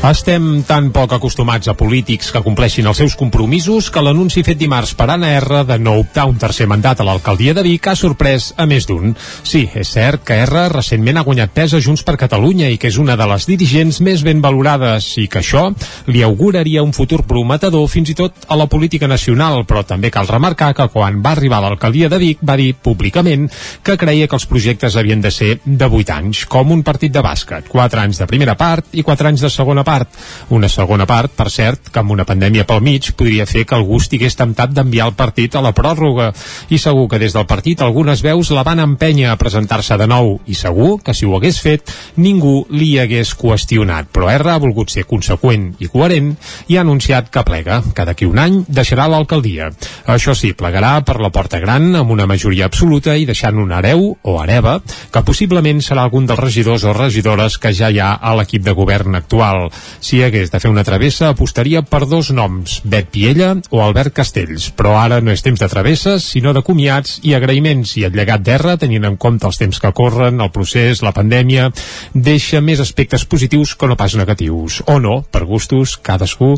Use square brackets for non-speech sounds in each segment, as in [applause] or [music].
Estem tan poc acostumats a polítics que compleixin els seus compromisos que l'anunci fet dimarts per Anna R de no optar un tercer mandat a l'alcaldia de Vic ha sorprès a més d'un. Sí, és cert que R recentment ha guanyat pes a Junts per Catalunya i que és una de les dirigents més ben valorades i que això li auguraria un futur prometedor fins i tot a la política nacional, però també cal remarcar que quan va arribar a l'alcaldia de Vic va dir públicament que creia que els projectes havien de ser de 8 anys, com un partit de bàsquet, 4 anys de primera part i 4 anys de segona part part. Una segona part, per cert, que amb una pandèmia pel mig podria fer que algú estigués temptat d'enviar el partit a la pròrroga. I segur que des del partit algunes veus la van empènyer a presentar-se de nou i segur que si ho hagués fet ningú li hagués qüestionat. Però R ha volgut ser conseqüent i coherent i ha anunciat que plega, que d'aquí un any deixarà l'alcaldia. Això sí, plegarà per la porta gran amb una majoria absoluta i deixant un hereu o hereva que possiblement serà algun dels regidors o regidores que ja hi ha a l'equip de govern actual. Si hagués de fer una travessa, apostaria per dos noms, Bet Piella o Albert Castells, però ara no és temps de travesses, sinó de comiats i agraïments, i el llegat d'Erra, tenint en compte els temps que corren, el procés, la pandèmia, deixa més aspectes positius que no pas negatius. O no, per gustos, cadascú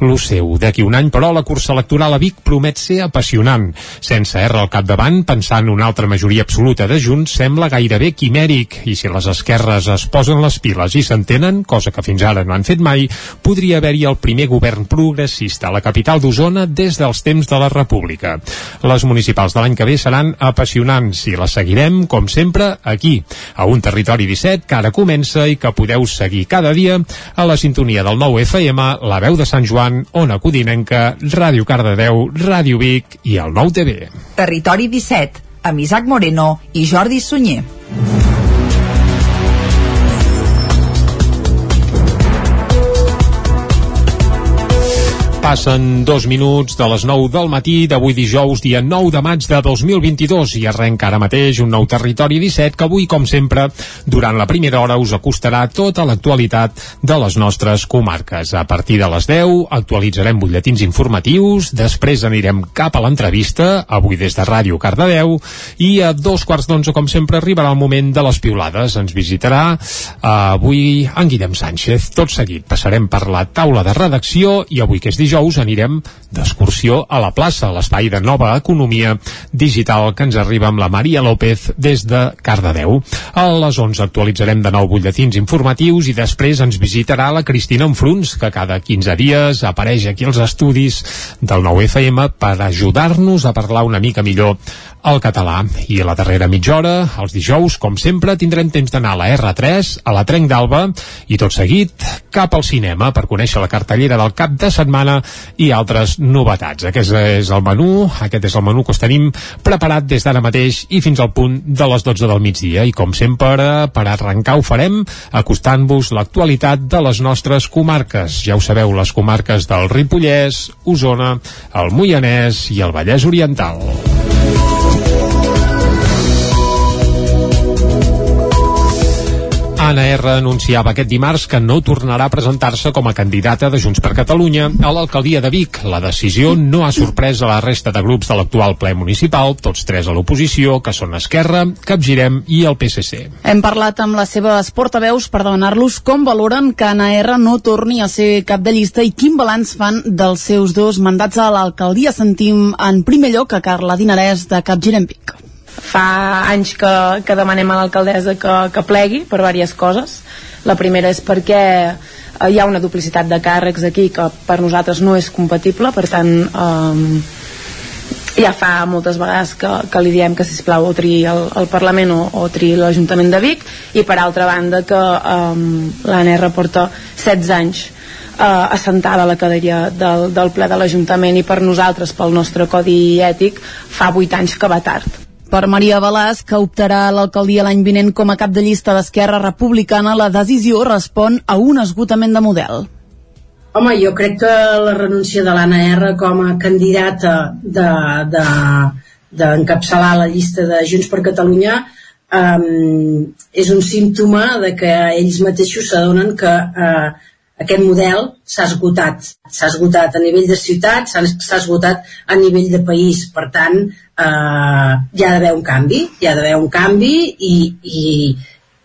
lo seu. D'aquí un any, però, la cursa electoral a Vic promet ser apassionant. Sense R al capdavant, pensant una altra majoria absoluta de Junts, sembla gairebé quimèric, i si les esquerres es posen les piles i s'entenen, cosa que fins ara no han fet mai, podria haver-hi el primer govern progressista a la capital d'Osona des dels temps de la República. Les municipals de l'any que ve seran apassionants i les seguirem, com sempre, aquí, a un territori 17 que ara comença i que podeu seguir cada dia a la sintonia del nou FM, la veu de Sant Joan, Ona Codinenca, Ràdio Cardedeu, Ràdio Vic i el nou TV. Territori 17, amb Isaac Moreno i Jordi Sunyer. Passen dos minuts de les 9 del matí d'avui dijous, dia 9 de maig de 2022 i arrenca ara mateix un nou territori 17 que avui, com sempre, durant la primera hora us acostarà tota l'actualitat de les nostres comarques. A partir de les 10 actualitzarem butlletins informatius, després anirem cap a l'entrevista, avui des de Ràdio Cardedeu, i a dos quarts d'onze, com sempre, arribarà el moment de les piulades. Ens visitarà uh, avui en Guillem Sánchez. Tot seguit passarem per la taula de redacció i avui, que és dijous, dijous anirem d'excursió a la plaça, l'espai de nova economia digital que ens arriba amb la Maria López des de Cardedeu. A les 11 actualitzarem de nou butlletins informatius i després ens visitarà la Cristina Enfruns, que cada 15 dies apareix aquí als estudis del nou FM per ajudar-nos a parlar una mica millor el català. I a la darrera mitja hora, els dijous, com sempre, tindrem temps d'anar a la R3, a la Trenc d'Alba, i tot seguit cap al cinema per conèixer la cartellera del cap de setmana i altres novetats. Aquest és el menú, aquest és el menú que us tenim preparat des d'ara mateix i fins al punt de les 12 del migdia. I com sempre, per arrencar ho farem acostant-vos l'actualitat de les nostres comarques. Ja ho sabeu, les comarques del Ripollès, Osona, el Moianès i el Vallès Oriental. Anna R anunciava aquest dimarts que no tornarà a presentar-se com a candidata de Junts per Catalunya a l'alcaldia de Vic. La decisió no ha sorprès a la resta de grups de l'actual ple municipal, tots tres a l'oposició, que són Esquerra, Capgirem i el PSC. Hem parlat amb les seves portaveus per demanar-los com valoren que Anna R no torni a ser cap de llista i quin balanç fan dels seus dos mandats a l'alcaldia. Sentim en primer lloc a Carla Dinarès de Capgirem Vic fa anys que, que demanem a l'alcaldessa que, que plegui per diverses coses la primera és perquè eh, hi ha una duplicitat de càrrecs aquí que per nosaltres no és compatible per tant eh, ja fa moltes vegades que, que li diem que sisplau o triï el, el Parlament o, o triï l'Ajuntament de Vic i per altra banda que um, l'ANR porta 16 anys uh, assentada a la cadira del, del ple de l'Ajuntament i per nosaltres, pel nostre codi ètic, fa 8 anys que va tard. Per Maria Balàs, que optarà a l'alcaldia l'any vinent com a cap de llista d'Esquerra Republicana, la decisió respon a un esgotament de model. Home, jo crec que la renúncia de l'Anna R com a candidata de, de, la llista de Junts per Catalunya um, és un símptoma de que ells mateixos s'adonen que uh, aquest model s'ha esgotat. S'ha esgotat a nivell de ciutat, s'ha esgotat a nivell de país. Per tant, eh, hi ha d'haver un canvi, hi ha d'haver un canvi i, i,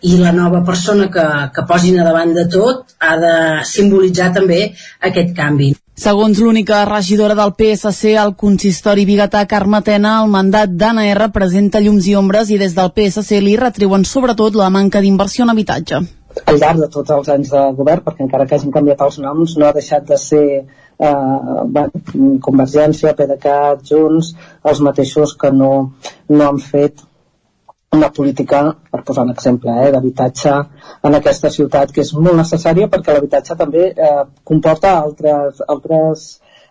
i la nova persona que, que posin a davant de tot ha de simbolitzar també aquest canvi. Segons l'única regidora del PSC al consistori biguetà Carme Tena, el mandat d'Anna R presenta llums i ombres i des del PSC li retriuen sobretot la manca d'inversió en habitatge. Al llarg de tots els anys de govern, perquè encara que hagin canviat els noms, no ha deixat de ser eh, Convergència, PDeCAT, Junts, els mateixos que no, no han fet una política, per posar un exemple, eh, d'habitatge en aquesta ciutat, que és molt necessària perquè l'habitatge també eh, comporta altres, altres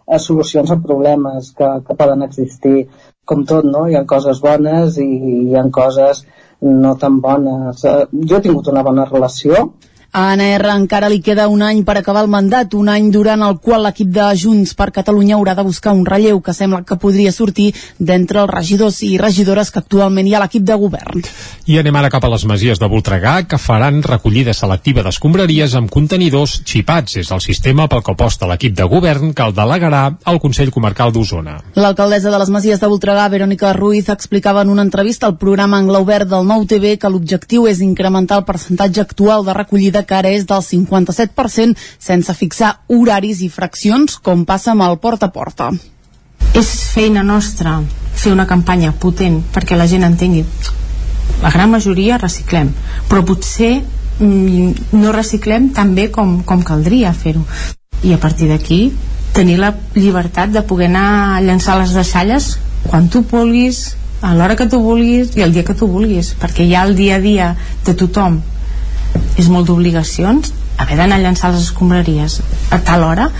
eh, solucions a problemes que, que poden existir. Com tot, no? Hi ha coses bones i hi ha coses no tan. Eh, jo he tingut una bona relació a Anna R encara li queda un any per acabar el mandat, un any durant el qual l'equip de Junts per Catalunya haurà de buscar un relleu que sembla que podria sortir d'entre els regidors i regidores que actualment hi ha a l'equip de govern. I anem ara cap a les masies de Voltregà, que faran recollida selectiva d'escombraries amb contenidors xipats. És el sistema pel que aposta l'equip de govern que el delegarà al Consell Comarcal d'Osona. L'alcaldessa de les masies de Voltregà, Verònica Ruiz, explicava en una entrevista al programa Angla Obert del Nou TV que l'objectiu és incrementar el percentatge actual de recollida que ara és del 57% sense fixar horaris i fraccions com passa amb el porta a porta. És feina nostra fer una campanya potent perquè la gent entengui. La gran majoria reciclem però potser mm, no reciclem tan bé com, com caldria fer-ho. I a partir d'aquí tenir la llibertat de poder anar a llançar les deixalles quan tu vulguis a l'hora que tu vulguis i el dia que tu vulguis perquè ha el dia a dia de tothom és molt d'obligacions haver d'anar a llançar les escombraries a tal hora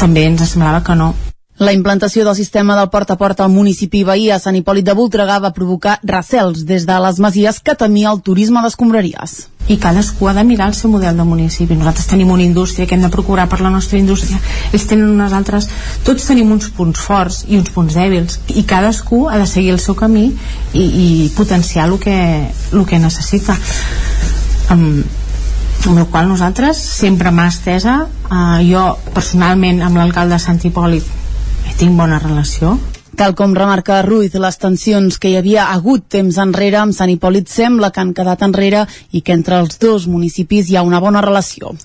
també ens semblava que no la implantació del sistema del porta a porta al municipi veí a Sant Hipòlit de Voltregà va provocar recels des de les masies que temia el turisme d'escombraries. I cadascú ha de mirar el seu model de municipi. Nosaltres tenim una indústria que hem de procurar per la nostra indústria. Ells tenen unes altres... Tots tenim uns punts forts i uns punts dèbils. I cadascú ha de seguir el seu camí i, i potenciar el que, el que necessita amb, amb el qual nosaltres sempre mà estesa. Eh, jo personalment amb l'alcalde de Sant Hipòlit tinc bona relació. Tal com remarca Ruiz, les tensions que hi havia hagut temps enrere amb Sant Hipòlit sembla que han quedat enrere i que entre els dos municipis hi ha una bona relació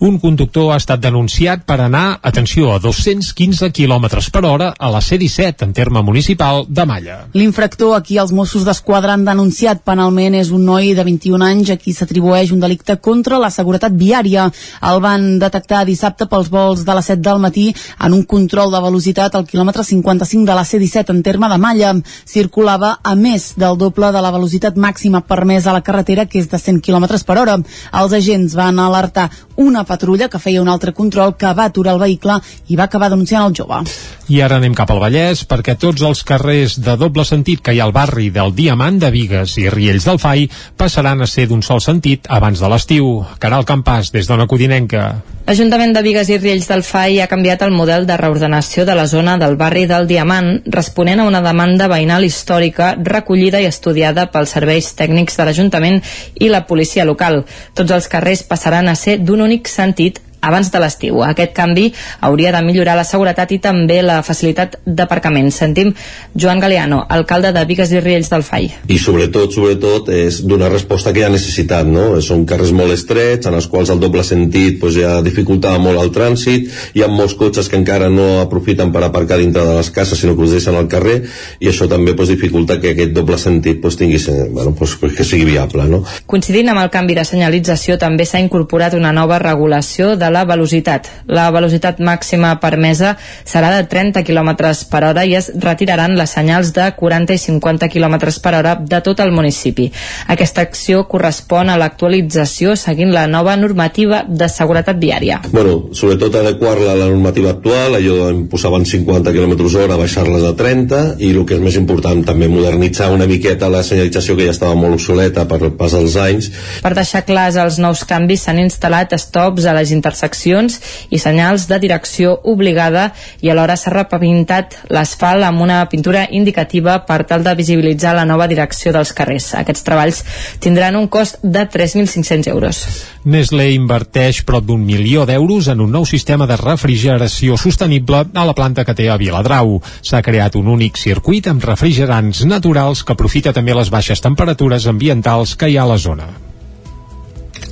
un conductor ha estat denunciat per anar, atenció, a 215 km per hora a la C-17 en terme municipal de Malla. L'infractor a qui els Mossos d'Esquadra han denunciat penalment és un noi de 21 anys a qui s'atribueix un delicte contra la seguretat viària. El van detectar dissabte pels vols de les 7 del matí en un control de velocitat al quilòmetre 55 de la C-17 en terme de Malla. Circulava a més del doble de la velocitat màxima permesa a la carretera, que és de 100 km per hora. Els agents van alertar una patrulla que feia un altre control que va aturar el vehicle i va acabar denunciant el jove. I ara anem cap al Vallès perquè tots els carrers de doble sentit que hi ha al barri del Diamant de Vigues i Riells del Fai passaran a ser d'un sol sentit abans de l'estiu. Caral Campàs, des d'Ona Codinenca. L'Ajuntament de Vigues i Riells del FAI ha canviat el model de reordenació de la zona del barri del Diamant, responent a una demanda veïnal històrica recollida i estudiada pels serveis tècnics de l'Ajuntament i la policia local. Tots els carrers passaran a ser d'un únic sentit sentit abans de l'estiu. Aquest canvi hauria de millorar la seguretat i també la facilitat d'aparcament. Sentim Joan Galeano, alcalde de Vigues i Riells del FAI. I sobretot, sobretot, és donar resposta que hi ha necessitat, no? Són carrers molt estrets, en els quals el doble sentit pues, ja dificultava molt el trànsit, hi ha molts cotxes que encara no aprofiten per aparcar dintre de les cases, sinó que us deixen al carrer, i això també pues, dificulta que aquest doble sentit pues, tingui, bueno, pues, pues, que sigui viable, no? Coincidint amb el canvi de senyalització, també s'ha incorporat una nova regulació de la velocitat. La velocitat màxima permesa serà de 30 km per hora i es retiraran les senyals de 40 i 50 km per hora de tot el municipi. Aquesta acció correspon a l'actualització seguint la nova normativa de seguretat viària. Bueno, sobretot adequar-la a la normativa actual, allò em posaven 50 km hora, baixar-les a 30 i el que és més important també modernitzar una miqueta la senyalització que ja estava molt obsoleta per pas dels anys. Per deixar clars els nous canvis s'han instal·lat stops a les interseccions interseccions i senyals de direcció obligada i alhora s'ha repintat l'asfalt amb una pintura indicativa per tal de visibilitzar la nova direcció dels carrers. Aquests treballs tindran un cost de 3.500 euros. Nestlé inverteix prop d'un milió d'euros en un nou sistema de refrigeració sostenible a la planta que té a Viladrau. S'ha creat un únic circuit amb refrigerants naturals que aprofita també les baixes temperatures ambientals que hi ha a la zona.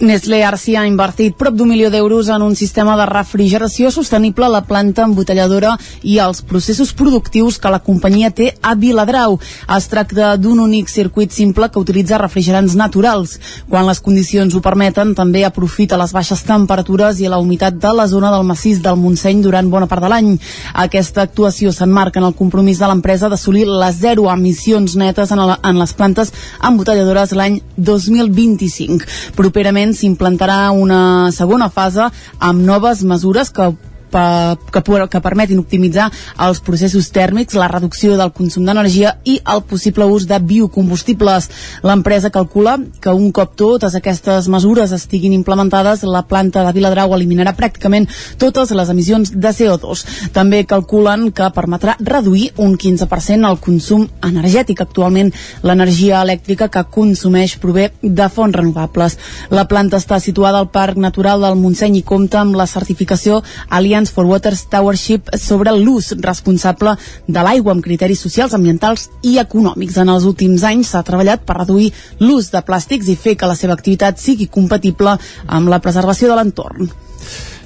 Nestlé Arci ha invertit prop d'un milió d'euros en un sistema de refrigeració sostenible a la planta embotelladora i als processos productius que la companyia té a Viladrau. Es tracta d'un únic circuit simple que utilitza refrigerants naturals. Quan les condicions ho permeten, també aprofita les baixes temperatures i la humitat de la zona del massís del Montseny durant bona part de l'any. Aquesta actuació s'enmarca en el compromís de l'empresa d'assolir les zero emissions netes en, la, en les plantes embotelladores l'any 2025. Properament s'implantarà una segona fase amb noves mesures que que, que permetin optimitzar els processos tèrmics, la reducció del consum d'energia i el possible ús de biocombustibles. L'empresa calcula que un cop totes aquestes mesures estiguin implementades, la planta de Viladrau eliminarà pràcticament totes les emissions de CO2. També calculen que permetrà reduir un 15% el consum energètic. Actualment, l'energia elèctrica que consumeix prové de fonts renovables. La planta està situada al Parc Natural del Montseny i compta amb la certificació Aliança Alliance for Water Towership sobre l'ús responsable de l'aigua amb criteris socials, ambientals i econòmics. En els últims anys s'ha treballat per reduir l'ús de plàstics i fer que la seva activitat sigui compatible amb la preservació de l'entorn.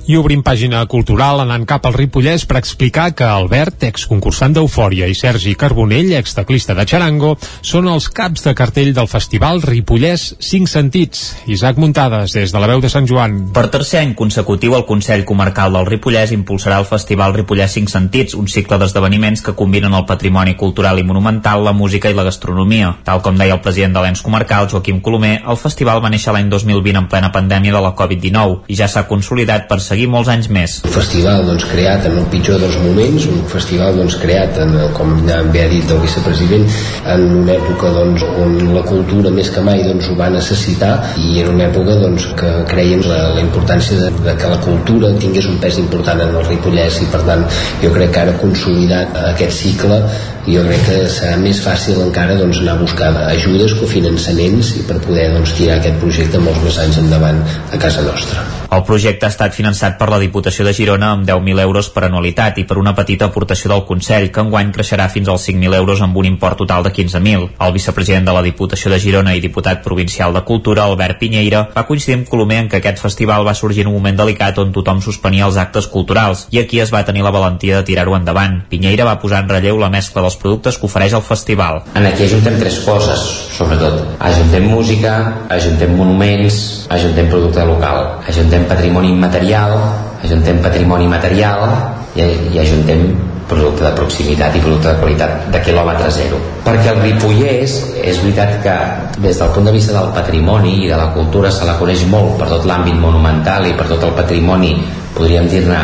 I obrim pàgina cultural anant cap al Ripollès per explicar que Albert, exconcursant d'Eufòria, i Sergi Carbonell, exteclista de Charango, són els caps de cartell del festival Ripollès 5 Sentits. Isaac Muntades, des de la veu de Sant Joan. Per tercer any consecutiu, el Consell Comarcal del Ripollès impulsarà el festival Ripollès 5 Sentits, un cicle d'esdeveniments que combinen el patrimoni cultural i monumental, la música i la gastronomia. Tal com deia el president de l'ENS comarcal, Joaquim Colomer, el festival va néixer l'any 2020 en plena pandèmia de la Covid-19 i ja s'ha consolidat per seguir molts anys més. Un festival doncs, creat en el pitjor dels moments, un festival doncs, creat, en, com bé ha dit el vicepresident, en una època doncs, on la cultura més que mai doncs, ho va necessitar i en una època doncs, que creiem la, la importància de, de que la cultura tingués un pes important en el Ripollès i per tant jo crec que ara consolidat aquest cicle jo crec que serà més fàcil encara doncs, anar a buscar ajudes, cofinançaments i per poder doncs, tirar aquest projecte molts més anys endavant a casa nostra. El projecte ha estat finançat per la Diputació de Girona amb 10.000 euros per anualitat i per una petita aportació del Consell, que enguany creixerà fins als 5.000 euros amb un import total de 15.000. El vicepresident de la Diputació de Girona i diputat provincial de Cultura, Albert Pinyeira, va coincidir amb Colomer en que aquest festival va sorgir en un moment delicat on tothom suspenia els actes culturals i aquí es va tenir la valentia de tirar-ho endavant. Pinyeira va posar en relleu la mescla dels productes que ofereix el festival. En aquí ajuntem tres coses, sobretot. Ajuntem música, ajuntem monuments, ajuntem producte local. Ajuntem patrimoni immaterial, ajuntem patrimoni material i, i ajuntem producte de proximitat i producte de qualitat de quilòmetre zero. Perquè el Ripollès és veritat que des del punt de vista del patrimoni i de la cultura se la coneix molt per tot l'àmbit monumental i per tot el patrimoni, podríem dir-ne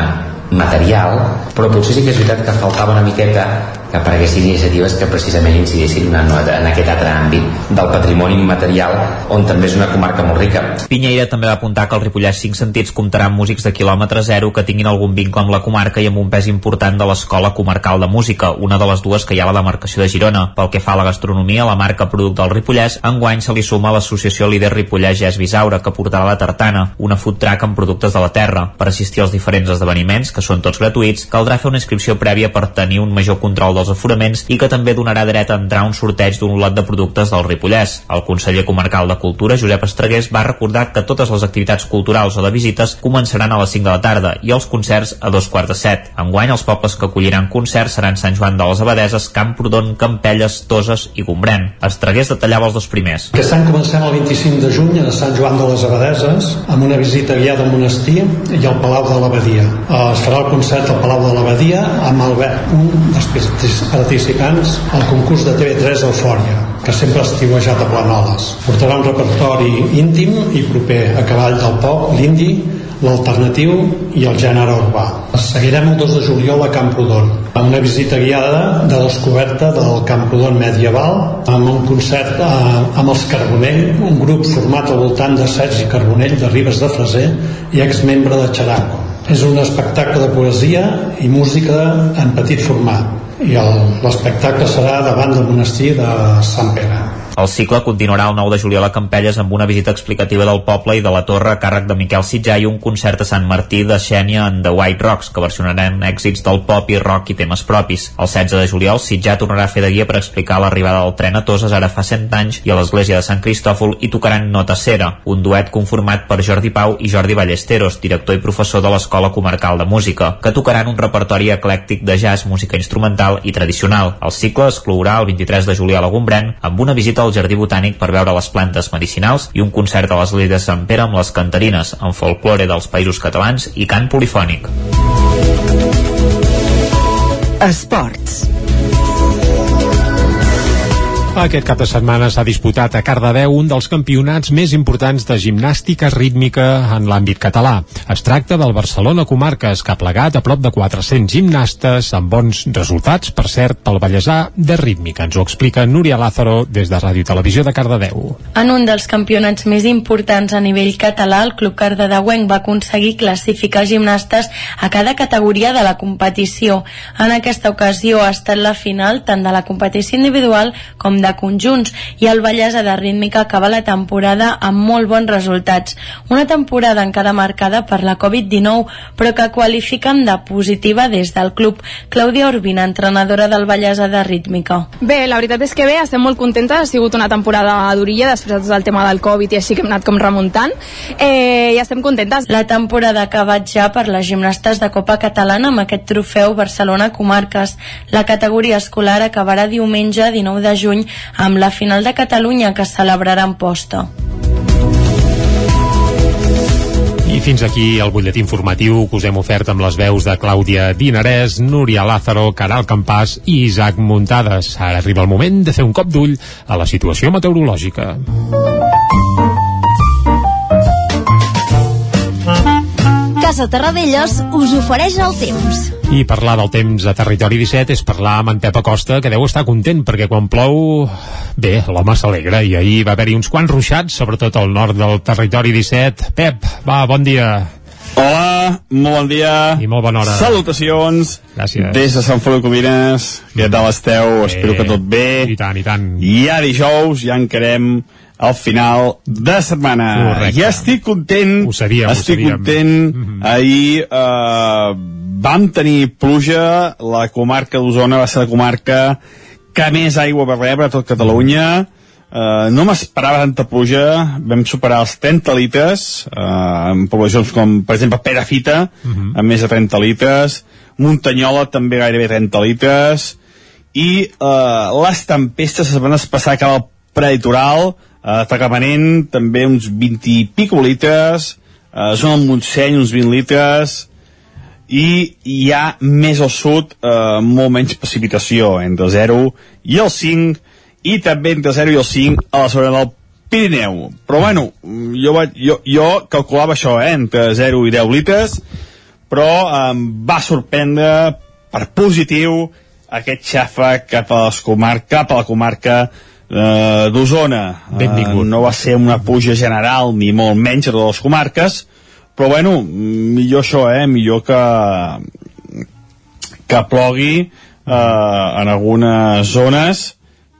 material, però potser sí que és veritat que faltava una miqueta que apareguessin iniciatives que precisament incidissin en, en aquest altre àmbit del patrimoni immaterial on també és una comarca molt rica. Pinyeira també va apuntar que el Ripollès 5 Sentits comptarà amb músics de quilòmetre zero que tinguin algun vincle amb la comarca i amb un pes important de l'Escola Comarcal de Música, una de les dues que hi ha a la demarcació de Girona. Pel que fa a la gastronomia, la marca producte del Ripollès, enguany se li suma l'associació líder Ripollès Gès Bisaura, que portarà la tartana, una food truck amb productes de la terra. Per assistir als diferents esdeveniments, que són tots gratuïts, caldrà fer una inscripció prèvia per tenir un major control dels aforaments i que també donarà dret a entrar un sorteig d'un lot de productes del Ripollès. El conseller comarcal de Cultura, Josep Estregués, va recordar que totes les activitats culturals o de visites començaran a les 5 de la tarda i els concerts a dos quarts de set. Enguany, els pobles que acolliran concerts seran Sant Joan de les Abadeses, Camprodon, Campelles, Toses i Gombrèn. Estregués detallava els dos primers. Aquest any comencem el 25 de juny a Sant Joan de les Abadeses amb una visita guiada al monestir i al Palau de l'Abadia. Es farà el concert al Palau de l'Abadia amb Albert, un dels participants al concurs de TV3 Eufòria, que sempre ha estiuejat a Planoles. Portarà un repertori íntim i proper a cavall del pop, l'indi, l'alternatiu i el gènere urbà. Seguirem el 2 de juliol a Camprodon, amb una visita guiada de descoberta del Camprodon medieval, amb un concert eh, amb els Carbonell, un grup format al voltant de Sergi Carbonell de Ribes de Freser i exmembre de Xeraco. És un espectacle de poesia i música en petit format i l'espectacle serà davant del monestir de Sant Pere. El cicle continuarà el 9 de juliol a Campelles amb una visita explicativa del poble i de la torre a càrrec de Miquel Sitjà i un concert a Sant Martí de Xènia en The White Rocks, que versionaran èxits del pop i rock i temes propis. El 16 de juliol, Sitjà tornarà a fer de guia per explicar l'arribada del tren a Toses ara fa 100 anys i a l'església de Sant Cristòfol i tocaran Nota Cera, un duet conformat per Jordi Pau i Jordi Ballesteros, director i professor de l'Escola Comarcal de Música, que tocaran un repertori eclèctic de jazz, música instrumental i tradicional. El cicle es clourà el 23 de juliol a Gombrèn amb una visita al Jardí Botànic per veure les plantes medicinals i un concert a l'església de Sant Pere amb les cantarines, amb folklore dels països catalans i cant polifònic. Esports. Aquest cap de setmana s'ha disputat a Cardedeu un dels campionats més importants de gimnàstica rítmica en l'àmbit català. Es tracta del Barcelona Comarques, que ha plegat a prop de 400 gimnastes amb bons resultats, per cert, pel Vallèsà de rítmica. Ens ho explica Núria Lázaro des de Ràdio Televisió de Cardedeu. En un dels campionats més importants a nivell català, el Club Cardedeuenc va aconseguir classificar gimnastes a cada categoria de la competició. En aquesta ocasió ha estat la final tant de la competició individual com de de conjunts i el Vallès de rítmica acaba la temporada amb molt bons resultats. Una temporada encara marcada per la Covid-19 però que qualifiquen de positiva des del club. Clàudia Urbina, entrenadora del Vallès de rítmica. Bé, la veritat és que bé, estem molt contentes, ha sigut una temporada durilla després del tema del Covid i així que hem anat com remuntant eh, i estem contentes. La temporada ha acabat ja per les gimnastes de Copa Catalana amb aquest trofeu Barcelona Comarques. La categoria escolar acabarà diumenge 19 de juny amb la final de Catalunya que es celebrarà en posta. I fins aquí el butlletí informatiu que us hem ofert amb les veus de Clàudia Dinarès, Núria Lázaro, Caral Campàs i Isaac Muntades. Ara arriba el moment de fer un cop d'ull a la situació meteorològica. Casa Terradellos us ofereix el temps. I parlar del temps a Territori 17 és parlar amb en Pep Acosta, que deu estar content, perquè quan plou, bé, l'home s'alegra, i ahir va haver-hi uns quants ruixats, sobretot al nord del Territori 17. Pep, va, bon dia. Hola, molt bon dia. I molt bona hora. Salutacions. Gràcies. Des de Sant Feliu Covines. Què tal esteu? Bé. Espero que tot bé. I tant, i tant. Ja dijous, ja encarem al final de setmana. Correcte. Ja estic content. Ho sabíem, estic ho sabíem. content. Mm -hmm. Ahir eh, vam tenir pluja, la comarca d'Osona va ser la comarca que més aigua va rebre a tot Catalunya. Uh, no m'esperava tanta pluja, vam superar els 30 litres, uh, en poblacions com, per exemple, Perafita, uh -huh. amb més de 30 litres, Muntanyola també gairebé 30 litres, i uh, les tempestes es van espassar cap al prelitoral, uh, Tagamanent també uns 20 i pico litres, uh, zona del Montseny uns 20 litres, i hi ha més al sud eh, molt menys precipitació entre el 0 i el 5 i també entre el 0 i el 5 a la zona del Pirineu. Però bueno, jo, vaig, jo, jo calculava això eh, entre 0 i 10 litres però em va sorprendre per positiu aquest xafa cap a, les cap a la comarca eh, d'Osona Benvingut. no va ser una puja general ni molt menys a totes les comarques però bueno, millor això, eh? Millor que que plogui eh, en algunes zones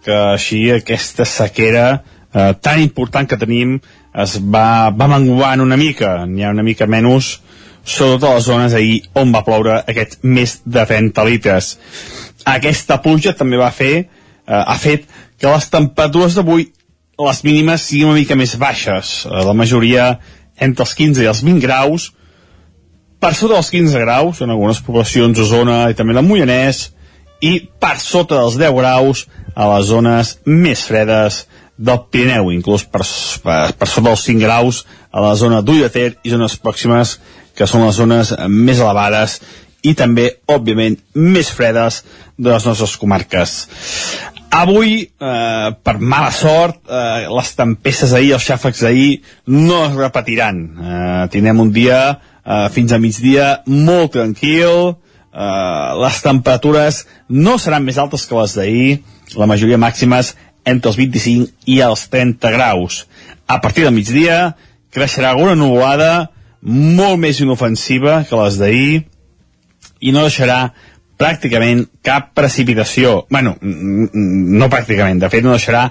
que així aquesta sequera eh, tan important que tenim es va, va menguant una mica, n'hi ha una mica menys sobretot a les zones ahir on va ploure aquests més de 30 litres. Aquesta pluja també va fer, eh, ha fet que les temperatures d'avui, les mínimes, siguin una mica més baixes. Eh, la majoria entre els 15 i els 20 graus, per sota dels 15 graus en algunes poblacions de zona i també del Moianès, i per sota dels 10 graus a les zones més fredes del Pirineu, inclús per, per, per sota dels 5 graus a la zona d'Ullater i zones pròximes que són les zones més elevades i també, òbviament, més fredes de les nostres comarques. Avui, eh, per mala sort, eh, les tempestes d'ahir, els xàfecs d'ahir, no es repetiran. Eh, tindrem un dia eh, fins a migdia molt tranquil, eh, les temperatures no seran més altes que les d'ahir, la majoria màximes entre els 25 i els 30 graus. A partir del migdia creixerà alguna nuvolada molt més inofensiva que les d'ahir i no deixarà pràcticament cap precipitació. bueno, no pràcticament, de fet no deixarà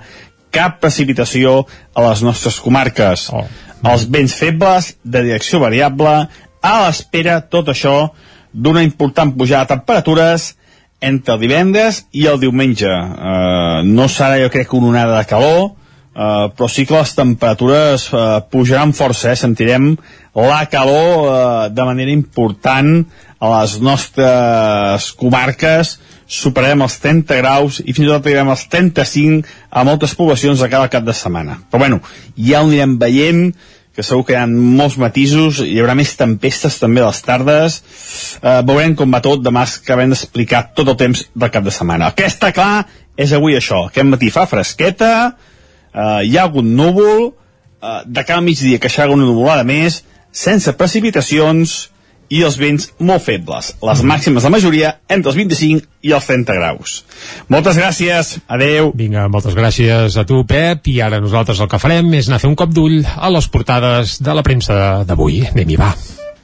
cap precipitació a les nostres comarques. Oh. Els vents febles, de direcció variable, a l'espera, tot això, d'una important pujada de temperatures entre el divendres i el diumenge. Uh, no serà, jo crec, una onada de calor, Uh, però sí que les temperatures uh, pujaran força, eh? sentirem la calor uh, de manera important a les nostres comarques. Superarem els 30 graus i fins i tot arribarem als 35 a moltes poblacions de cada cap de setmana. Però bueno, ja ho anirem veient que segur que hi ha molts matisos hi haurà més tempestes també a les tardes. Uh, veurem com va tot demà que acabem d'explicar tot el temps del cap de setmana. El que està clar és avui això aquest matí fa fresqueta eh, hi ha hagut núvol, eh, de cada migdia que una nuvolada més, sense precipitacions i els vents molt febles. Les màximes de majoria entre els 25 i els 30 graus. Moltes gràcies, adeu. Vinga, moltes gràcies a tu, Pep, i ara nosaltres el que farem és anar a fer un cop d'ull a les portades de la premsa d'avui. Anem-hi, va.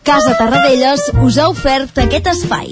Casa Tarradellas us ha ofert aquest espai.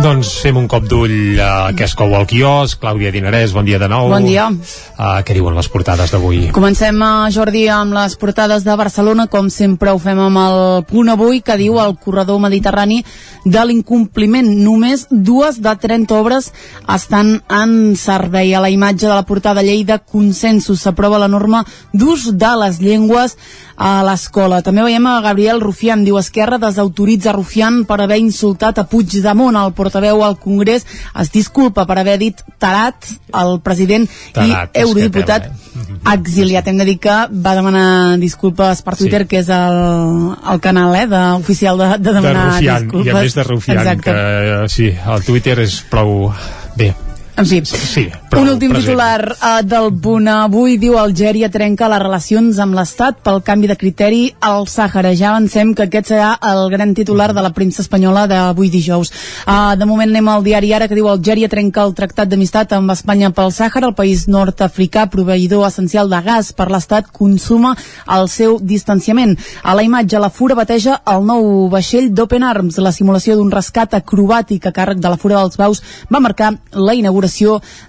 Doncs fem un cop d'ull a què es cou al quios. Clàudia Dinarès, bon dia de nou. Bon dia. Uh, què diuen les portades d'avui? Comencem, uh, Jordi, amb les portades de Barcelona, com sempre ho fem amb el punt avui, que diu el corredor mediterrani de l'incompliment. Només dues de 30 obres estan en servei. A la imatge de la portada llei de consensos s'aprova la norma d'ús de les llengües a l'escola. També veiem a Gabriel Rufián, diu Esquerra desautoritza Rufián per haver insultat a Puigdemont. El portaveu al Congrés es disculpa per haver dit tarat al president Tarat, i eurodiputat que té, exiliat. Hem de dir que va demanar disculpes per Twitter, sí. que és el, el canal eh, de, oficial de, de De demanar Rufián, disculpes. i a més de Rufián, Exacte. que eh, sí, el Twitter és prou... Bé, En fi, sí, prou un últim present. titular uh, del punt avui diu Algèria trenca les relacions amb l'Estat pel canvi de criteri al Sàhara. Ja avancem que aquest serà el gran titular de la premsa espanyola d'avui dijous. Uh, de moment anem al diari Ara que diu Algèria trenca el tractat d'amistat amb Espanya pel Sàhara. El país nord-africà, proveïdor essencial de gas per l'Estat, consuma el seu distanciament. A la imatge, la Fura bateja el nou vaixell d'Open Arms. La simulació d'un rescat acrobàtic a càrrec de la Fura dels Baus va marcar la inauguració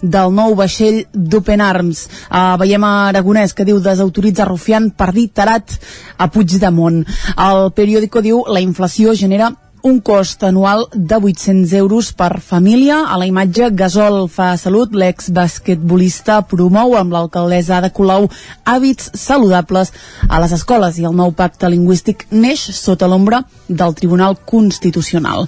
del nou vaixell d'Open Arms. Uh, veiem a Aragonès que diu desautoritza Rufián per dir tarat a Puigdemont. El periòdico diu la inflació genera un cost anual de 800 euros per família. A la imatge, Gasol fa salut, l'ex-basquetbolista promou amb l'alcaldessa de Colau hàbits saludables a les escoles i el nou pacte lingüístic neix sota l'ombra del Tribunal Constitucional.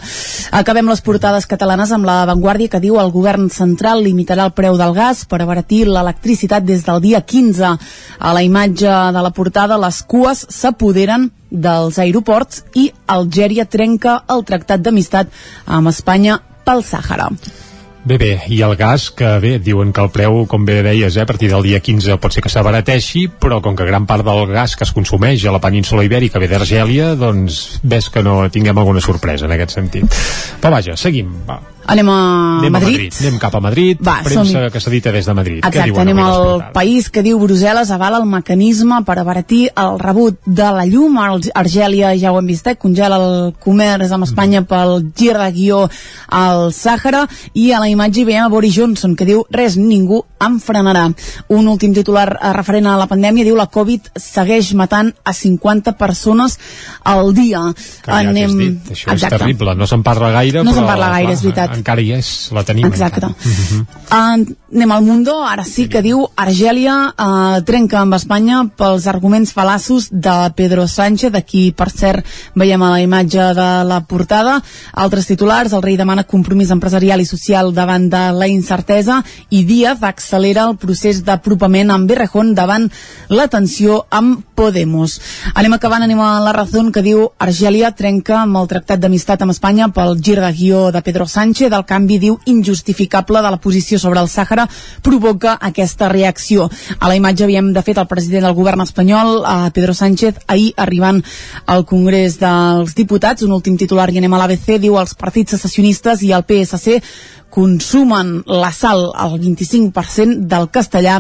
Acabem les portades catalanes amb la Vanguardia que diu el govern central limitarà el preu del gas per abaratir l'electricitat des del dia 15. A la imatge de la portada, les cues s'apoderen dels aeroports i Algèria trenca el tractat d'amistat amb Espanya pel Sàhara. Bé, bé, i el gas, que bé, diuen que el preu, com bé deies, eh, a partir del dia 15 pot ser que s'abarateixi, però com que gran part del gas que es consumeix a la península ibèrica ve d'Argèlia, doncs ves que no tinguem alguna sorpresa en aquest sentit. Però vaja, seguim, va. Anem a Anem Madrid. a Madrid, anem cap a Madrid, Va, premsa que s'edita des de Madrid. Què Exacte, diuen anem al país que diu Brussel·les avala el mecanisme per abaratir el rebut de la llum. Ar Argèlia, ja ho hem vist, eh, congela el comerç amb Espanya Mm. pel gir de guió al Sàhara i a la imatge hi veiem a Boris Johnson que diu res, ningú em frenarà. Un últim titular eh, referent a la pandèmia diu la Covid segueix matant a 50 persones al dia. Que ja t'has dit, això és terrible, no se'n parla gaire, no però... se'n parla gaire, és veritat. Encara hi és, la tenim Exacte. encara. Uh -huh. Uh, anem al Mundo, ara sí que diu Argèlia uh, trenca amb Espanya pels arguments fal·laços de Pedro Sánchez, aquí per cert veiem a la imatge de la portada altres titulars, el rei demana compromís empresarial i social davant de la incertesa i Díaz accelera el procés d'apropament amb Berrejón davant la tensió amb Podemos. Anem acabant, anem a la raó que diu Argèlia trenca amb el tractat d'amistat amb Espanya pel gir de guió de Pedro Sánchez, el canvi diu injustificable de la posició sobre el Sàhara provoca aquesta reacció. A la imatge havíem de fet el president del govern espanyol, eh, Pedro Sánchez, ahir arribant al Congrés dels Diputats, un últim titular i anem a l'ABC, diu els partits secessionistes i el PSC consumen la sal al 25% del castellà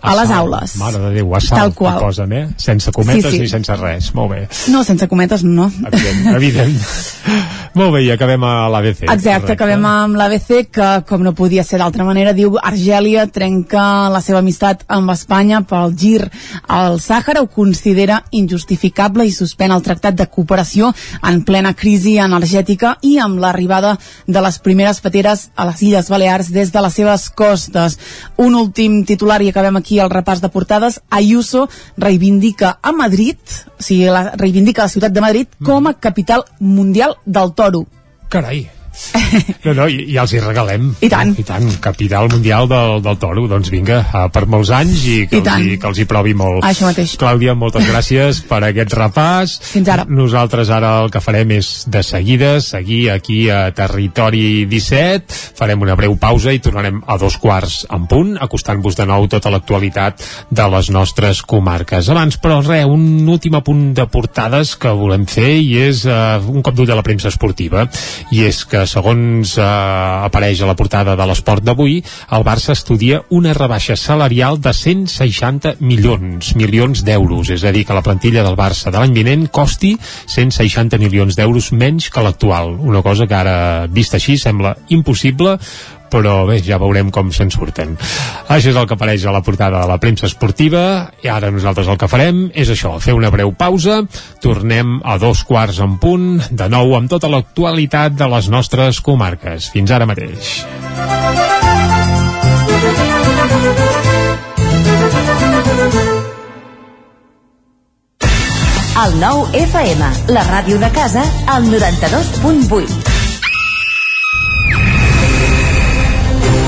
a, les aules. Mare de Déu, a sal, Tal qual. posen, eh? Sense cometes Sí, sí. ni sense res. Molt bé. No, sense cometes, no. Evident, evident. [laughs] Molt bé, i acabem a l'ABC. Exacte, acabem amb l'ABC que, com no podia ser d'altra manera, diu Argèlia trenca la seva amistat amb Espanya pel gir al Sàhara, ho considera injustificable i suspèn el tractat de cooperació en plena crisi energètica i amb l'arribada de les primeres pateres a les Illes Balears des de les seves costes. Un últim titular i acabem aquí el repàs de portades. Ayuso reivindica a Madrid, o sigui, la, reivindica la ciutat de Madrid com a capital mundial del toro. Carai. No, no, i, i els hi regalem. I tant. I tant, capital mundial del, del toro. Doncs vinga, uh, per molts anys i que, I els, tant. hi, que els hi provi molt. Això mateix. Clàudia, moltes gràcies per aquest repàs. Fins ara. Nosaltres ara el que farem és de seguida seguir aquí a Territori 17. Farem una breu pausa i tornarem a dos quarts en punt, acostant-vos de nou tota l'actualitat de les nostres comarques. Abans, però, res, un últim apunt de portades que volem fer i és uh, un cop d'ull a la premsa esportiva. I és que, segons uh, apareix a la portada de l'esport d'avui, el Barça estudia una rebaixa salarial de 160 milions, milions d'euros. És a dir, que la plantilla del Barça de l'any vinent costi 160 milions d'euros menys que l'actual. Una cosa que ara, vista així, sembla impossible, però bé, ja veurem com se'n surten. Això és el que apareix a la portada de la premsa esportiva i ara nosaltres el que farem és això, fer una breu pausa, tornem a dos quarts en punt, de nou amb tota l'actualitat de les nostres comarques. Fins ara mateix. El nou FM, la ràdio de casa, al 92.8.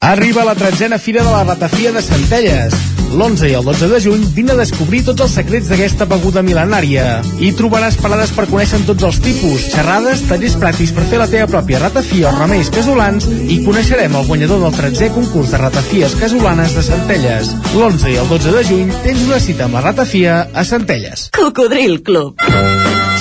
Arriba la tretzena Fira de la Ratafia de Centelles. L'11 i el 12 de juny vine a descobrir tots els secrets d'aquesta beguda mil·lenària. Hi trobaràs parades per conèixer tots els tipus, xerrades, tallers pràctics per fer la teva pròpia ratafia o remeis casolans i coneixerem el guanyador del 13è concurs de ratafies casolanes de Centelles. L'11 i el 12 de juny tens una cita amb la ratafia a Centelles. Cocodril Club.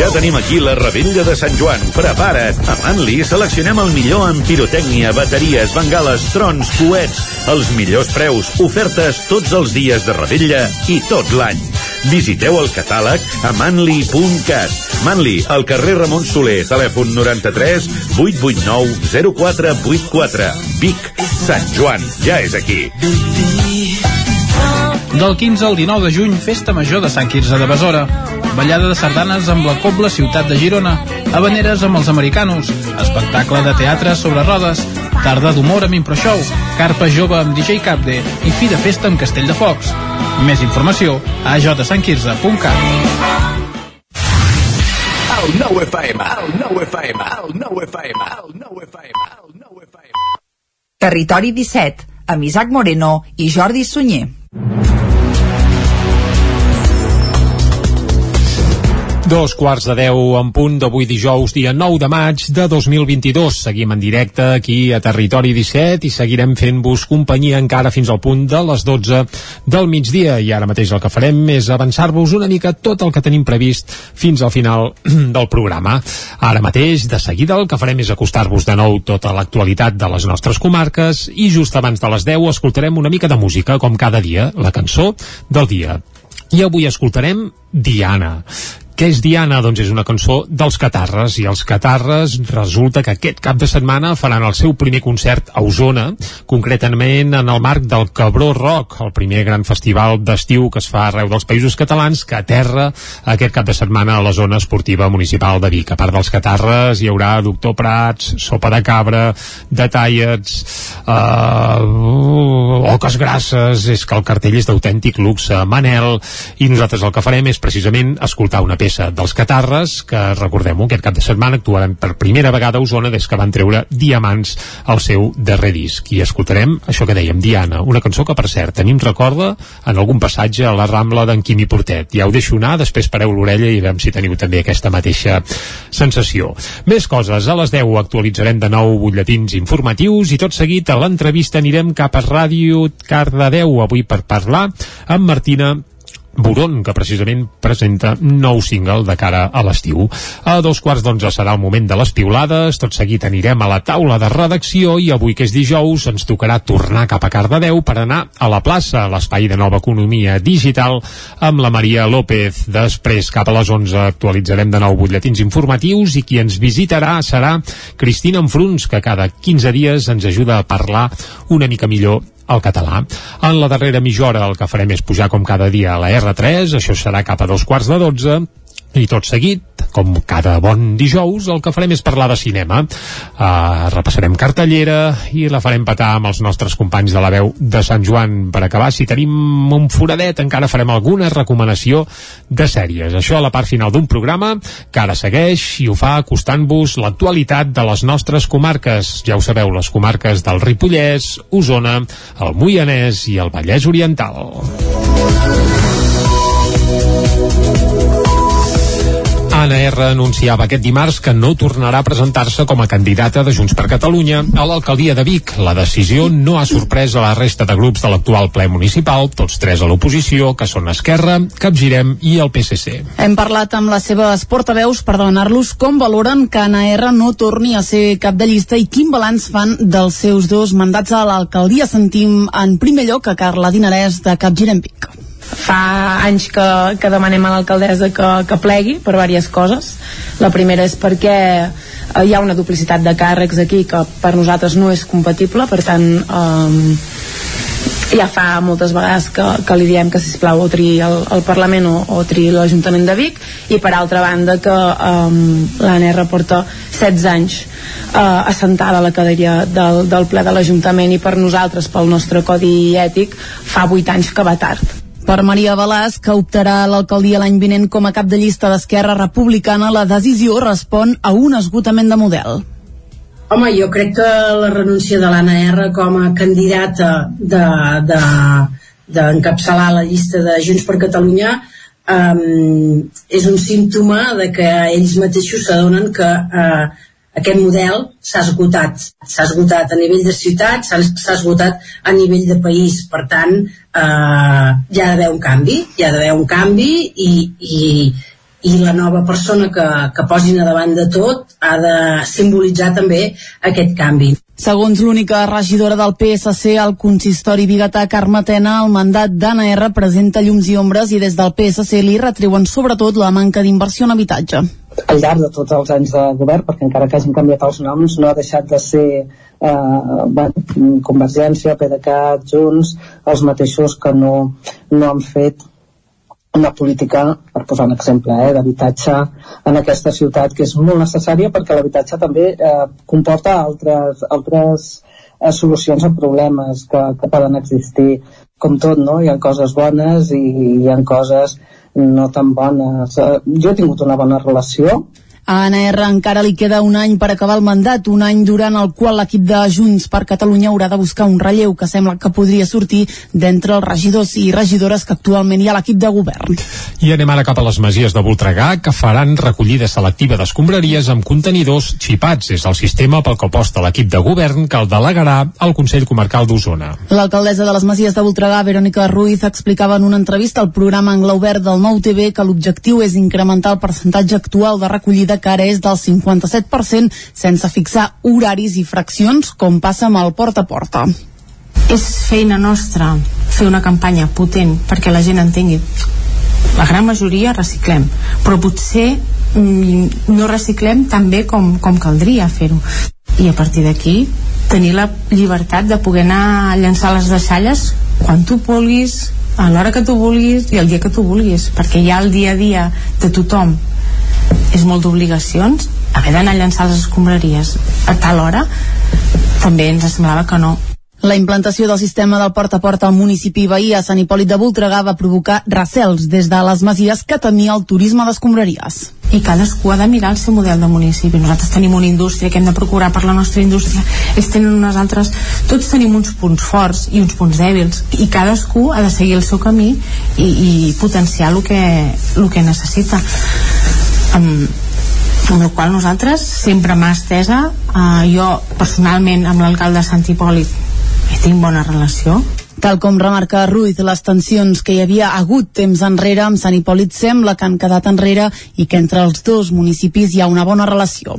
Ja tenim aquí la rebella de Sant Joan. Prepara't! A Manli seleccionem el millor en pirotècnia, bateries, bengales, trons, coets, els millors preus, ofertes tots els dies de rebella i tot l'any. Visiteu el catàleg a manli.cat. Manli, al carrer Ramon Soler, telèfon 93 889 0484. Vic, Sant Joan, ja és aquí. Del 15 al 19 de juny, Festa Major de Sant Quirze de Besora. Ballada de sardanes amb la Cobla Ciutat de Girona. Habaneres amb els americanos. Espectacle de teatre sobre rodes. Tarda d'humor amb ImproShow. Carpa jove amb DJ Capde. I fi de festa amb Castell de Focs. Més informació a jsantquirze.cat. El nou FM, el nou FM, el nou FM, el nou FM, el nou FM. Territori 17, amb Isaac Moreno i Jordi Sunyer. Dos quarts de deu en punt d'avui dijous, dia 9 de maig de 2022. Seguim en directe aquí a Territori 17 i seguirem fent-vos companyia encara fins al punt de les 12 del migdia. I ara mateix el que farem és avançar-vos una mica tot el que tenim previst fins al final [clears throat] del programa. Ara mateix, de seguida, el que farem és acostar-vos de nou tota l'actualitat de les nostres comarques i just abans de les 10 escoltarem una mica de música, com cada dia, la cançó del dia. I avui escoltarem Diana. Què és Diana? Doncs és una cançó dels Catarres i els Catarres resulta que aquest cap de setmana faran el seu primer concert a Osona, concretament en el marc del Cabró Rock, el primer gran festival d'estiu que es fa arreu dels països catalans que aterra aquest cap de setmana a la zona esportiva municipal de Vic. A part dels Catarres hi haurà Doctor Prats, Sopa de Cabra, Detallets, uh, Oques Grasses, és que el cartell és d'autèntic luxe, Manel, i nosaltres el que farem és precisament escoltar una peça dels Catarres, que recordem-ho, aquest cap de setmana actuaran per primera vegada a Osona des que van treure Diamants al seu darrer disc. I escoltarem això que dèiem, Diana, una cançó que, per cert, em recorda en algun passatge a la Rambla d'en Quimi Portet. Ja ho deixo anar, després pareu l'orella i veiem si teniu també aquesta mateixa sensació. Més coses, a les 10 actualitzarem de nou butlletins informatius i tot seguit a l'entrevista anirem cap a Ràdio Cardedeu avui per parlar amb Martina Buron, que precisament presenta nou single de cara a l'estiu. A dos quarts d'onze serà el moment de les piulades, tot seguit anirem a la taula de redacció i avui que és dijous ens tocarà tornar cap a Cardedeu per anar a la plaça, l'espai de nova economia digital amb la Maria López. Després, cap a les 11, actualitzarem de nou butlletins informatius i qui ens visitarà serà Cristina Enfruns, que cada 15 dies ens ajuda a parlar una mica millor el català. En la darrera mitja hora el que farem és pujar com cada dia a la R3, això serà cap a dos quarts de 12, i tot seguit, com cada bon dijous, el que farem és parlar de cinema. Uh, repassarem cartellera i la farem petar amb els nostres companys de la veu de Sant Joan. Per acabar, si tenim un foradet, encara farem alguna recomanació de sèries. Això a la part final d'un programa que ara segueix i ho fa acostant-vos l'actualitat de les nostres comarques. Ja ho sabeu, les comarques del Ripollès, Osona, el Moianès i el Vallès Oriental. Anna R. anunciava aquest dimarts que no tornarà a presentar-se com a candidata de Junts per Catalunya a l'alcaldia de Vic. La decisió no ha sorprès a la resta de grups de l'actual ple municipal, tots tres a l'oposició, que són Esquerra, Capgirem i el PSC. Hem parlat amb les seves portaveus per demanar-los com valoren que Anna R. no torni a ser cap de llista i quin balanç fan dels seus dos mandats a l'alcaldia. Sentim en primer lloc a Carla Dinarès de Capgirem Vic fa anys que, que demanem a l'alcaldessa que, que plegui per diverses coses. La primera és perquè eh, hi ha una duplicitat de càrrecs aquí que per nosaltres no és compatible per tant eh, ja fa moltes vegades que, que li diem que sisplau o triï el, el Parlament o, o triï l'Ajuntament de Vic. I per altra banda que um, l'ANR porta 16 anys uh, assentada a la cadira del, del ple de l'Ajuntament i per nosaltres, pel nostre codi ètic fa 8 anys que va tard per Maria Balàs, que optarà a l'alcaldia l'any vinent com a cap de llista d'Esquerra Republicana, la decisió respon a un esgotament de model. Home, jo crec que la renúncia de l'Anna R com a candidata d'encapçalar de, de, la llista de Junts per Catalunya um, és un símptoma de que ells mateixos s'adonen que uh, aquest model s'ha esgotat. S'ha esgotat a nivell de ciutat, s'ha esgotat a nivell de país. Per tant, eh, hi ha d'haver un canvi, hi ha d'haver un canvi i, i, i la nova persona que, que posin a davant de tot ha de simbolitzar també aquest canvi. Segons l'única regidora del PSC al consistori biguetà Carme Tena, el mandat d'Anna R presenta llums i ombres i des del PSC li retreuen sobretot la manca d'inversió en habitatge al llarg de tots els anys de govern, perquè encara que hagin canviat els noms, no ha deixat de ser eh, Convergència, PDeCAT, Junts, els mateixos que no, no han fet una política, per posar un exemple, eh, d'habitatge en aquesta ciutat, que és molt necessària perquè l'habitatge també eh, comporta altres, altres eh, solucions a problemes que, que poden existir. Com tot, no? Hi ha coses bones i hi ha coses no tan. Eh, jo he tingut una bona relació a Anna R encara li queda un any per acabar el mandat, un any durant el qual l'equip de Junts per Catalunya haurà de buscar un relleu que sembla que podria sortir d'entre els regidors i regidores que actualment hi ha a l'equip de govern. I anem ara cap a les masies de Voltregà, que faran recollida selectiva d'escombraries amb contenidors xipats. És el sistema pel que aposta l'equip de govern que el delegarà al Consell Comarcal d'Osona. L'alcaldessa de les masies de Voltregà, Verònica Ruiz, explicava en una entrevista al programa Angla Obert del Nou TV que l'objectiu és incrementar el percentatge actual de recollida que ara és del 57% sense fixar horaris i fraccions com passa amb el porta a porta. És feina nostra fer una campanya potent perquè la gent entengui la gran majoria reciclem però potser mm, no reciclem tan bé com, com caldria fer-ho i a partir d'aquí tenir la llibertat de poder anar a llançar les deixalles quan tu vulguis a l'hora que tu vulguis i el dia que tu vulguis perquè ja el dia a dia de tothom és molt d'obligacions haver d'anar a llançar les escombraries a tal hora també ens semblava que no la implantació del sistema del porta a porta al municipi veí a Sant Hipòlit de Voltregà va provocar recels des de les masies que temia el turisme d'escombraries. I cadascú ha de mirar el seu model de municipi. Nosaltres tenim una indústria que hem de procurar per la nostra indústria. Ells tenen unes altres... Tots tenim uns punts forts i uns punts dèbils i cadascú ha de seguir el seu camí i, i potenciar el que, el que necessita. Um, amb la qual nosaltres sempre mà estesa eh, jo personalment amb l'alcalde de Sant Hipòlit tinc bona relació tal com remarca Ruiz, les tensions que hi havia hagut temps enrere amb Sant Hipòlit sembla que han quedat enrere i que entre els dos municipis hi ha una bona relació.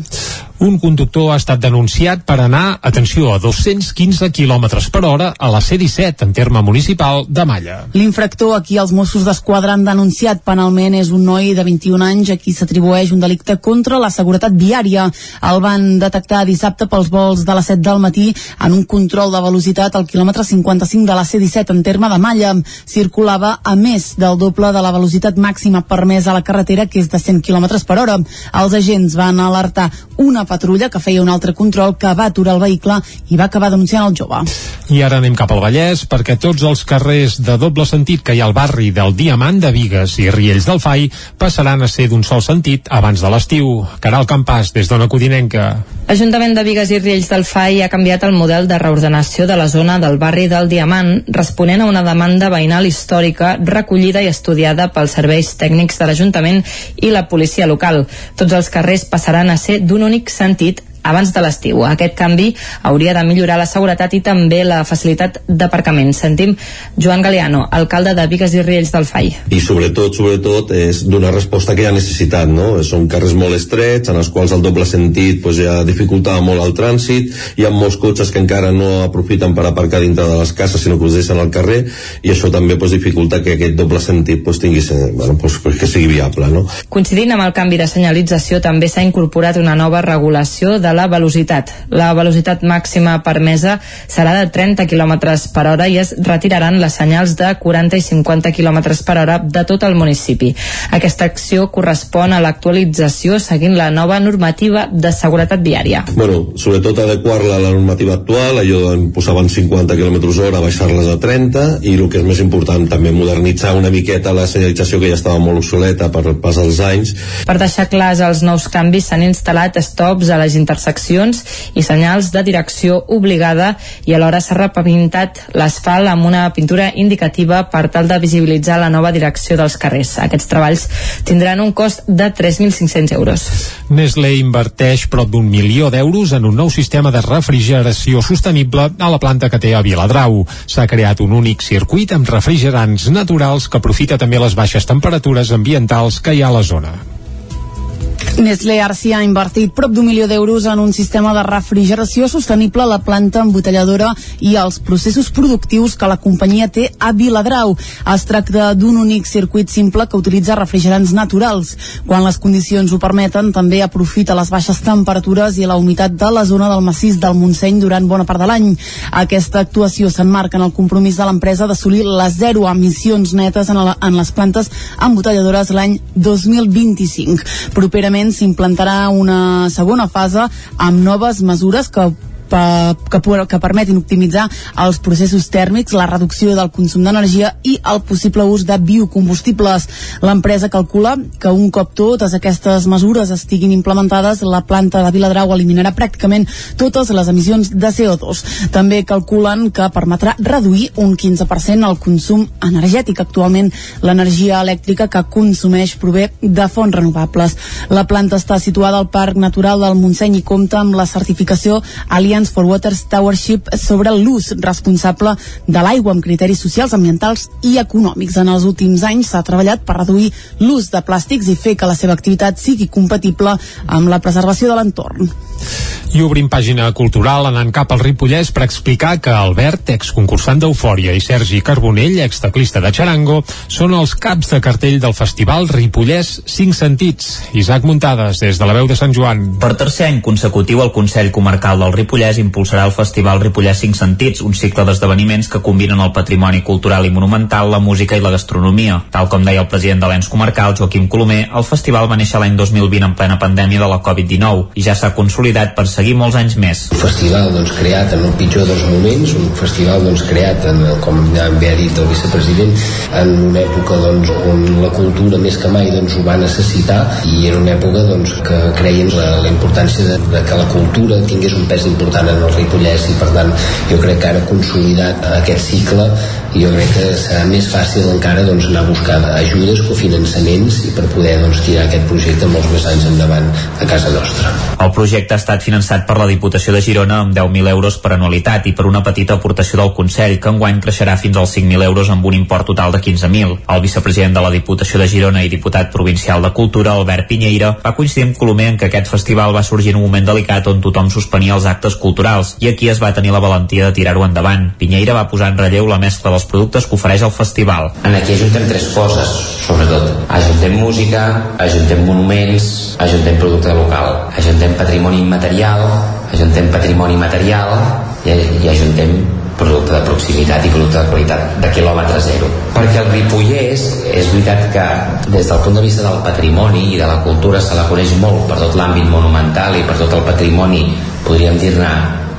Un conductor ha estat denunciat per anar, atenció, a 215 km per hora a la C-17 en terme municipal de Malla. L'infractor a qui els Mossos d'Esquadra han denunciat penalment és un noi de 21 anys a qui s'atribueix un delicte contra la seguretat viària. El van detectar dissabte pels vols de les 7 del matí en un control de velocitat al quilòmetre 55 de la C-17 en terme de Malla. Circulava a més del doble de la velocitat màxima permesa a la carretera, que és de 100 km per hora. Els agents van alertar una patrulla que feia un altre control que va aturar el vehicle i va acabar denunciant el jove. I ara anem cap al Vallès perquè tots els carrers de doble sentit que hi ha al barri del Diamant de Vigues i Riells del Fai passaran a ser d'un sol sentit abans de l'estiu. Caral Campàs, des d'Ona Codinenca. L'Ajuntament de Vigues i Riells del Fai ha canviat el model de reordenació de la zona del barri del Diamant, responent a una demanda veïnal històrica recollida i estudiada pels serveis tècnics de l'Ajuntament i la policia local. Tots els carrers passaran a ser d'un únic sentit abans de l'estiu. Aquest canvi hauria de millorar la seguretat i també la facilitat d'aparcament. Sentim Joan Galeano, alcalde de Vigues i Riells del FAI. I sobretot, sobretot, és donar resposta que hi ha necessitat, no? Són carrers molt estrets, en els quals el doble sentit pues, ja dificultava molt el trànsit, hi ha molts cotxes que encara no aprofiten per aparcar dintre de les cases, sinó que us deixen al carrer, i això també pues, dificulta que aquest doble sentit pues, tingui, bueno, pues, que sigui viable, no? Coincidint amb el canvi de senyalització, també s'ha incorporat una nova regulació de la velocitat. La velocitat màxima permesa serà de 30 km per hora i es retiraran les senyals de 40 i 50 km per hora de tot el municipi. Aquesta acció correspon a l'actualització seguint la nova normativa de seguretat viària. Bueno, sobretot adequar-la a la normativa actual, allò en posaven 50 km hora, baixar-les a 30 i el que és més important també modernitzar una miqueta la senyalització que ja estava molt obsoleta per pas dels anys. Per deixar clars els nous canvis s'han instal·lat stops a les interseccions i senyals de direcció obligada i alhora s'ha repavintat l'asfalt amb una pintura indicativa per tal de visibilitzar la nova direcció dels carrers. Aquests treballs tindran un cost de 3.500 euros. Nestlé inverteix prop d'un milió d'euros en un nou sistema de refrigeració sostenible a la planta que té a Viladrau. S'ha creat un únic circuit amb refrigerants naturals que aprofita també les baixes temperatures ambientals que hi ha a la zona. Nestlé Arcia ha invertit prop d'un milió d'euros en un sistema de refrigeració sostenible a la planta embotelladora i als processos productius que la companyia té a Viladrau. Es tracta d'un únic circuit simple que utilitza refrigerants naturals. Quan les condicions ho permeten, també aprofita les baixes temperatures i la humitat de la zona del massís del Montseny durant bona part de l'any. Aquesta actuació s'enmarca en el compromís de l'empresa d'assolir les zero emissions netes en, la, en les plantes embotelladores l'any 2025. Properament s'implantarà una segona fase amb noves mesures que que, que permetin optimitzar els processos tèrmics, la reducció del consum d'energia i el possible ús de biocombustibles. L'empresa calcula que un cop totes aquestes mesures estiguin implementades, la planta de Viladrau eliminarà pràcticament totes les emissions de CO2. També calculen que permetrà reduir un 15% el consum energètic. Actualment, l'energia elèctrica que consumeix prové de fonts renovables. La planta està situada al Parc Natural del Montseny i compta amb la certificació Aliança Alliance for Water Stewardship sobre l'ús responsable de l'aigua amb criteris socials, ambientals i econòmics. En els últims anys s'ha treballat per reduir l'ús de plàstics i fer que la seva activitat sigui compatible amb la preservació de l'entorn. I obrim pàgina cultural anant cap al Ripollès per explicar que Albert, exconcursant d'Eufòria, i Sergi Carbonell, exteclista de Charango, són els caps de cartell del festival Ripollès 5 Sentits. Isaac Muntades, des de la veu de Sant Joan. Per tercer any consecutiu, el Consell Comarcal del Ripollès impulsarà el Festival Ripollès 5 Sentits, un cicle d'esdeveniments que combinen el patrimoni cultural i monumental, la música i la gastronomia. Tal com deia el president de l'ENS comarcal, Joaquim Colomer, el festival va néixer l'any 2020 en plena pandèmia de la Covid-19 i ja s'ha consolidat per seguir molts anys més. Un festival doncs, creat en el pitjor dels moments, un festival doncs, creat, en, com ja bé ha dit el vicepresident, en una època doncs, on la cultura més que mai doncs, ho va necessitar i era una època doncs, que creien la, la importància de, de que la cultura tingués un pes important en el Ripollès i per tant jo crec que ara consolidat aquest cicle jo crec que serà més fàcil encara doncs, anar a buscar ajudes, cofinançaments i per poder doncs, tirar aquest projecte molts més anys endavant a casa nostra. El projecte ha estat finançat per la Diputació de Girona amb 10.000 euros per anualitat i per una petita aportació del Consell, que enguany creixerà fins als 5.000 euros amb un import total de 15.000. El vicepresident de la Diputació de Girona i diputat provincial de Cultura, Albert Pinyeira, va coincidir amb Colomer en que aquest festival va sorgir en un moment delicat on tothom suspenia els actes culturals i aquí es va tenir la valentia de tirar-ho endavant. Pinyeira va posar en relleu la mescla dels productes que ofereix el festival. En aquí ajuntem tres coses, sobretot. Ajuntem música, ajuntem monuments, ajuntem producte local, ajuntem patrimoni immaterial, ajuntem patrimoni material i, i ajuntem producte de proximitat i producte de qualitat de quilòmetre zero. Perquè el Ripollès és veritat que des del punt de vista del patrimoni i de la cultura se la coneix molt per tot l'àmbit monumental i per tot el patrimoni, podríem dir-ne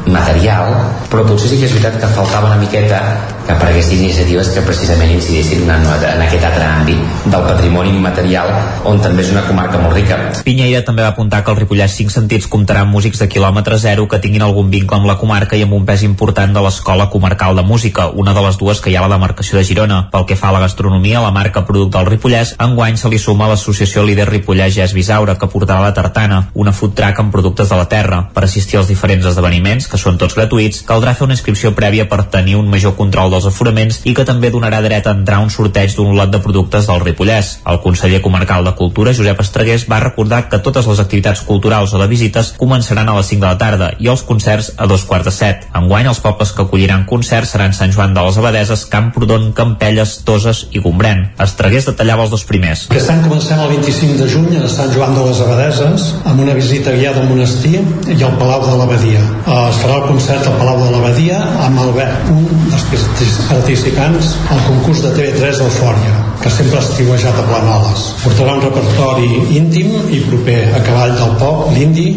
material, però potser sí que és veritat que faltava una miqueta que apareguessin iniciatives que precisament incidissin en, en aquest altre àmbit del patrimoni immaterial, on també és una comarca molt rica. Pinyeira també va apuntar que el Ripollès 5 Sentits comptarà amb músics de quilòmetre zero que tinguin algun vincle amb la comarca i amb un pes important de l'Escola Comarcal de Música, una de les dues que hi ha a la demarcació de Girona. Pel que fa a la gastronomia, la marca producte del Ripollès, enguany se li suma l'associació líder Ripollès Gès Bisaura, que portarà la tartana, una food truck amb productes de la terra. Per assistir als diferents esdeveniments, que són tots gratuïts, caldrà fer una inscripció prèvia per tenir un major control dels aforaments i que també donarà dret a entrar un sorteig d'un lot de productes del Ripollès. El conseller comarcal de Cultura, Josep Estregués, va recordar que totes les activitats culturals o de visites començaran a les 5 de la tarda i els concerts a dos quarts de set. Enguany, els pobles que acolliran concerts seran Sant Joan de les Abadeses, Camprodon, Campelles, Toses i Gombrèn. Estregués detallava els dos primers. Aquest any comencem el 25 de juny a Sant Joan de les Abadeses amb una visita guiada al monestir i al Palau de l'Abadia. Es farà el concert al Palau de l'Abadia amb Albert, un dels participants al concurs de TV3 d'Eufòria, que sempre ha estiuejat a Planoles. Portarà un repertori íntim i proper a cavall del pop, l'indi,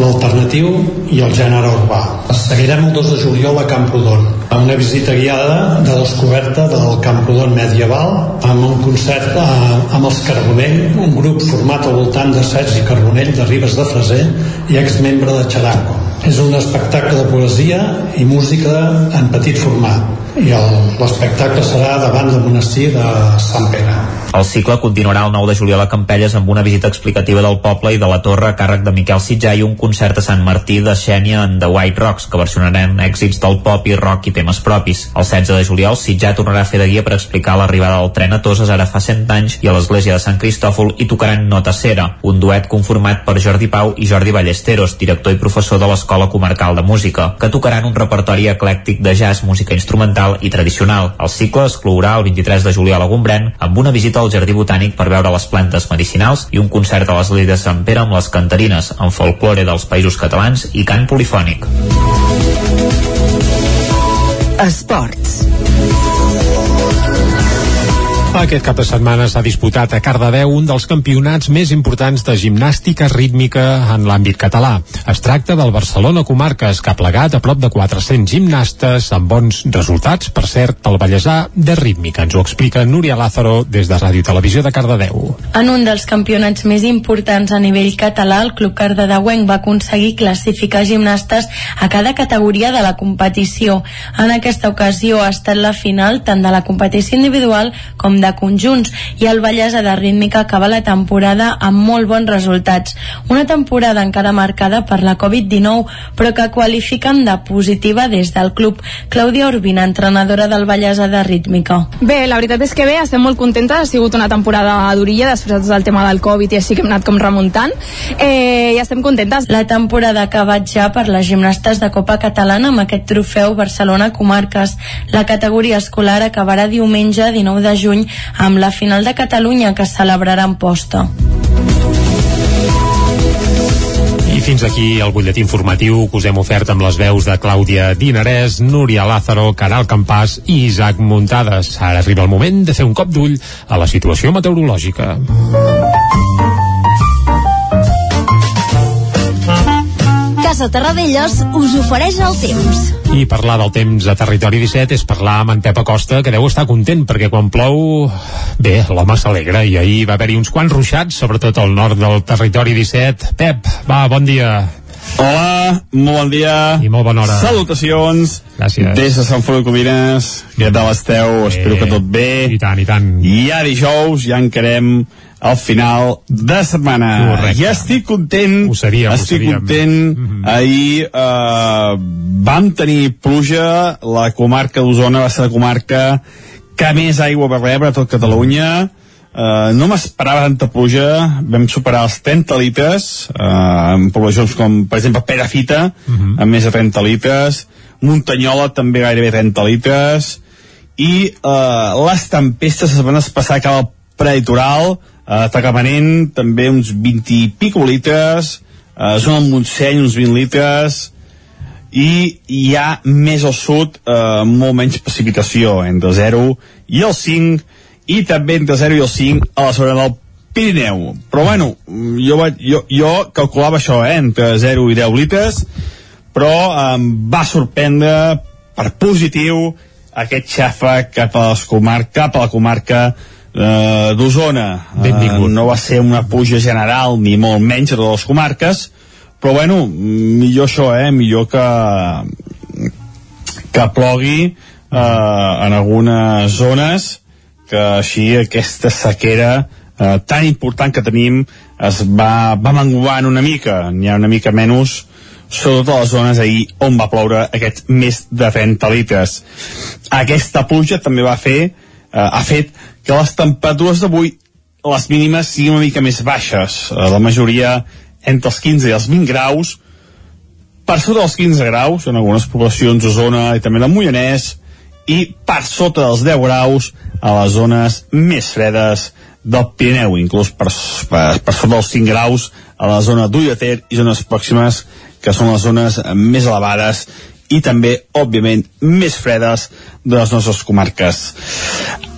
l'alternatiu i el gènere urbà. Seguirem el 2 de juliol a Camprodon, amb una visita guiada de descoberta del Camprodon medieval, amb un concert a, amb els Carbonell, un grup format al voltant de Sergi Carbonell de Ribes de Freser i exmembre de Xaraco És un espectacle de poesia i música en petit format i l'espectacle serà davant del monestir de Sant Pere. El cicle continuarà el 9 de juliol a Campelles amb una visita explicativa del poble i de la torre a càrrec de Miquel Sitjà i un concert a Sant Martí de Xènia en The White Rocks que versionaran èxits del pop i rock i temes propis. El 16 de juliol Sitjà tornarà a fer de guia per explicar l'arribada del tren a Toses ara fa 100 anys i a l'església de Sant Cristòfol i tocaran Nota Cera, un duet conformat per Jordi Pau i Jordi Ballesteros, director i professor de l'Escola Comarcal de Música, que tocaran un repertori eclèctic de jazz, música instrumental i tradicional. El cicle es clourà el 23 de juliol a Gombrèn amb una visita al Jardí Botànic per veure les plantes medicinals i un concert a l'església de Sant Pere amb les cantarines, amb folklore dels països catalans i cant polifònic. Esports. Aquest cap de setmana s'ha disputat a Cardedeu un dels campionats més importants de gimnàstica rítmica en l'àmbit català. Es tracta del Barcelona Comarques, que ha plegat a prop de 400 gimnastes amb bons resultats, per cert, el Vallèsà de rítmica. Ens ho explica Núria Lázaro des de Ràdio Televisió de Cardedeu. En un dels campionats més importants a nivell català, el Club Cardedeuenc va aconseguir classificar gimnastes a cada categoria de la competició. En aquesta ocasió ha estat la final tant de la competició individual com de conjunts i el Vallès de rítmica acaba la temporada amb molt bons resultats. Una temporada encara marcada per la Covid-19 però que qualifiquen de positiva des del club. Clàudia Urbina, entrenadora del Vallès de rítmica. Bé, la veritat és que bé, estem molt contentes, ha sigut una temporada durilla després del tema del Covid i així que hem anat com remuntant eh, i estem contentes. La temporada ha acabat ja per les gimnastes de Copa Catalana amb aquest trofeu Barcelona Comarques. La categoria escolar acabarà diumenge 19 de juny amb la final de Catalunya que es celebrarà en posta. I fins aquí el butlletí informatiu que us hem ofert amb les veus de Clàudia Dinarès, Núria Lázaro, Caral Campàs i Isaac Muntades. Ara arriba el moment de fer un cop d'ull a la situació meteorològica. Casa Terradellos us ofereix el temps. I parlar del temps a Territori 17 és parlar amb en Pep Acosta, que deu estar content, perquè quan plou, bé, l'home s'alegra, i ahir va haver-hi uns quants ruixats, sobretot al nord del Territori 17. Pep, va, bon dia. Hola, molt bon dia. I molt bona hora. Salutacions. Gràcies. Des de Sant Feliu Codines. Què tal esteu? Espero que tot bé. I tant, i tant. I ja dijous ja encarem al final de setmana. Correcte. Ja estic content. Ho seríem, ho estic seríem. content. Mm -hmm. Ahir eh, vam tenir pluja. La comarca d'Osona va ser la comarca que més aigua va rebre a tot Catalunya. Uh, no m'esperava tanta pluja vam superar els 30 litres uh, en poblacions com per exemple Perafita uh -huh. amb més de 30 litres Muntanyola també gairebé 30 litres i uh, les tempestes es van espassar cap al preditoral uh, Tagamanent també uns 20 i pico litres. Uh, zona del Montseny uns 20 litres. I hi ha més al sud eh, molt menys precipitació entre 0 i el 5 i també entre 0 i el 5 a la zona del Pirineu. Però bueno, jo, vaig, jo, jo calculava això eh, entre 0 i 10 litres però em va sorprendre per positiu aquest xafa cap a, comar cap a la comarca eh, d'Osona. Eh, no va ser una puja general ni molt menys a totes les comarques però bueno, millor això, eh? millor que que plogui eh, en algunes zones que així aquesta sequera eh, tan important que tenim es va, va menguant una mica. N'hi ha una mica menys sobretot a les zones ahir on va ploure aquests més de 30 litres. Aquesta pluja també va fer ha fet que les temperatures d'avui les mínimes siguin una mica més baixes. Eh, la majoria entre els 15 i els 20 graus. Per sota dels 15 graus en algunes poblacions d'Osona i també del Moianès i per sota dels 10 graus a les zones més fredes del Pirineu, inclús per, per, per sota dels 5 graus a la zona d'Ullater i zones pròximes que són les zones més elevades i també, òbviament, més fredes de les nostres comarques.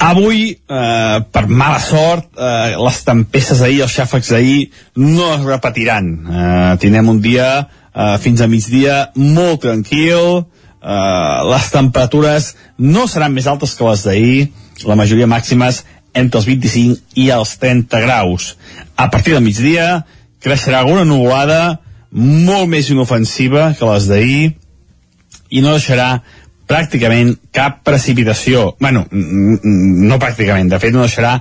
Avui, eh, per mala sort, eh, les tempestes d'ahir, els xàfecs d'ahir, no es repetiran. Eh, tindrem un dia eh, fins a migdia molt tranquil, eh, les temperatures no seran més altes que les d'ahir, la majoria màximes entre els 25 i els 30 graus. A partir del migdia creixerà alguna nuvolada, molt més inofensiva que les d'ahir i no deixarà pràcticament cap precipitació. bueno, no pràcticament, de fet no deixarà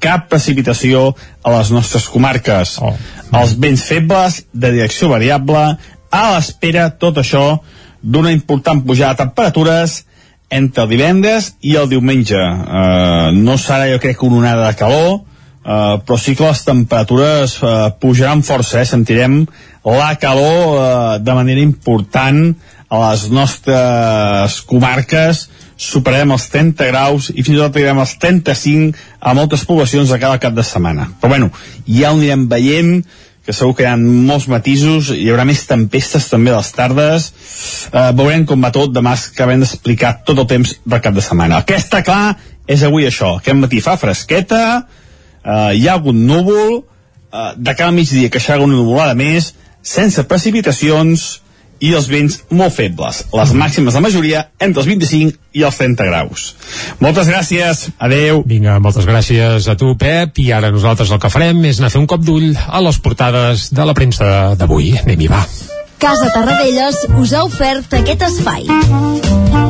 cap precipitació a les nostres comarques. Oh. Els vents febles, de direcció variable, a l'espera, tot això, d'una important pujada de temperatures entre el divendres i el diumenge. Uh, no serà, jo crec, una onada de calor, uh, però sí que les temperatures uh, pujaran força, eh? sentirem la calor uh, de manera important a les nostres comarques superarem els 30 graus i fins i tot arribarem als 35 a moltes poblacions de cada cap de setmana. Però bueno, ja ho anirem veient, que segur que hi ha molts matisos, hi haurà més tempestes també a les tardes, eh, veurem com va tot, demà acabem d'explicar tot el temps del cap de setmana. El que està clar és avui això, aquest matí fa fresqueta, eh, hi ha algun núvol, eh, de cada migdia que xerga una nuvolada més, sense precipitacions, i els vents molt febles. Les màximes de majoria entre els 25 i els 30 graus. Moltes gràcies, adeu. Vinga, moltes gràcies a tu, Pep, i ara nosaltres el que farem és anar a fer un cop d'ull a les portades de la premsa d'avui. Anem-hi, va. Casa Tarradellas us ha ofert aquest espai.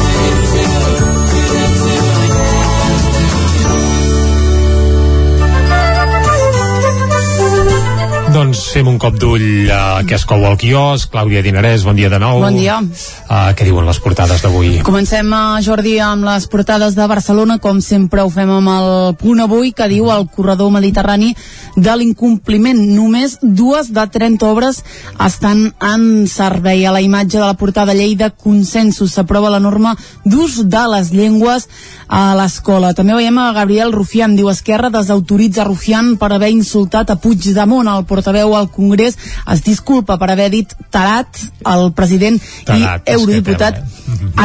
Doncs fem un cop d'ull a què es cou al quios. Clàudia Dinarès, bon dia de nou. Bon dia. Uh, què diuen les portades d'avui? Comencem, uh, Jordi, amb les portades de Barcelona, com sempre ho fem amb el punt avui, que diu el corredor mediterrani de l'incompliment. Només dues de 30 obres estan en servei. A la imatge de la portada llei de consensos s'aprova la norma d'ús de les llengües a l'escola. També veiem a Gabriel Rufián, diu Esquerra desautoritza Rufián per haver insultat a Puigdemont. El portaveu al Congrés es disculpa per haver dit tarat al president Tarat, i eurodiputat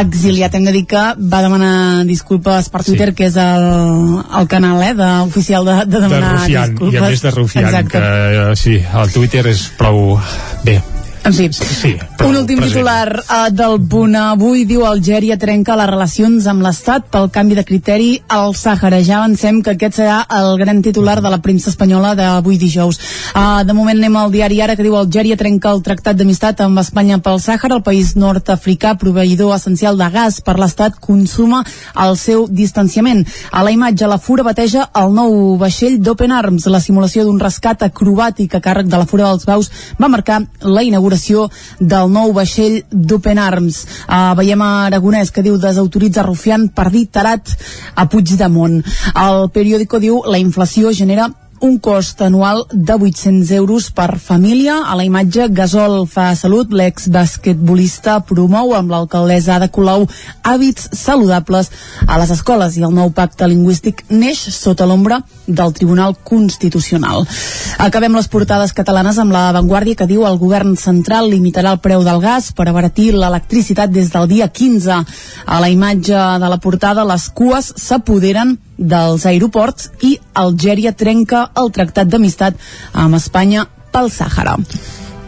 exiliat. Hem de dir que va demanar disculpes per Twitter, sí. que és el, el canal eh, de, oficial de, de De demanar Rufián, disculpes. i a més de Rufián, Exacte. que uh, sí, el Twitter és prou... Bé, En fi, sí, un últim present. titular uh, del punt avui diu Algèria trenca les relacions amb l'Estat pel canvi de criteri al Sàhara. Ja avancem que aquest serà el gran titular de la premsa espanyola d'avui dijous. Uh, de moment anem al diari Ara que diu Algèria trenca el tractat d'amistat amb Espanya pel Sàhara. El país nord-africà, proveïdor essencial de gas per l'Estat, consuma el seu distanciament. A la imatge, la Fura bateja el nou vaixell d'Open Arms. La simulació d'un rescat acrobàtic a càrrec de la Fura dels Baus va marcar la inauguració del nou vaixell d'Open Arms. Uh, veiem a Aragonès que diu desautoritza Rufián per dir tarat a Puigdemont. El periòdico diu la inflació genera un cost anual de 800 euros per família. A la imatge, Gasol fa salut, l'ex-basquetbolista promou amb l'alcaldessa Ada Colau hàbits saludables a les escoles i el nou pacte lingüístic neix sota l'ombra del Tribunal Constitucional. Acabem les portades catalanes amb la Vanguardia que diu el govern central limitarà el preu del gas per abaratir l'electricitat des del dia 15. A la imatge de la portada, les cues s'apoderen dels aeroports i Algèria trenca el tractat d'amistat amb Espanya pel Sàhara.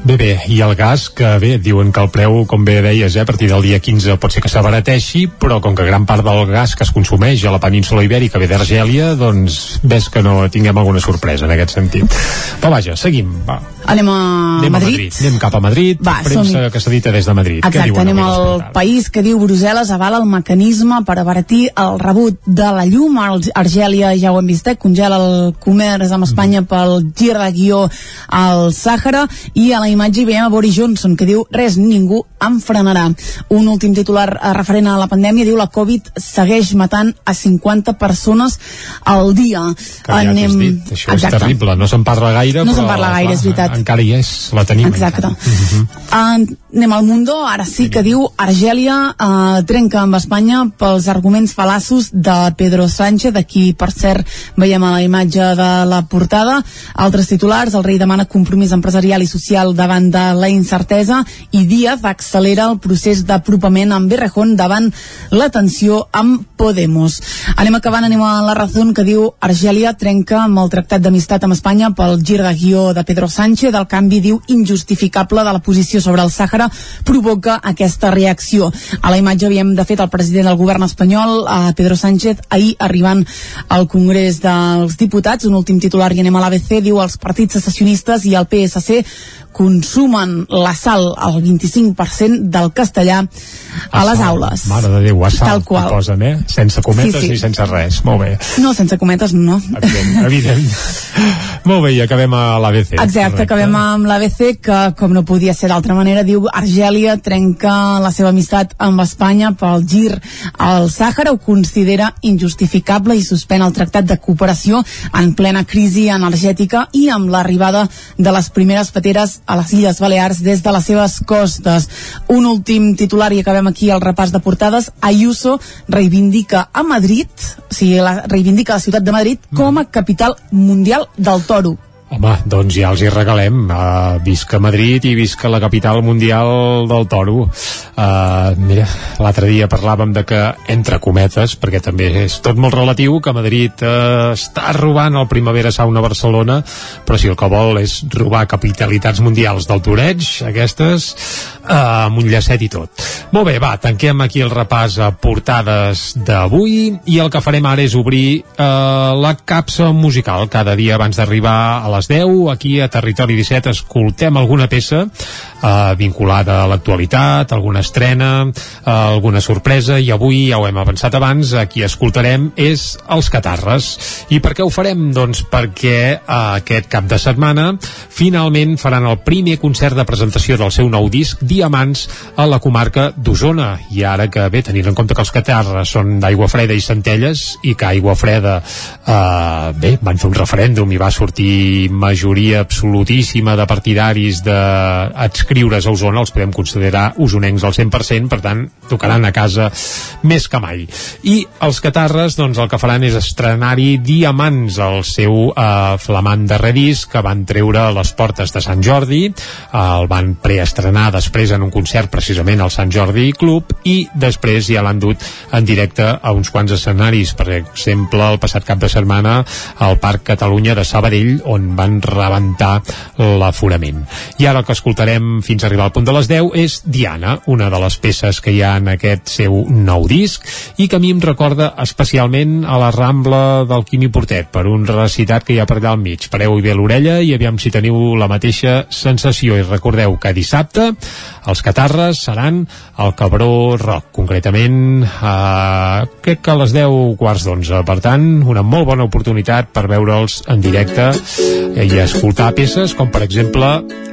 Bé, bé, i el gas, que bé, diuen que el preu, com bé deies, eh, a partir del dia 15 pot ser que s'abarateixi, però com que gran part del gas que es consumeix a la península ibèrica ve d'Argèlia, doncs ves que no tinguem alguna sorpresa en aquest sentit. Però vaja, seguim, va. Anem a Anem Madrid. a Madrid. Anem cap a Madrid, Va, premsa que s'edita des de Madrid. Exacte, diuen anem al país que diu Brussel·les avala el mecanisme per abaratir el rebut de la llum. Ar- Argèlia, ja ho hem vist, eh, congela el comerç amb Espanya pel gir de guió al Sàhara i a la imatge hi veiem a Boris Johnson que diu res, ningú em frenarà. Un últim titular eh, referent a la pandèmia diu la Covid segueix matant a 50 persones al dia. Que ja t'has dit, això és terrible, no se'n parla gaire, No però parla gaire, és veritat. encara hi és, la tenim. Exacte. encara. [laughs] Mhm. Uh, anem al Mundo, ara sí que diu Argèlia uh, trenca amb Espanya pels arguments fal·laços de Pedro Sánchez, aquí per cert veiem a la imatge de la portada altres titulars, el rei demana compromís empresarial i social davant de la incertesa i Díaz accelera el procés d'apropament amb Berrejón davant la tensió amb Podemos. Anem acabant, anem a la raó que diu Argèlia trenca amb el tractat d'amistat amb Espanya pel gir de guió de Pedro Sánchez. El canvi, diu, injustificable de la posició sobre el Sàhara provoca aquesta reacció. A la imatge havíem de fet el president del govern espanyol, a Pedro Sánchez, ahir arribant al Congrés dels Diputats. Un últim titular i anem a l'ABC, diu els partits secessionistes i el PSC consumen la sal al 25% del castellà a, les aules. Mare de Déu, a sal, Tal qual. posen, eh? Sense cometes Sí, sí. ni sense res. Molt bé. No, sense cometes, no. Evident, evident. [laughs] Molt bé, i acabem a l'ABC. Exacte, acabem amb l'ABC que, com no podia ser d'altra manera, diu Argèlia trenca la seva amistat amb Espanya pel gir al Sàhara, ho considera injustificable i suspèn el tractat de cooperació en plena crisi energètica i amb l'arribada de les primeres pateres a les Illes Balears des de les seves costes. Un últim titular i acabem aquí el repàs de portades. Ayuso reivindica a Madrid, o sigui, la, reivindica la ciutat de Madrid com a capital mundial del toro. Home, doncs ja els hi regalem. Uh, visca Madrid i visca la capital mundial del toro. Uh, mira, l'altre dia parlàvem de que, entre cometes, perquè també és tot molt relatiu, que Madrid uh, està robant el Primavera Sauna Barcelona, però si el que vol és robar capitalitats mundials del toreig, aquestes, uh, amb un llacet i tot. Molt bé, va, tanquem aquí el repàs a portades d'avui i el que farem ara és obrir uh, la capsa musical cada dia abans d'arribar a les 10 aquí a Territori 17 escoltem alguna peça uh, vinculada a l'actualitat, alguna estrena uh, alguna sorpresa i avui ja ho hem avançat abans, aquí escoltarem és Els Catarres i per què ho farem? Doncs perquè uh, aquest cap de setmana finalment faran el primer concert de presentació del seu nou disc Diamants a la comarca d'Osona i ara que bé, tenint en compte que els Catarres són d'aigua freda i centelles i que aigua freda uh, bé, van fer un referèndum i va sortir majoria absolutíssima de partidaris d'adscriure's a Osona, els podem considerar usonencs al 100%, per tant, tocaran a casa més que mai. I els Catarres, doncs, el que faran és estrenar-hi Diamants, el seu eh, flamant darrer disc que van treure a les portes de Sant Jordi, eh, el van preestrenar després en un concert precisament al Sant Jordi Club i després ja l'han dut en directe a uns quants escenaris, per exemple, el passat cap de setmana al Parc Catalunya de Sabadell, on van rebentar l'aforament. I ara el que escoltarem fins a arribar al punt de les 10 és Diana, una de les peces que hi ha en aquest seu nou disc i que a mi em recorda especialment a la Rambla del Quimi Portet per un recitat que hi ha per allà al mig. Pareu-hi bé l'orella i aviam si teniu la mateixa sensació i recordeu que dissabte els Catarres seran al Cabró Rock, concretament eh, crec que a les 10 quarts d'11 per tant, una molt bona oportunitat per veure'ls en directe i escoltar peces com per exemple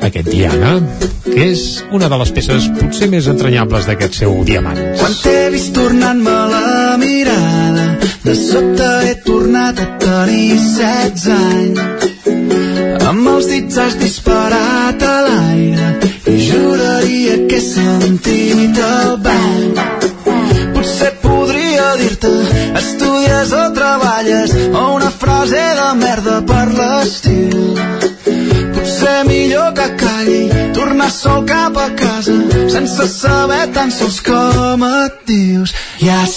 aquest Diana que és una de les peces potser més entranyables d'aquest seu Diamants Quan t'he vist tornant-me la mirada de sobte he tornat a tenir 16 anys. Amb els dits has disparat a l'aire i juraria que he sentit el vent. Potser podria dir-te estudies o treballes o una frase de merda per l'estil. Potser millor que calli tornar sol cap a casa sense saber tan sols com et dius. I has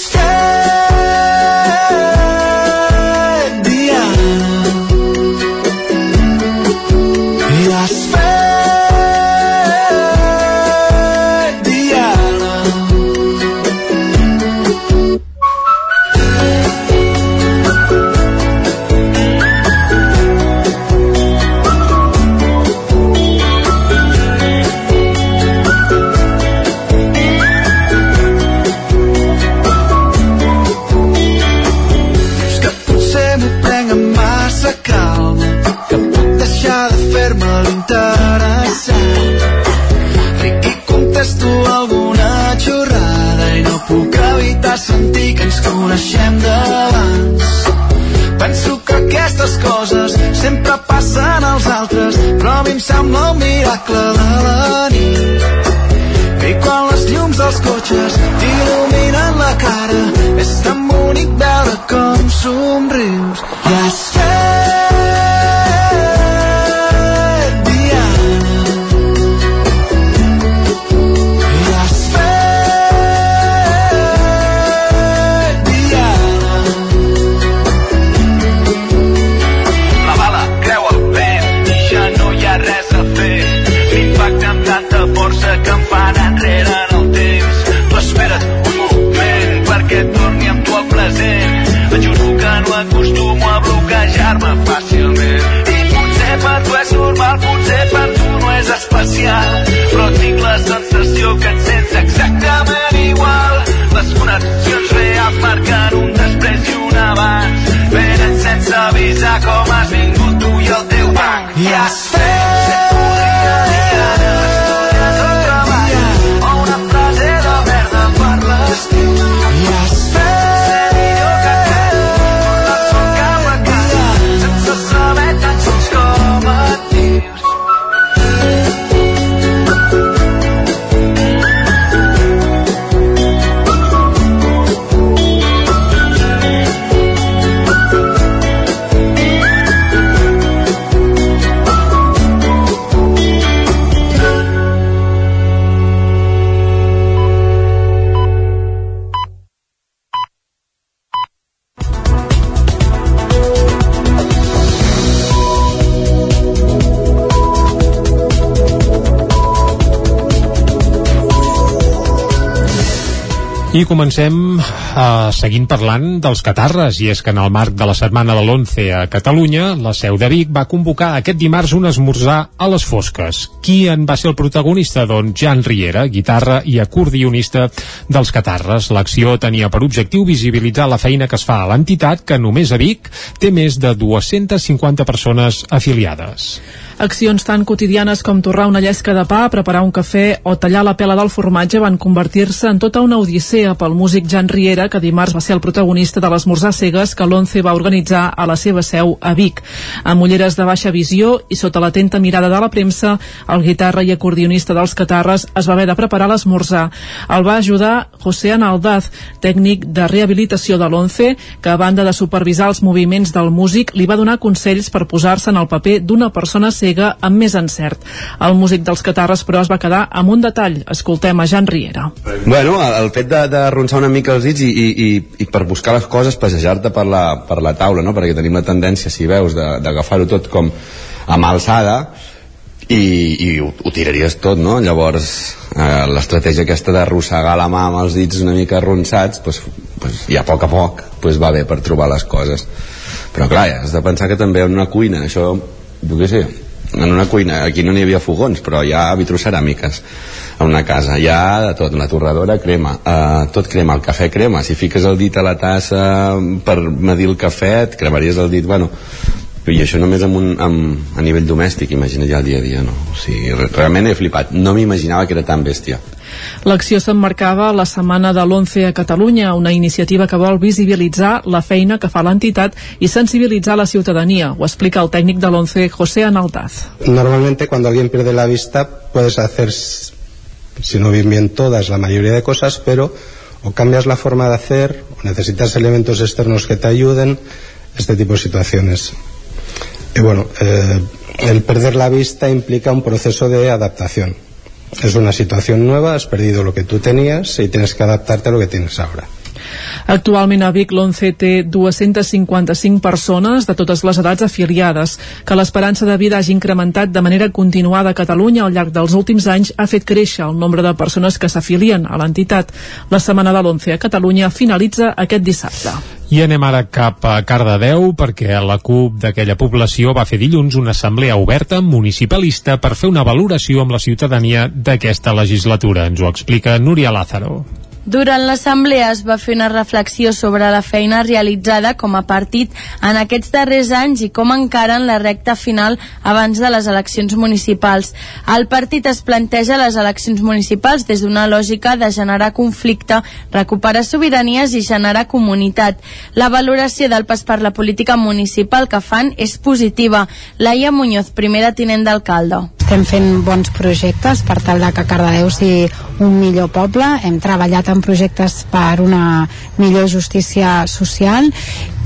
coneixem d'abans. Penso que aquestes coses sempre passen als altres però a mi em sembla un miracle de la nit. I quan les llums dels cotxes t'il·luminen la cara és tan bonic veure com somrius especial, però tinc la sensació que et sents exactament igual. Les connexions reals marquen un després i un abans, venen sense avisar com has vingut tu i el teu banc. I has Comencem uh, seguint parlant dels catarres, i és que en el marc de la setmana de l'11 a Catalunya, la seu de Vic va convocar aquest dimarts un esmorzar a les fosques. Qui en va ser el protagonista? Doncs Jan Riera, guitarra i acordionista dels catarres. L'acció tenia per objectiu visibilitzar la feina que es fa a l'entitat, que només a Vic té més de 250 persones afiliades. Accions tan quotidianes com torrar una llesca de pa, preparar un cafè o tallar la pela del formatge van convertir-se en tota una odissea pel músic Jan Riera, que dimarts va ser el protagonista de l'esmorzar cegues que l'ONCE va organitzar a la seva seu a Vic. Amb ulleres de baixa visió i sota l'atenta mirada de la premsa, el guitarra i acordionista dels Catarres es va haver de preparar l'esmorzar. El va ajudar José Analdaz, tècnic de rehabilitació de l'ONCE, que a banda de supervisar els moviments del músic, li va donar consells per posar-se en el paper d'una persona cega amb més encert. El músic dels Catarres, però, es va quedar amb un detall. Escoltem a Jan Riera. Bueno, el fet de, de ronçar una mica els dits i, i, i, i per buscar les coses, passejar-te per, la, per la taula, no? perquè tenim la tendència, si veus, d'agafar-ho tot com a mà alçada i, i ho, ho tiraries tot, no? Llavors, eh, l'estratègia aquesta d'arrossegar la mà amb els dits una mica arronsats, pues, pues, ja a poc a poc pues, va bé per trobar les coses. Però clar, has de pensar que també en una cuina, això, jo què sé, en una cuina, aquí no n'hi havia fogons, però hi ha vitroceràmiques a una casa, hi ha de tot, una torradora crema, eh, tot crema, el cafè crema, si fiques el dit a la tassa per medir el cafè, et cremaries el dit, bueno, i això només amb un, amb, a nivell domèstic, imagina ja el dia a dia, no? O sigui, re- realment he flipat, no m'imaginava que era tan bèstia. L'acció s'emmarcava la setmana de l'11 a Catalunya, una iniciativa que vol visibilitzar la feina que fa l'entitat i sensibilitzar la ciutadania. Ho explica el tècnic de l'11, José Analdaz. Normalmente cuando alguien pierde la vista puedes hacer, si no bien bien todas, la mayoría de cosas, pero o cambias la forma de hacer, o necesitas elementos externos que te ayuden, este tipo de situaciones. Y bueno, eh, el perder la vista implica un proceso de adaptación. Es una situación nueva, has perdido lo que tú tenías y tienes que adaptarte a lo que tienes ahora. Actualment a Vic l'11 té 255 persones de totes les edats afiliades. Que l'esperança de vida hagi incrementat de manera continuada a Catalunya al llarg dels últims anys ha fet créixer el nombre de persones que s'afilien a l'entitat. La setmana de l'11 a Catalunya finalitza aquest dissabte. I anem ara cap a Cardedeu perquè la CUP d'aquella població va fer dilluns una assemblea oberta municipalista per fer una valoració amb la ciutadania d'aquesta legislatura. Ens ho explica Núria Lázaro. Durant l'assemblea es va fer una reflexió sobre la feina realitzada com a partit en aquests darrers anys i com encaren la recta final abans de les eleccions municipals. El partit es planteja les eleccions municipals des d'una lògica de generar conflicte, recuperar sobiranies i generar comunitat. La valoració del pas per la política municipal que fan és positiva. Laia Muñoz, primera tinent d'alcalde. Estem fent bons projectes per tal de que Cardedeu sigui un millor poble. Hem treballat en projectes per una millor justícia social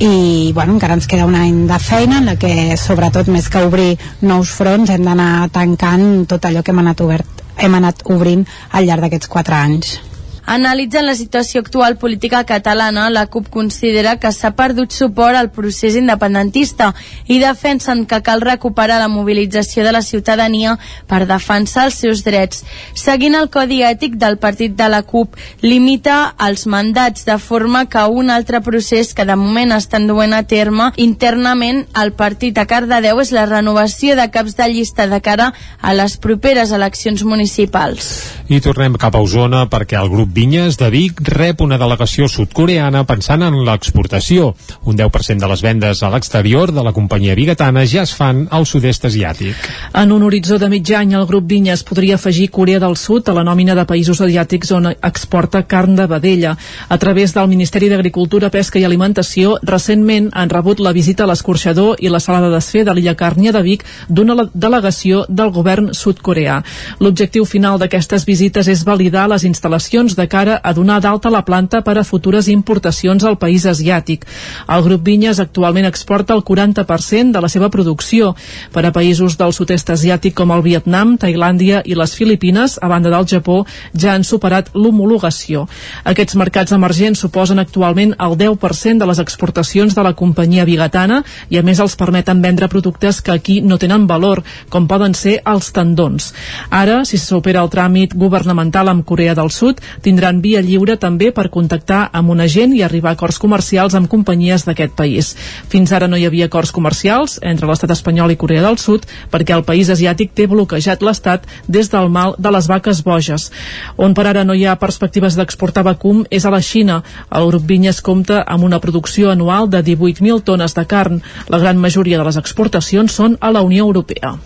i bueno, encara ens queda un any de feina en la que sobretot més que obrir nous fronts hem d'anar tancant tot allò que hem anat, obert, hem anat obrint al llarg d'aquests quatre anys. Analitzant la situació actual política catalana, la CUP considera que s'ha perdut suport al procés independentista i defensen que cal recuperar la mobilització de la ciutadania per defensar els seus drets. Seguint el codi ètic del partit de la CUP, limita els mandats de forma que un altre procés que de moment estan duent a terme internament al partit a Cardedeu és la renovació de caps de llista de cara a les properes eleccions municipals. I tornem cap a Osona perquè el grup Vinyes de Vic rep una delegació sud-coreana pensant en l'exportació. Un 10% de les vendes a l'exterior de la companyia bigatana ja es fan al sud-est asiàtic. En un horitzó de mig any, el grup Vinyes podria afegir Corea del Sud a la nòmina de països asiàtics on exporta carn de vedella. A través del Ministeri d'Agricultura, Pesca i Alimentació, recentment han rebut la visita a l'escorxador i la sala de desfer de l'illa Càrnia de Vic d'una delegació del govern sud-coreà. L'objectiu final d'aquestes visites és validar les instal·lacions de cara a donar d'alta la planta per a futures importacions al país asiàtic. El grup Vinyes actualment exporta el 40% de la seva producció per a països del sud-est asiàtic com el Vietnam, Tailàndia i les Filipines, a banda del Japó, ja han superat l'homologació. Aquests mercats emergents suposen actualment el 10% de les exportacions de la companyia bigatana i a més els permeten vendre productes que aquí no tenen valor, com poden ser els tendons. Ara, si se supera el tràmit governamental amb Corea del Sud, tindran via lliure també per contactar amb un agent i arribar a acords comercials amb companyies d'aquest país. Fins ara no hi havia acords comercials entre l'estat espanyol i Corea del Sud perquè el país asiàtic té bloquejat l'estat des del mal de les vaques boges. On per ara no hi ha perspectives d'exportar vacum és a la Xina. El grup Vinyes compta amb una producció anual de 18.000 tones de carn. La gran majoria de les exportacions són a la Unió Europea.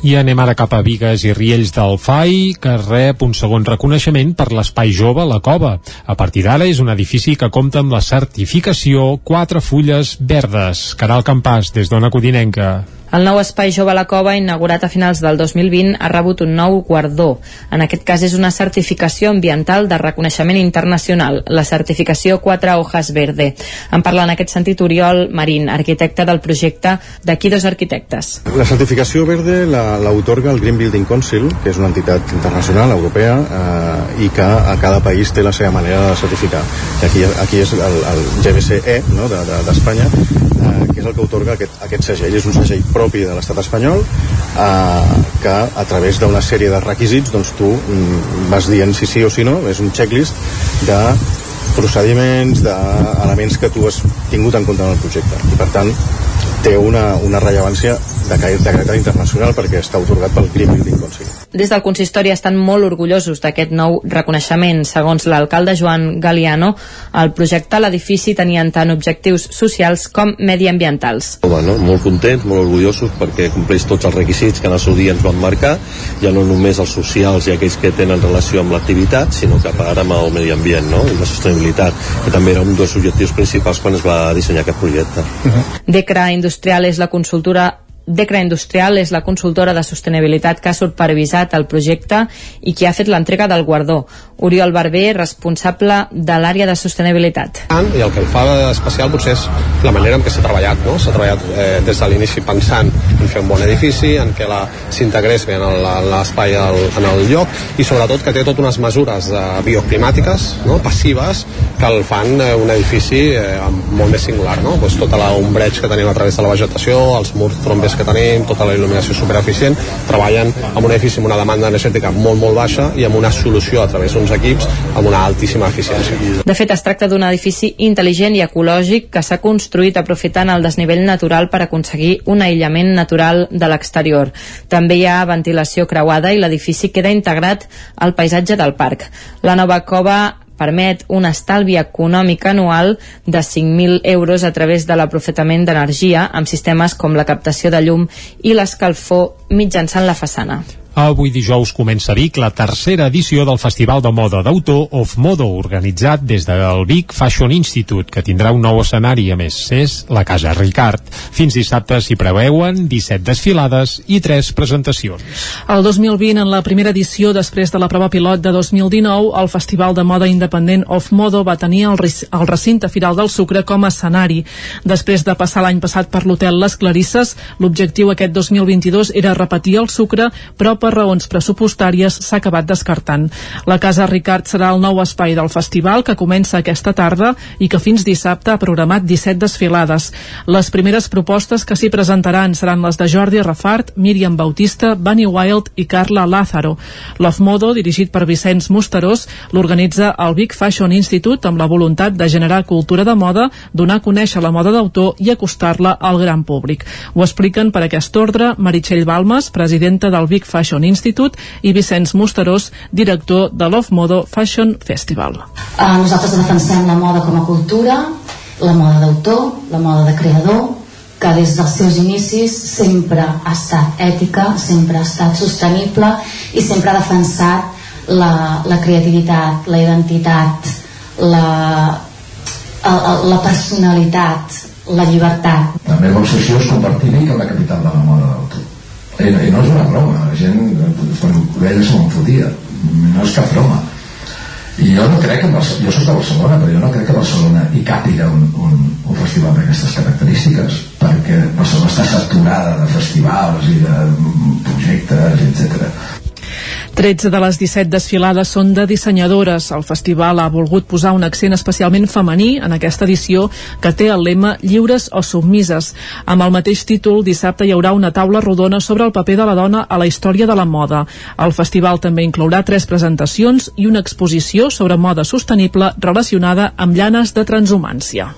I anem ara cap a Vigues i Riells del FAI, que rep un segon reconeixement per l'Espai Jove La Cova. A partir d'ara és un edifici que compta amb la certificació Quatre Fulles Verdes. Caral Campàs, des d'Ona Codinenca. El nou espai jove a la cova, inaugurat a finals del 2020, ha rebut un nou guardó. En aquest cas és una certificació ambiental de reconeixement internacional, la certificació 4 hojas verde. En parla en aquest sentit Oriol Marín, arquitecte del projecte d'aquí dos arquitectes. La certificació verde l'autorga el Green Building Council, que és una entitat internacional, europea, eh, i que a cada país té la seva manera de certificar. I aquí, aquí és el, el GBCE no, d'Espanya, de, de, eh, que és el que otorga aquest, aquest segell. És un segell de l'estat espanyol eh, que a través d'una sèrie de requisits doncs tu mm, vas dient si sí o si no, és un checklist de procediments, d'elements que tu has tingut en compte en el projecte. I per tant té una, una rellevància de, de caràcter internacional perquè està otorgat pel Green Building Council. Des del consistori estan molt orgullosos d'aquest nou reconeixement. Segons l'alcalde Joan Galiano, el projecte a l'edifici tenien tant objectius socials com mediambientals. Bueno, molt contents, molt orgullosos perquè compleix tots els requisits que en el seu dia ens van marcar, ja no només els socials i aquells que tenen relació amb l'activitat, sinó que a part amb el medi ambient no? i la sostenibilitat, que també era un dels objectius principals quan es va dissenyar aquest projecte. Uh -huh. Decra Industrial és la consultora Decra Industrial és la consultora de sostenibilitat que ha supervisat el projecte i qui ha fet l'entrega del guardó. Oriol Barber, responsable de l'àrea de sostenibilitat. I el que el fa especial potser és la manera en què s'ha treballat. No? S'ha treballat eh, des de l'inici pensant en fer un bon edifici, en què s'integrés bé en l'espai en el lloc i sobretot que té totes unes mesures eh, bioclimàtiques, no? passives, que el fan eh, un edifici eh, molt més singular. No? Pues tota l'ombreig que tenim a través de la vegetació, els murs trombes que tenim, tota la il·luminació supereficient, treballen amb un edifici amb una demanda energètica molt, molt baixa i amb una solució a través d'uns equips amb una altíssima eficiència. De fet, es tracta d'un edifici intel·ligent i ecològic que s'ha construït aprofitant el desnivell natural per aconseguir un aïllament natural de l'exterior. També hi ha ventilació creuada i l'edifici queda integrat al paisatge del parc. La nova cova permet un estalvi econòmic anual de 5.000 euros a través de l'aprofitament d'energia amb sistemes com la captació de llum i l'escalfor mitjançant la façana. Avui dijous comença a Vic la tercera edició del Festival de Moda d'Autor Of Modo, organitzat des del Vic Fashion Institute, que tindrà un nou escenari, a més, és la Casa Ricard. Fins dissabte s'hi preveuen 17 desfilades i 3 presentacions. El 2020, en la primera edició, després de la prova pilot de 2019, el Festival de Moda Independent Of Modo va tenir el, el recinte Firal del Sucre com a escenari. Després de passar l'any passat per l'hotel Les Clarisses, l'objectiu aquest 2022 era repetir el Sucre, però per raons pressupostàries s'ha acabat descartant. La Casa Ricard serà el nou espai del festival que comença aquesta tarda i que fins dissabte ha programat 17 desfilades. Les primeres propostes que s'hi presentaran seran les de Jordi Rafart, Míriam Bautista, Bunny Wild i Carla Lázaro. Love Modo, dirigit per Vicenç Musterós, l'organitza el Big Fashion Institute amb la voluntat de generar cultura de moda, donar a conèixer la moda d'autor i acostar-la al gran públic. Ho expliquen per aquest ordre Meritxell Balmes, presidenta del Big Fashion Institute, i Vicenç Musterós, director de Love Modo Fashion Festival. Uh, nosaltres defensem la moda com a cultura, la moda d'autor, la moda de creador, que des dels seus inicis sempre ha estat ètica, sempre ha estat sostenible i sempre ha defensat la, la creativitat, la identitat, la, la, la personalitat, la llibertat. La meva obsessió és convertir Vic en la capital de la moda d'autor. I, I no és una broma, la gent, quan veia se me'n fotia. No és cap broma. I jo no crec que Barcelona, jo soc de Barcelona, però jo no crec que Barcelona hi càpiga un, un, un festival d'aquestes característiques, perquè Barcelona està saturada de festivals i de projectes, etc 13 de les 17 desfilades són de dissenyadores. El festival ha volgut posar un accent especialment femení en aquesta edició que té el lema Lliures o submises. Amb el mateix títol, dissabte hi haurà una taula rodona sobre el paper de la dona a la història de la moda. El festival també inclourà tres presentacions i una exposició sobre moda sostenible relacionada amb llanes de transhumància.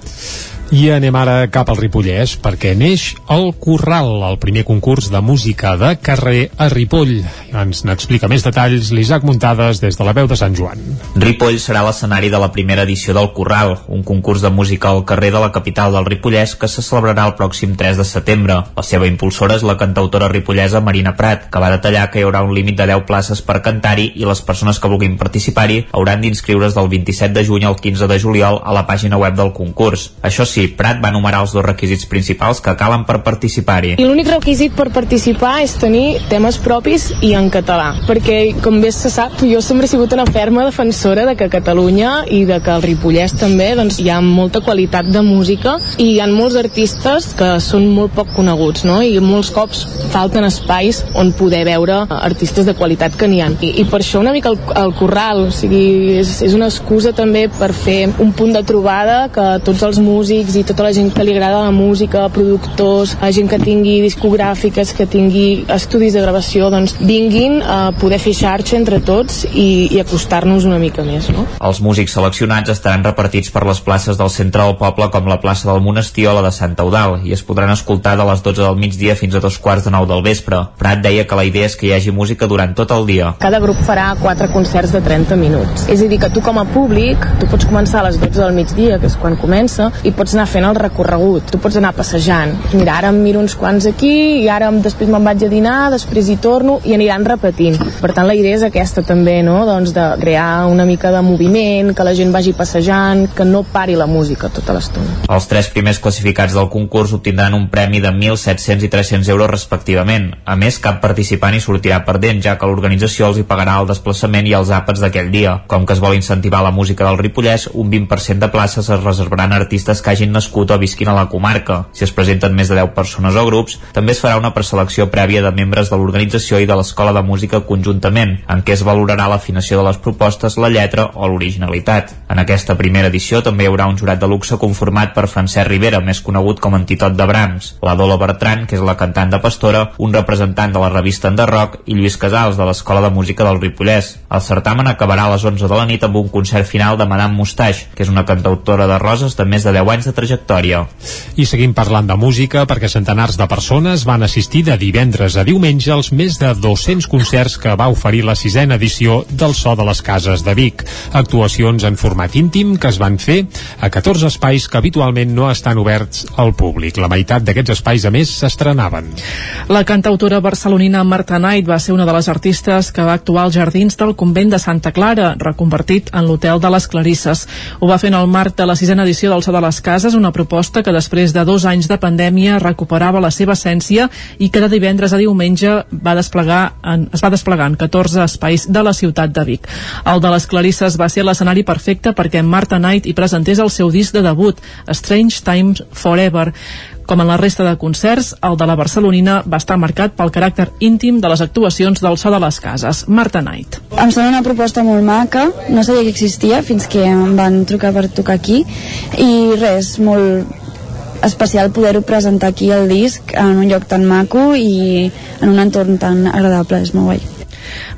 I anem ara cap al Ripollès perquè neix el Corral, el primer concurs de música de carrer a Ripoll. Ens n'explica més detalls l'Isaac Muntades des de la veu de Sant Joan. Ripoll serà l'escenari de la primera edició del Corral, un concurs de música al carrer de la capital del Ripollès que se celebrarà el pròxim 3 de setembre. La seva impulsora és la cantautora ripollesa Marina Prat, que va detallar que hi haurà un límit de 10 places per cantar-hi i les persones que vulguin participar-hi hauran d'inscriure's del 27 de juny al 15 de juliol a la pàgina web del concurs. Això sí, Prat va enumerar els dos requisits principals que calen per participar-hi. I l'únic requisit per participar és tenir temes propis i en català, perquè, com bé se sap, jo sempre he sigut una ferma defensora de que Catalunya i de que el Ripollès també doncs, hi ha molta qualitat de música i hi ha molts artistes que són molt poc coneguts, no? i molts cops falten espais on poder veure artistes de qualitat que n'hi ha. I, I per això una mica el, el corral, o sigui, és, és una excusa també per fer un punt de trobada que tots els músics i tota la gent que li agrada la música, productors, gent que tingui discogràfiques, que tingui estudis de gravació, doncs vinguin a poder fer xarxa entre tots i, i acostar-nos una mica més. No? Els músics seleccionats estaran repartits per les places del centre del poble com la plaça del Monestir o la de Sant Eudal i es podran escoltar de les 12 del migdia fins a dos quarts de nou del vespre. Prat deia que la idea és que hi hagi música durant tot el dia. Cada grup farà quatre concerts de 30 minuts. És a dir, que tu com a públic, tu pots començar a les 12 del migdia, que és quan comença, i pots anar fent el recorregut. Tu pots anar passejant. Mira, ara em miro uns quants aquí i ara després me'n vaig a dinar, després hi torno i aniran repetint. Per tant, la idea és aquesta també, no? Doncs de crear una mica de moviment, que la gent vagi passejant, que no pari la música tota l'estona. Els tres primers classificats del concurs obtindran un premi de 1.700 i 300 euros respectivament. A més, cap participant hi sortirà perdent, ja que l'organització els hi pagarà el desplaçament i els àpats d'aquell dia. Com que es vol incentivar la música del Ripollès, un 20% de places es reservaran a artistes que hagin nascut o visquin a la comarca. Si es presenten més de 10 persones o grups, també es farà una preselecció prèvia de membres de l'organització i de l'Escola de Música conjuntament, en què es valorarà l'afinació de les propostes, la lletra o l'originalitat. En aquesta primera edició també hi haurà un jurat de luxe conformat per Francesc Rivera, més conegut com Antitot de Brahms, la Dola Bertran, que és la cantant de Pastora, un representant de la revista Enderroc i Lluís Casals, de l'Escola de Música del Ripollès. El certamen acabarà a les 11 de la nit amb un concert final de Madame Mustache, que és una cantautora de roses de més de 10 anys de trajectòria. I seguim parlant de música perquè centenars de persones van assistir de divendres a diumenge als més de 200 concerts que va oferir la sisena edició del So de les Cases de Vic. Actuacions en format íntim que es van fer a 14 espais que habitualment no estan oberts al públic. La meitat d'aquests espais, a més, s'estrenaven. La cantautora barcelonina Marta Knight va ser una de les artistes que va actuar als jardins del convent de Santa Clara, reconvertit en l'Hotel de les Clarisses. Ho va fer en el marc de la sisena edició del So de les Cases, una proposta que després de dos anys de pandèmia recuperava la seva essència i que de divendres a diumenge va desplegar en, es va desplegar en 14 espais de la ciutat de Vic. El de les Clarisses va ser l'escenari perfecte perquè Marta Knight hi presentés el seu disc de debut, Strange Times Forever. Com en la resta de concerts, el de la Barcelonina va estar marcat pel caràcter íntim de les actuacions del so de les cases. Marta Knight. Em sembla una proposta molt maca, no sabia que existia fins que em van trucar per tocar aquí i res, molt especial poder-ho presentar aquí al disc en un lloc tan maco i en un entorn tan agradable, és molt guai.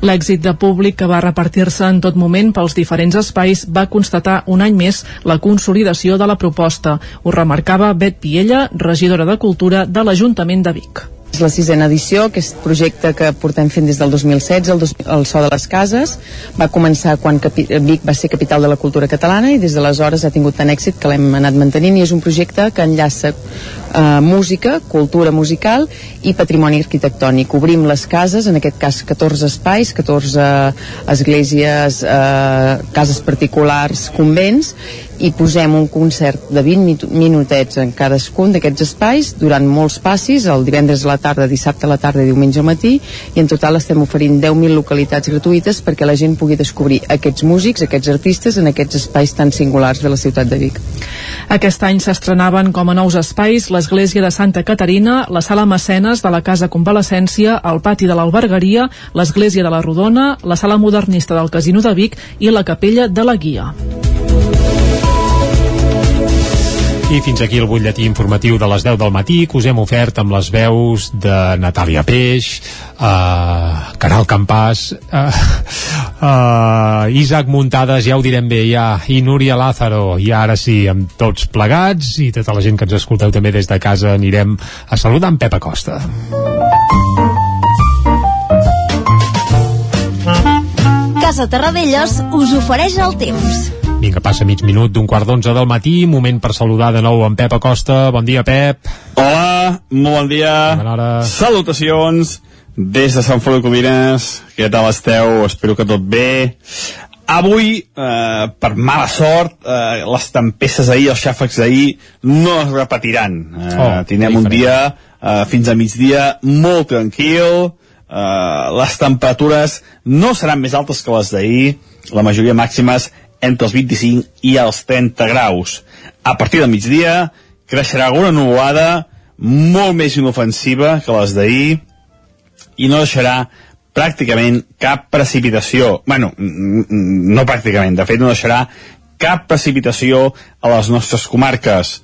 L'èxit de públic que va repartir-se en tot moment pels diferents espais va constatar un any més la consolidació de la proposta. Ho remarcava Bet Piella, regidora de Cultura de l'Ajuntament de Vic. És la sisena edició, aquest projecte que portem fent des del 2016, el, dos, el So de les Cases. Va començar quan Capi, Vic va ser capital de la cultura catalana i des d'aleshores ha tingut tant èxit que l'hem anat mantenint i és un projecte que enllaça eh, música, cultura musical i patrimoni arquitectònic. Obrim les cases, en aquest cas 14 espais, 14 esglésies, eh, cases particulars, convents, i posem un concert de 20 minutets en cadascun d'aquests espais durant molts passis, el divendres a la tarda, dissabte a la tarda i diumenge al matí i en total estem oferint 10.000 localitats gratuïtes perquè la gent pugui descobrir aquests músics, aquests artistes en aquests espais tan singulars de la ciutat de Vic. Aquest any s'estrenaven com a nous espais l'Església de Santa Caterina, la Sala Mecenes de la Casa Convalescència, el Pati de l'Albergaria, l'Església de la Rodona, la Sala Modernista del Casino de Vic i la Capella de la Guia. I fins aquí el butlletí informatiu de les 10 del matí que us hem ofert amb les veus de Natàlia Peix, uh, Caral Campàs, uh, uh, Isaac Muntades, ja ho direm bé, ja, i Núria Lázaro, i ara sí, amb tots plegats, i tota la gent que ens escolteu també des de casa, anirem a saludar en Pep Acosta. Casa Terradellos us ofereix el temps. Vinga, passa mig minut d'un quart d'onze del matí, moment per saludar de nou en Pep Acosta. Bon dia, Pep. Hola, molt bon dia. Salutacions des de Sant Feliu de Codines. Què tal esteu? Espero que tot bé. Avui, eh, per mala sort, eh, les tempestes ahir, els xàfecs d'ahir, no es repetiran. Eh, Oh, tindrem un dia eh, fins a migdia molt tranquil, eh, les temperatures no seran més altes que les d'ahir, la majoria màximes entre els 25 i els 30 graus. A partir del migdia creixerà alguna nuvolada molt més inofensiva que les d'ahir i no deixarà pràcticament cap precipitació. bueno, no pràcticament, de fet no deixarà cap precipitació a les nostres comarques.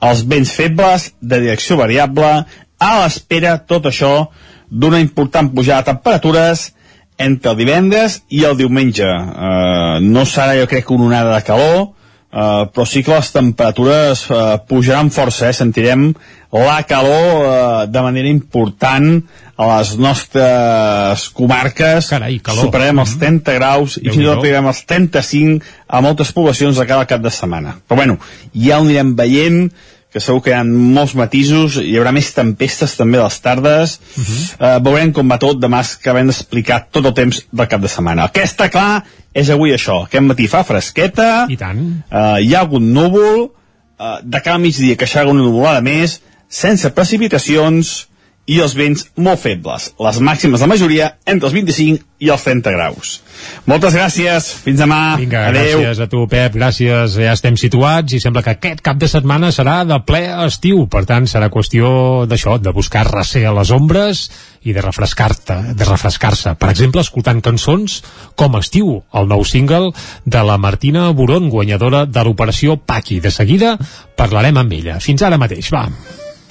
Els vents febles, de direcció variable, a l'espera, tot això, d'una important pujada de temperatures entre el divendres i el diumenge. Uh, no serà, jo crec, una onada de calor, Uh, però sí que les temperatures uh, pujaran força, eh? sentirem la calor uh, de manera important a les nostres comarques Carai, calor. superarem els 30 graus i fins i tot arribarem als 35 a moltes poblacions de cada cap de setmana però bueno, ja ho anirem veient que segur que hi ha molts matisos, hi haurà més tempestes també a les tardes, uh -huh. uh, veurem com va tot, demà que acabem d'explicar tot el temps del cap de setmana. El que està clar és avui això, aquest matí fa fresqueta, I tant. uh, hi ha algun núvol, uh, de cada migdia que una nuvolada més, sense precipitacions i els vents molt febles. Les màximes de majoria entre els 25 i els 30 graus. Moltes gràcies, fins demà. Vinga, Adéu. gràcies a tu, Pep, gràcies. Ja estem situats i sembla que aquest cap de setmana serà de ple estiu. Per tant, serà qüestió d'això, de buscar recer a les ombres i de refrescar-te, de refrescar-se. Per exemple, escoltant cançons com Estiu, el nou single de la Martina Boron, guanyadora de l'operació Paqui. De seguida parlarem amb ella. Fins ara mateix, va.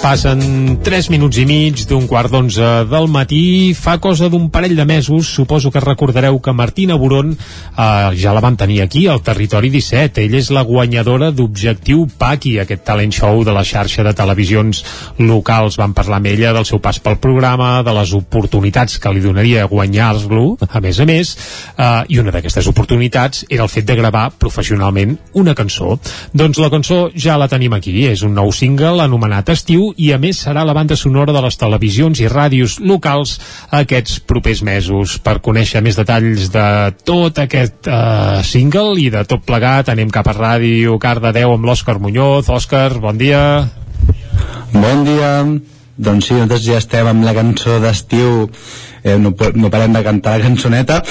Passen 3 minuts i mig d'un quart d'onze del matí. Fa cosa d'un parell de mesos, suposo que recordareu que Martina Boron eh, ja la vam tenir aquí, al Territori 17. Ella és la guanyadora d'Objectiu Paqui, aquest talent show de la xarxa de televisions locals. Vam parlar amb ella del seu pas pel programa, de les oportunitats que li donaria guanyar-lo, a més a més, eh, i una d'aquestes oportunitats era el fet de gravar professionalment una cançó. Doncs la cançó ja la tenim aquí, és un nou single anomenat Estiu i a més serà la banda sonora de les televisions i ràdios locals aquests propers mesos. Per conèixer més detalls de tot aquest uh, single i de tot plegat anem cap a Ràdio Cardedeu amb l'Òscar Muñoz. Òscar, bon dia. Bon dia. Doncs sí, nosaltres ja estem amb la cançó d'estiu, eh, no, no parem de cantar la cançoneta,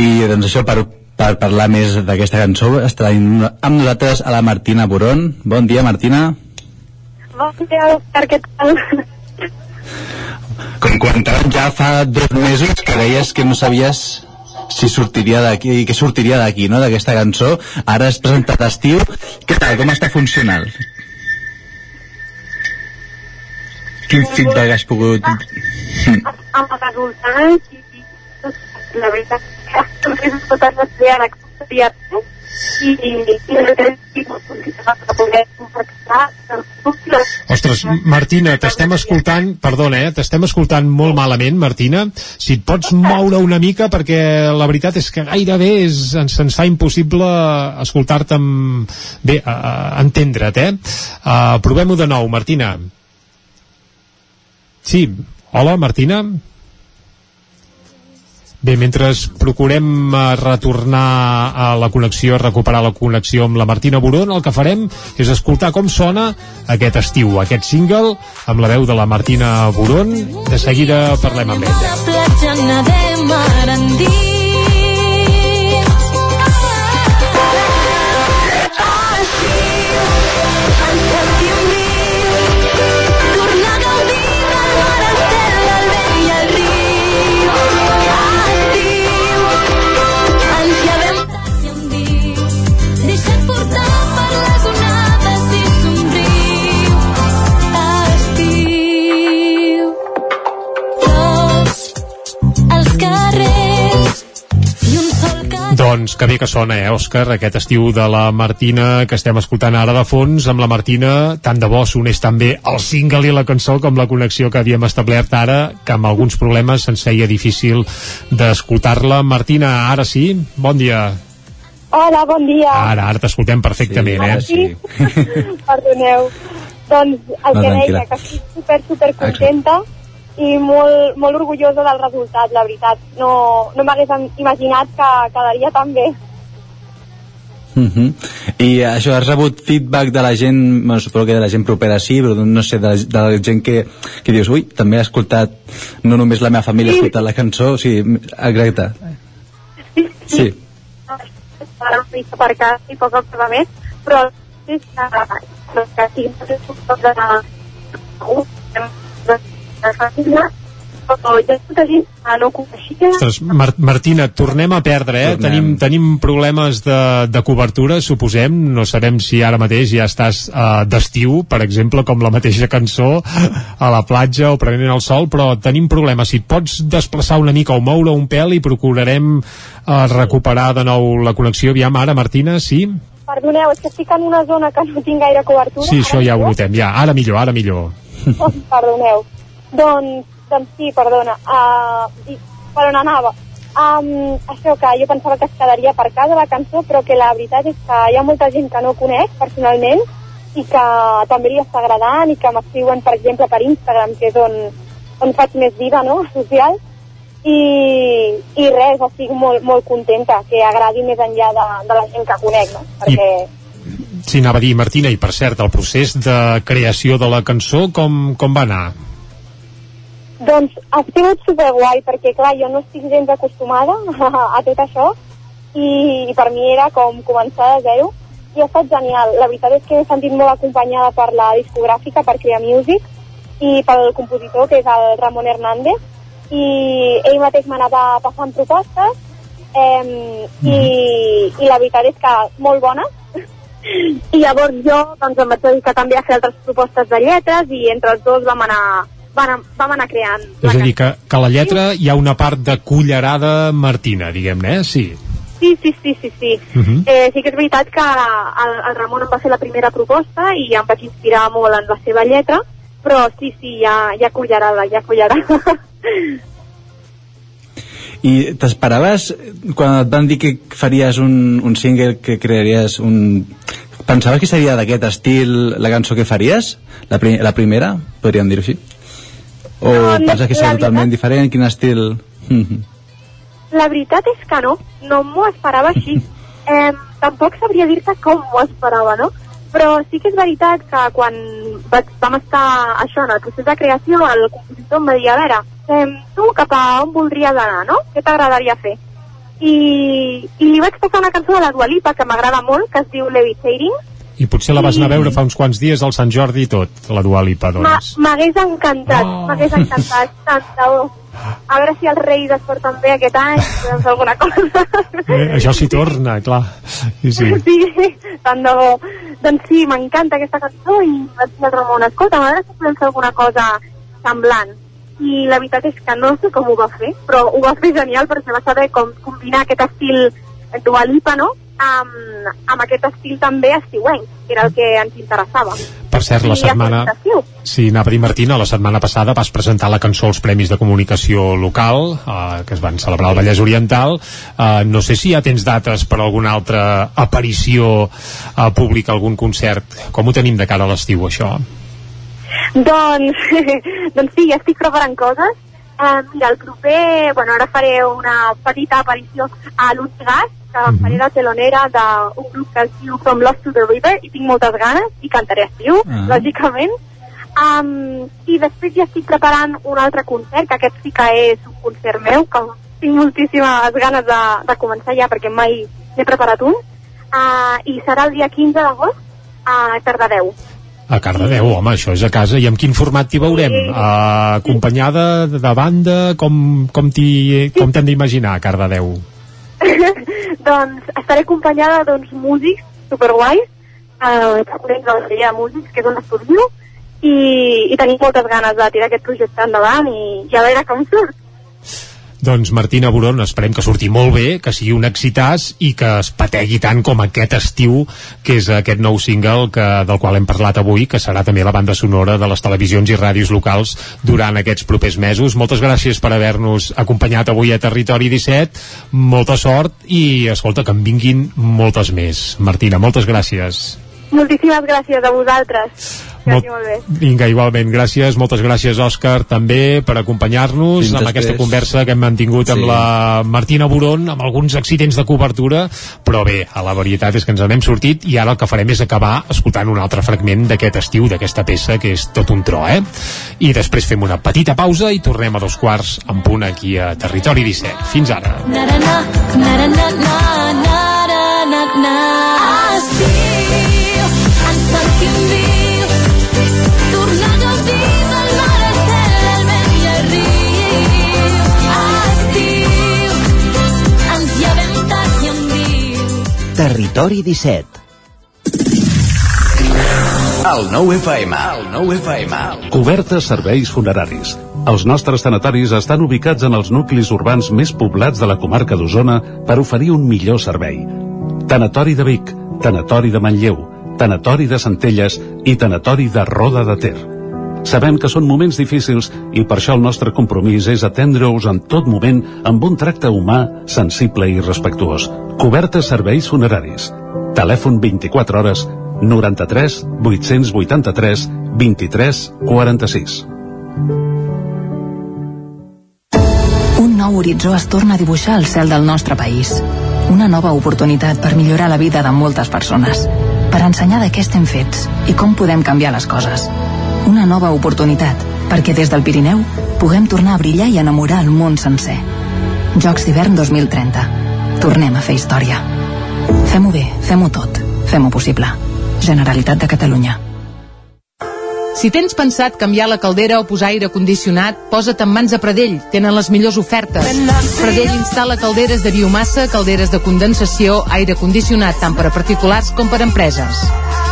i doncs això per, per parlar més d'aquesta cançó estarà amb nosaltres a la Martina Boron. Bon dia, Martina. Bon dia, Òscar, què tal? Com comentàvem ja fa dos mesos que deies que no sabies si sortiria d'aquí, que sortiria d'aquí, no?, d'aquesta cançó. Ara has presentat estiu. Què tal, com està funcionant? Quin feedback has pogut... Amb els resultats i, la veritat que també és tot Ostres, Martina, t'estem escoltant, perdona, eh, t'estem escoltant molt malament, Martina. Si et pots moure una mica, perquè la veritat és que gairebé és, ens, ens fa impossible escoltar-te amb... bé, uh, entendre't, eh? Uh, Provem-ho de nou, Martina. Sí, hola, Martina. Bé, mentre procurem uh, retornar a la connexió, a recuperar la connexió amb la Martina Boron, el que farem és escoltar com sona aquest estiu, aquest single, amb la veu de la Martina Boron. De seguida parlem amb ella. Doncs que bé que sona, eh, Òscar, aquest estiu de la Martina que estem escoltant ara de fons amb la Martina, tant de bo sonés també el single i la cançó com la connexió que havíem establert ara, que amb alguns problemes se'ns feia difícil d'escoltar-la. Martina, ara sí, bon dia. Hola, bon dia. Ara, ara t'escoltem perfectament, sí, eh? Sí. [laughs] Perdoneu. Doncs el no, que deia, que estic super, super contenta. Exacte i molt, molt orgullosa del resultat, la veritat. No, no m'hagués imaginat que quedaria tan bé. Uh mhm. -huh. I això, has rebut feedback de la gent, bueno, suposo que de la gent propera sí, però no sé, de la, de la gent que, que dius, ui, també ha escoltat, no només la meva família sí. ha escoltat la cançó, o sigui, exacte. Sí, sí. sí. No per cas i poc a més, però sí que, que sí, que Ostres, Mar Martina, tornem a perdre, eh? Tenim, tenim problemes de, de cobertura, suposem. No sabem si ara mateix ja estàs uh, d'estiu, per exemple, com la mateixa cançó, a la platja o prenent el sol, però tenim problemes. Si et pots desplaçar una mica o moure un pèl i procurarem uh, recuperar de nou la connexió. Aviam, ara, Martina, sí? Perdoneu, és que estic en una zona que no tinc gaire cobertura. Sí, això ja ho notem, ja. Ara millor, ara millor. Oh, perdoneu. Doncs, doncs sí, perdona. Uh, per on anava? Um, això que jo pensava que es quedaria per casa la cançó, però que la veritat és que hi ha molta gent que no conec personalment i que també li està agradant i que m'escriuen, per exemple, per Instagram, que és on, on faig més vida, no?, [laughs] social, i, i res, estic molt, molt contenta que agradi més enllà de, de la gent que conec, no? Perquè... I... Sí, anava a dir, Martina, i per cert, el procés de creació de la cançó com, com va anar? Doncs ha sigut superguai, perquè clar, jo no estic gens acostumada [laughs] a, tot això i, i per mi era com començar de zero i ha estat genial. La veritat és que m'he sentit molt acompanyada per la discogràfica, per Crea Music i pel compositor, que és el Ramon Hernández, i ell mateix m'anava passant propostes eh, i, i la veritat és que molt bona I llavors jo doncs, em vaig dedicar també a fer altres propostes de lletres i entre els dos vam anar, vam, vam anar creant. És a dir, que, que a la lletra hi ha una part de cullerada martina, diguem-ne, eh? Sí. Sí, sí, sí, sí, sí. Uh -huh. eh, sí que és veritat que el, el Ramon em va fer la primera proposta i em vaig inspirar molt en la seva lletra, però sí, sí, hi ha, hi ha cullerada, hi ha cullerada. I t'esperaves, quan et van dir que faries un, un single, que crearies un... Pensaves que seria d'aquest estil la cançó que faries? La, pri la primera, podríem dir-ho així? O No, penses que serà totalment diferent? Quin estil... La veritat és que no, no m'ho esperava així. [laughs] Eh, tampoc sabria dir-te com m'ho esperava, no? Però sí que és veritat que quan vaig, vam estar això en el procés de creació, el compositor em va dir, a veure, eh, tu cap a on voldries anar, no? Què t'agradaria fer? I, I li vaig passar una cançó de la Dua Lipa que m'agrada molt, que es diu Levitating, I potser la vas anar a veure fa uns quants dies al Sant Jordi i tot, la Dua Lipa, doncs. M'hagués encantat, oh. m'hagués encantat, tant de bo. A veure si els Reis es porten bé aquest any, fer alguna cosa. Eh, això s'hi torna, clar. Sí, sí. sí, tant de bo. Doncs sí, m'encanta aquesta cançó i vaig dir al Ramon, escolta, a veure si podem fer alguna cosa semblant. I la veritat és que no sé com ho va fer, però ho va fer genial perquè va saber com combinar aquest estil Dua Lipa, no?, amb, amb aquest estil també estiuenc, que era el que ens interessava. Per cert, la I setmana... Sí, anava a dir, Martina, la setmana passada vas presentar la cançó als Premis de Comunicació Local, eh, que es van celebrar al Vallès Oriental. Eh, no sé si ja tens dates per alguna altra aparició eh, pública, algun concert. Com ho tenim de cara a l'estiu, això? Doncs, [laughs] doncs sí, ja estic preparant coses. Uh, mira, el proper, bueno, ara faré una petita aparició a l'Uig Gas, que uh -huh. faré de telonera d'un grup que es diu From Lost to the River, i tinc moltes ganes, i cantaré estiu, Ah. lògicament. Um, I després ja estic preparant un altre concert, que aquest sí que és un concert meu, que tinc moltíssimes ganes de, de començar ja, perquè mai n'he preparat un, uh, i serà el dia 15 d'agost a Cardedeu. A Cardedeu, home, això és a casa. I amb quin format t'hi veurem? Sí. Uh, acompanyada, de banda? Com, com t'hi- com t'hem d'imaginar, a Cardedeu? [laughs] doncs estaré acompanyada d'uns músics superguais, eh, corrents de la sèrie de músics, que és on estudio, i, i tenim moltes ganes de tirar aquest projecte endavant i, i a veure com surt. Doncs Martina Boron, esperem que surti molt bé, que sigui un excitàs i que es pategui tant com aquest estiu, que és aquest nou single que, del qual hem parlat avui, que serà també la banda sonora de les televisions i ràdios locals durant aquests propers mesos. Moltes gràcies per haver-nos acompanyat avui a Territori 17, molta sort i, escolta, que en vinguin moltes més. Martina, moltes gràcies. Moltíssimes gràcies a vosaltres. Vagi molt bé. Vinga, igualment, gràcies, moltes gràcies Òscar també per acompanyar-nos amb després. aquesta conversa que hem mantingut amb Sí. la Martina Boron, amb alguns accidents de cobertura, però bé, a la veritat és que ens n'hem sortit i ara el que farem és acabar escoltant un altre fragment d'aquest estiu, d'aquesta peça que és tot un tro, eh? I després fem una petita pausa i tornem a dos quarts en punt aquí a Territori 17. Fins ara. Na, na na na na na na na na. Territori 17. El nou FM. El nou FM. Cobertes serveis funeraris. Els nostres tanatoris estan ubicats en els nuclis urbans més poblats de la comarca d'Osona per oferir un millor servei. Tanatori de Vic, Tanatori de Manlleu, Tanatori de Centelles i Tanatori de Roda de Ter. Sabem que són moments difícils i per això el nostre compromís és atendre-us en tot moment amb un tracte humà, sensible i respectuós. Cobertes serveis funeraris. Telèfon 24 hores 93 883 23 46. Un nou horitzó es torna a dibuixar al cel del nostre país. Una nova oportunitat per millorar la vida de moltes persones. Per ensenyar de què estem fets i com podem canviar les coses. Una nova oportunitat perquè des del Pirineu puguem tornar a brillar i enamorar el món sencer. Jocs d'hivern 2030. Tornem a fer història. Fem-ho bé, fem-ho tot. Fem-ho possible. Generalitat de Catalunya. Si tens pensat canviar la caldera o posar aire condicionat, posa't en mans de Pradell. Tenen les millors ofertes. Pradell instal·la calderes de biomassa, calderes de condensació, aire condicionat tant per a particulars com per a empreses.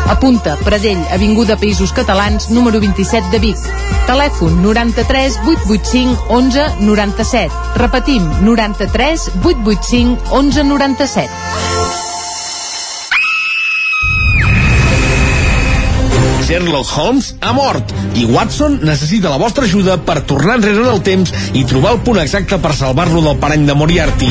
Apunta, Pradell, Avinguda Països Catalans, número 27 de Vic. Telèfon 93 885 11 97. Repetim, 93 885 11 97. Sherlock Holmes ha mort i Watson necessita la vostra ajuda per tornar enrere en el temps i trobar el punt exacte per salvar-lo del parany de Moriarty.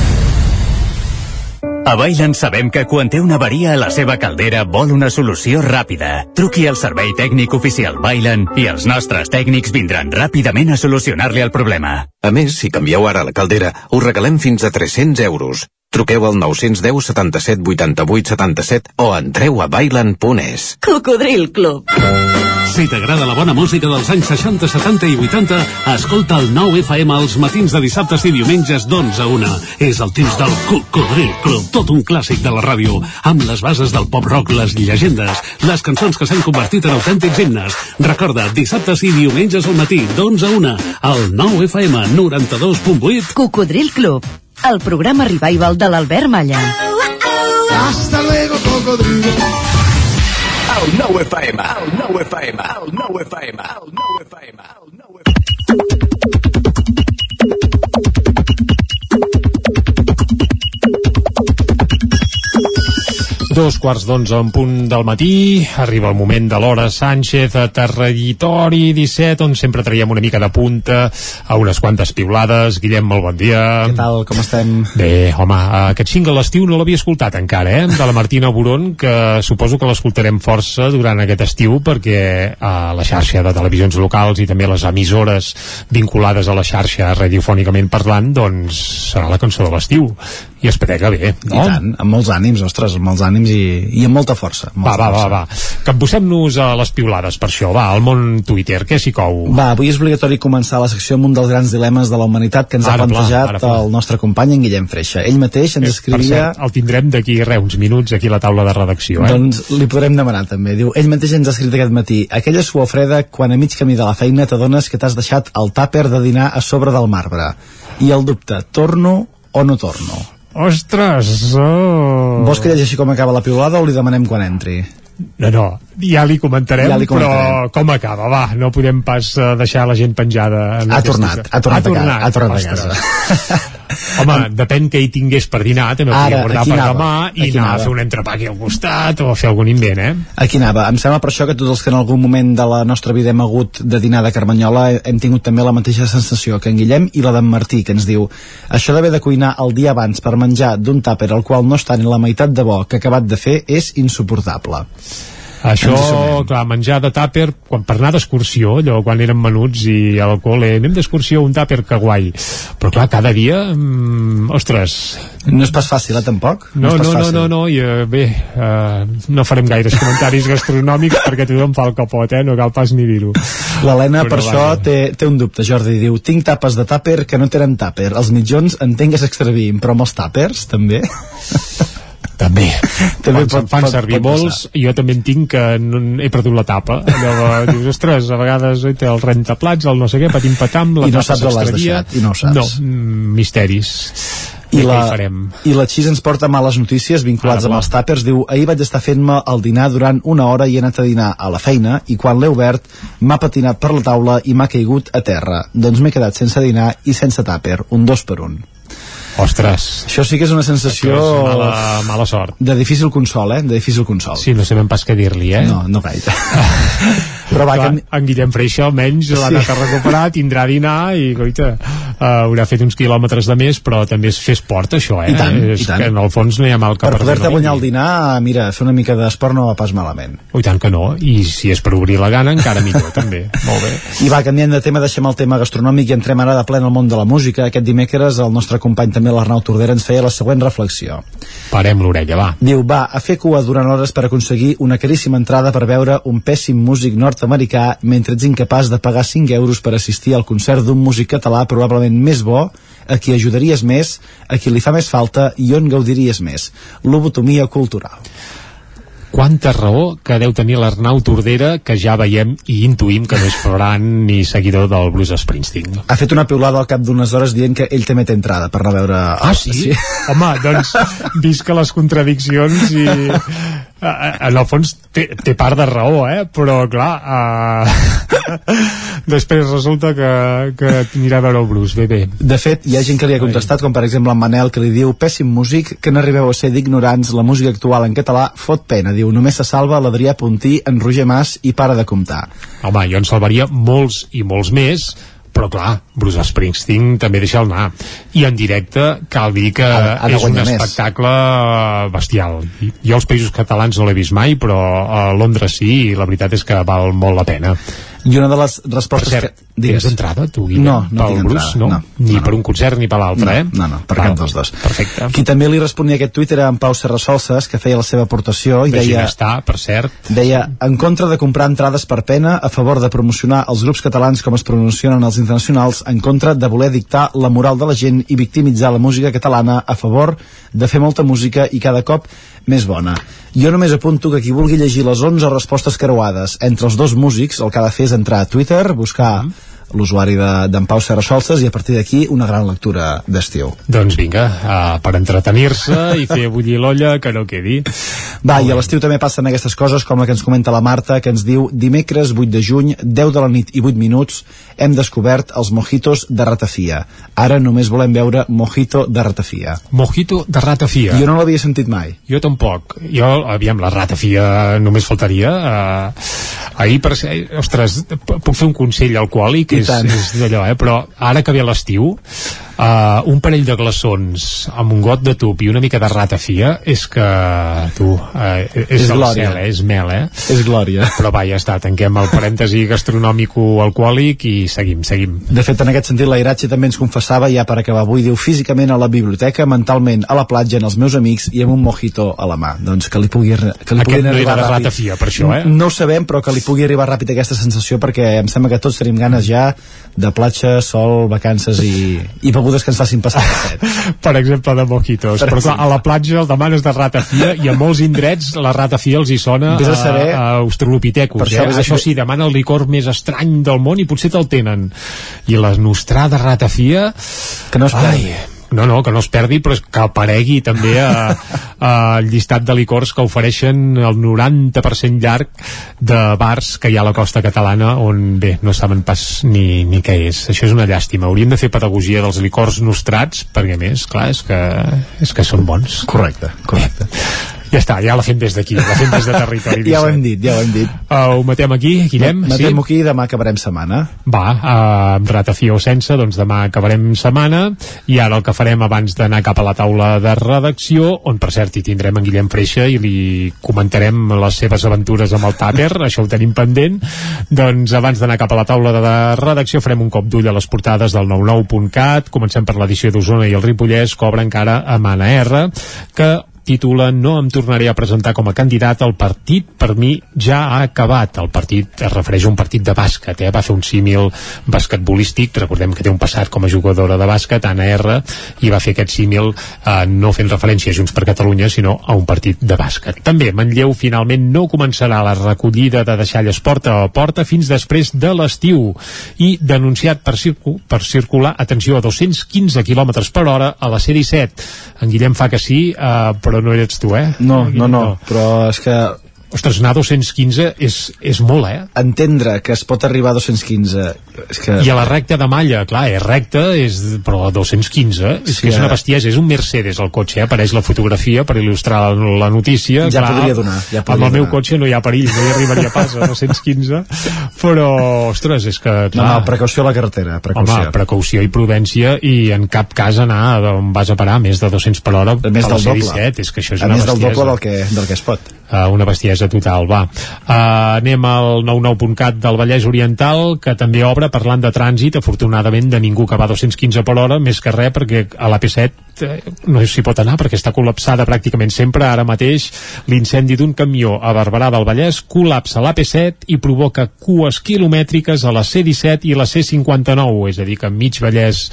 A Bailen sabem que quan té una avaria a la seva caldera vol una solució ràpida. Truqui al servei tècnic oficial Bailen i els nostres tècnics vindran ràpidament a solucionar-li el problema. A més, si canvieu ara la caldera, us regalem fins a 300 euros. Truqueu al 910 77 88 77 o entreu a bailan.es. Cocodril Club. Si t'agrada la bona música dels anys 60, 70 i 80, escolta el 9 FM els matins de dissabtes i diumenges d'11 a 1. És el temps del Cocodril Club, tot un clàssic de la ràdio, amb les bases del pop-rock, les llegendes, les cançons que s'han convertit en autèntics himnes. Recorda, dissabtes i diumenges al matí, d'11 a 1, al 9 FM 92.8. Cocodril Club, el programa revival de l'Albert Malla. Hasta luego, cocodrilo. El 9 FM, el 9 FM, el 9 FM, el 9 FM, el 9 Dos quarts d'onze en punt del matí, arriba el moment de l'hora Sánchez a Territori 17, on sempre traiem una mica de punta a unes quantes piulades. Guillem, molt bon dia. Què tal, com estem? Bé, home, aquest single l'estiu no l'havia escoltat encara, eh? De la Martina Boron, que suposo que l'escoltarem força durant aquest estiu, perquè a la xarxa de televisions locals i també les emissores vinculades a la xarxa radiofònicament parlant, doncs serà la cançó de l'estiu. I es pega bé, no? I tant, amb molts ànims, ostres, amb molts ànims i, i amb molta força. amb Va, molta va, va, força. va. Capbussem-nos a les piulades per això. Va, al món Twitter, què s'hi cou? Va, avui és obligatori començar la secció amb un dels grans dilemes de la humanitat que ens Ara, ha pla, plantejat pla. el nostre company en Guillem Freixa. Ell mateix ens Per escrivia... cert, el tindrem d'aquí re, uns minuts aquí a la taula de redacció, eh? Doncs li podrem demanar també. Diu, ell mateix ens ha escrit aquest matí aquella suor freda quan a mig camí de la feina t'adones que t'has deixat el tàper de dinar a sobre del marbre. I el dubte, torno o no torno? Ostres! Oh. Vols que llegeixi com acaba la piulada o li demanem quan entri? No, no, ja li comentarem, Ja li però comentarem. com acaba? Va, no podem pas eh, deixar la gent penjada. En Ha aquesta- tornat, ha tornat a casa, ha tornat a Ostres. [laughs] Home, depèn que hi tingués per dinar, també Ara, podria guardar aquí per anava, demà i aquí anar a anava. fer un entrepà aquí al costat o fer algun invent, eh? Aquí anava. Em sembla per això que tots els que en algun moment de la nostra vida hem hagut de dinar de Carmanyola hem tingut també la mateixa sensació que en Guillem i la d'en Martí, que ens diu això d'haver de cuinar el dia abans per menjar d'un tàper al qual no està ni la meitat de bo que ha acabat de fer és insuportable. Això, clar, menjar de tàper, quan, per anar d'excursió, allò, quan érem menuts i a al col·le, anem d'excursió, un tàper, que guai. Però clar, cada dia, mm, ostres... No és pas fàcil, eh, tampoc? No, no, no, no, no, i eh, bé, eh, no farem gaires comentaris gastronòmics perquè tothom fa el capot, eh, no cal pas ni dir-ho. L'Helena, per això, té, té un dubte, Jordi. Diu, tinc tapes de tàper que no tenen tàper. Els mitjons entenc que s'extravien, però amb els tàpers, també? També. [laughs] també Quan se'n fan servir molts, jo també en tinc que no, he perdut la tapa. Allò, [laughs] dius, ostres, a vegades oi, té el rentaplats, el no sé què, patim patam, la I no saps on l'has deixat, i no saps. No, mm, misteris. I la? I la Xis ens porta males notícies vinculats Ara, amb els tàpers. Diu, ahir vaig estar fent-me el dinar durant una hora i he anat a dinar a la feina i quan l'he obert m'ha patinat per la taula i m'ha caigut a terra. Doncs m'he quedat sense dinar i sense tàper, un dos per un. Ostres. Això sí que és una sensació és mala, mala sort. de difícil consol, eh? De difícil consol. Sí, no sabem pas què dir-li, eh? No, no gaire. [laughs] Però va, Clar, que... en Guillem Freixa almenys l'ha Sí. anat a recuperar, tindrà dinar i, coita, haurà fet uns quilòmetres de més, però també és fer esport, això, eh? I tant, és i tant. Que en el fons no hi ha mal que Per poder-te no guanyar el dinar, mira, fer una mica d'esport no va pas malament. Oh, I tant que no, i si és per obrir la gana, encara millor, [laughs] també. Molt bé. I va, canviant de tema, deixem el tema gastronòmic i entrem ara de ple en el món de la música. Aquest dimecres el nostre company també, l'Arnau Tordera, ens feia la següent reflexió. Parem l'orella, va. Diu, va, a fer cua durant hores per aconseguir una caríssima entrada per veure un pèssim músic nord-americà mentre ets incapaç de pagar 5 euros per assistir al concert d'un músic català probablement més bo, a qui ajudaries més, a qui li fa més falta i on gaudiries més. Lobotomia cultural. Quanta raó que deu tenir l'Arnau Tordera, que ja veiem i intuïm que no és Ferran ni seguidor del Bruce Springsteen. Ha fet una piulada al cap d'unes hores dient que ell també té entrada per anar a veure... Ah, sí? sí? Home, doncs visca les contradiccions i en el fons té, té part de raó, eh? Però, clar, uh, [laughs] després resulta que, que anirà a veure el Bruce. Bé, bé. De fet, hi ha gent que li ha contestat, com per exemple en Manel, que li diu pèssim músic, que n'arribeu a ser d'ignorants, la música actual en català fot pena. Diu, només se salva l'Adrià Puntí, en Roger Mas i para de comptar. Home, jo en salvaria molts i molts més, però clar, Bruce Springsteen també deixa el anar i en directe cal dir que Ha- ha és un més. espectacle bestial. Jo als països catalans no l'he vist mai però a Londres sí i la veritat és que val molt la pena. I una de les respostes per cert, que... tens entrada tu Guillem? No, no pel tinc Bruce, entrada, no? no. ni No, per un concert ni per l'altre, no, eh? No, no, per Val. cap dels dos. Perfecte. Qui també li responia aquest tuit era en Pau Serrasolses, que feia la seva aportació i Vegin deia... està, per cert. Deia, en contra de comprar entrades per pena, a favor de promocionar els grups catalans com es promocionen els internacionals, en contra de voler dictar la moral de la gent i victimitzar la música catalana, a favor de fer molta música i cada cop més bona. Jo només apunto que qui vulgui llegir les 11 respostes creuades entre els dos músics, el que ha de fer és entrar a Twitter, buscar l'usuari de- d'en Pau Serra Solses i a partir d'aquí una gran lectura d'estiu. Doncs vinga, uh, per entretenir-se i fer bullir l'olla, que no quedi. Va, i a l'estiu també passen aquestes coses com la que ens comenta la Marta, que ens diu dimecres 8 de juny, 10 de la nit i 8 minuts, hem descobert els mojitos de ratafia. Ara només volem veure mojito de ratafia. Mojito de ratafia. Jo no l'havia sentit mai. Jo tampoc. Jo, aviam, la ratafia només faltaria. Uh, ahir, per ser, ostres, puc fer un consell alcohòlic, I és, és d'allò, eh? Però ara que ve l'estiu, uh, un parell de glaçons amb un got de tub i una mica de ratafia és que, tu, uh, és, És glòria. cel, eh? és mel, eh? És glòria. Però va, ja està, tanquem el parèntesi gastronòmico-alcohòlic i seguim, seguim. De fet, en aquest sentit, la Iratxe també ens confessava, ja per acabar avui, diu físicament a la biblioteca, mentalment a la platja, en els meus amics i amb un mojito a la mà. Doncs que li pugui, que li Aquest pugui no arribar era ràpid. ratafia, per això, eh? No ho sabem, però que li pugui arribar ràpid aquesta sensació perquè em sembla que tots tenim ganes ja de platja, sol, vacances i, i begudes que ens facin passar [laughs] per exemple, de mojitos. Per Però clar, a la platja el demanes de ratafia i a molts indrets la ratafia els hi sona Vés a saber- a, a australopitecus. Per eh? això això sí, demana el licor més estrany del món i potser te'l tenen. I la nostrada ratafia... Que no es. Ai, no, no, que no es perdi, però que aparegui també a- al llistat de licors que ofereixen el 90% llarg de bars que hi ha a la costa catalana on, bé, no saben pas ni, ni què és. Això és una llàstima. Hauríem de fer pedagogia dels licors nostrats, perquè a més, clar, és que, és que són bons. Correcte, correcte. [laughs] Ja està, ja la fem des d'aquí, la fem des de territori 17. [laughs] Ja ho hem dit, ja ho hem dit. Uh, ho matem aquí, Guillem? Matem-ho aquí i demà acabarem setmana. Va, uh, amb ratafia o sense, doncs demà acabarem setmana i ara el que farem abans d'anar cap a la taula de redacció, on per cert hi tindrem en Guillem Freixa i li comentarem les seves aventures amb el tàper, [laughs] això ho tenim pendent, doncs abans d'anar cap a la taula de redacció farem un cop d'ull a les portades del 99.cat, comencem per l'edició d'Osona i el Ripollès, obre encara a Mana R, que titula No em tornaré a presentar com a candidat al partit. Per mi ja ha acabat. El partit es refereix a un partit de bàsquet eh? va fer un símil basquetbolístic. Recordem que té un passat com a jugadora de bàsquet Anna R i va fer aquest símil eh, no fent referència a Junts per Catalunya sinó a un partit de bàsquet. També Manlleu finalment no començarà la recollida de deixalles porta a porta fins després de l'estiu. I denunciat per, circu per circular atenció a 215 km per hora a la C-17 en Guillem fa que sí eh, però no eres tu eh? No, no, no, però és que ostres, anar a 215 és, és molt, eh? Entendre que es pot arribar a 215 és que... I a la recta de malla, clar, és recta, és, però a 215 és Sí, que és una eh? bestiesa, és un Mercedes el cotxe, eh? apareix la fotografia per il·lustrar la, la notícia. Ja podria donar, ja amb podria el meu donar. cotxe no hi ha perill, no hi arribaria pas a 215, però, ostres, és que... No, Clar, no, precaució a la carretera, precaució. Home, precaució i prudència i en cap cas anar on vas a parar a més de 200 per hora més per la del doble. C-17, és que això és a una més del bestiesa. doble del que, del que es pot. Uh, una bestiesa total, va. Uh, anem al 99.cat del Vallès Oriental, que també obre parlant de trànsit, afortunadament de ningú que va a 215 per hora, més que res perquè a l'AP7 eh, no s'hi pot anar perquè està col·lapsada pràcticament sempre. Ara mateix l'incendi d'un camió a Barberà del Vallès col·lapsa l'AP7 i provoca cues quilomètriques a la C-17 i la C-59, és a dir, que mig Vallès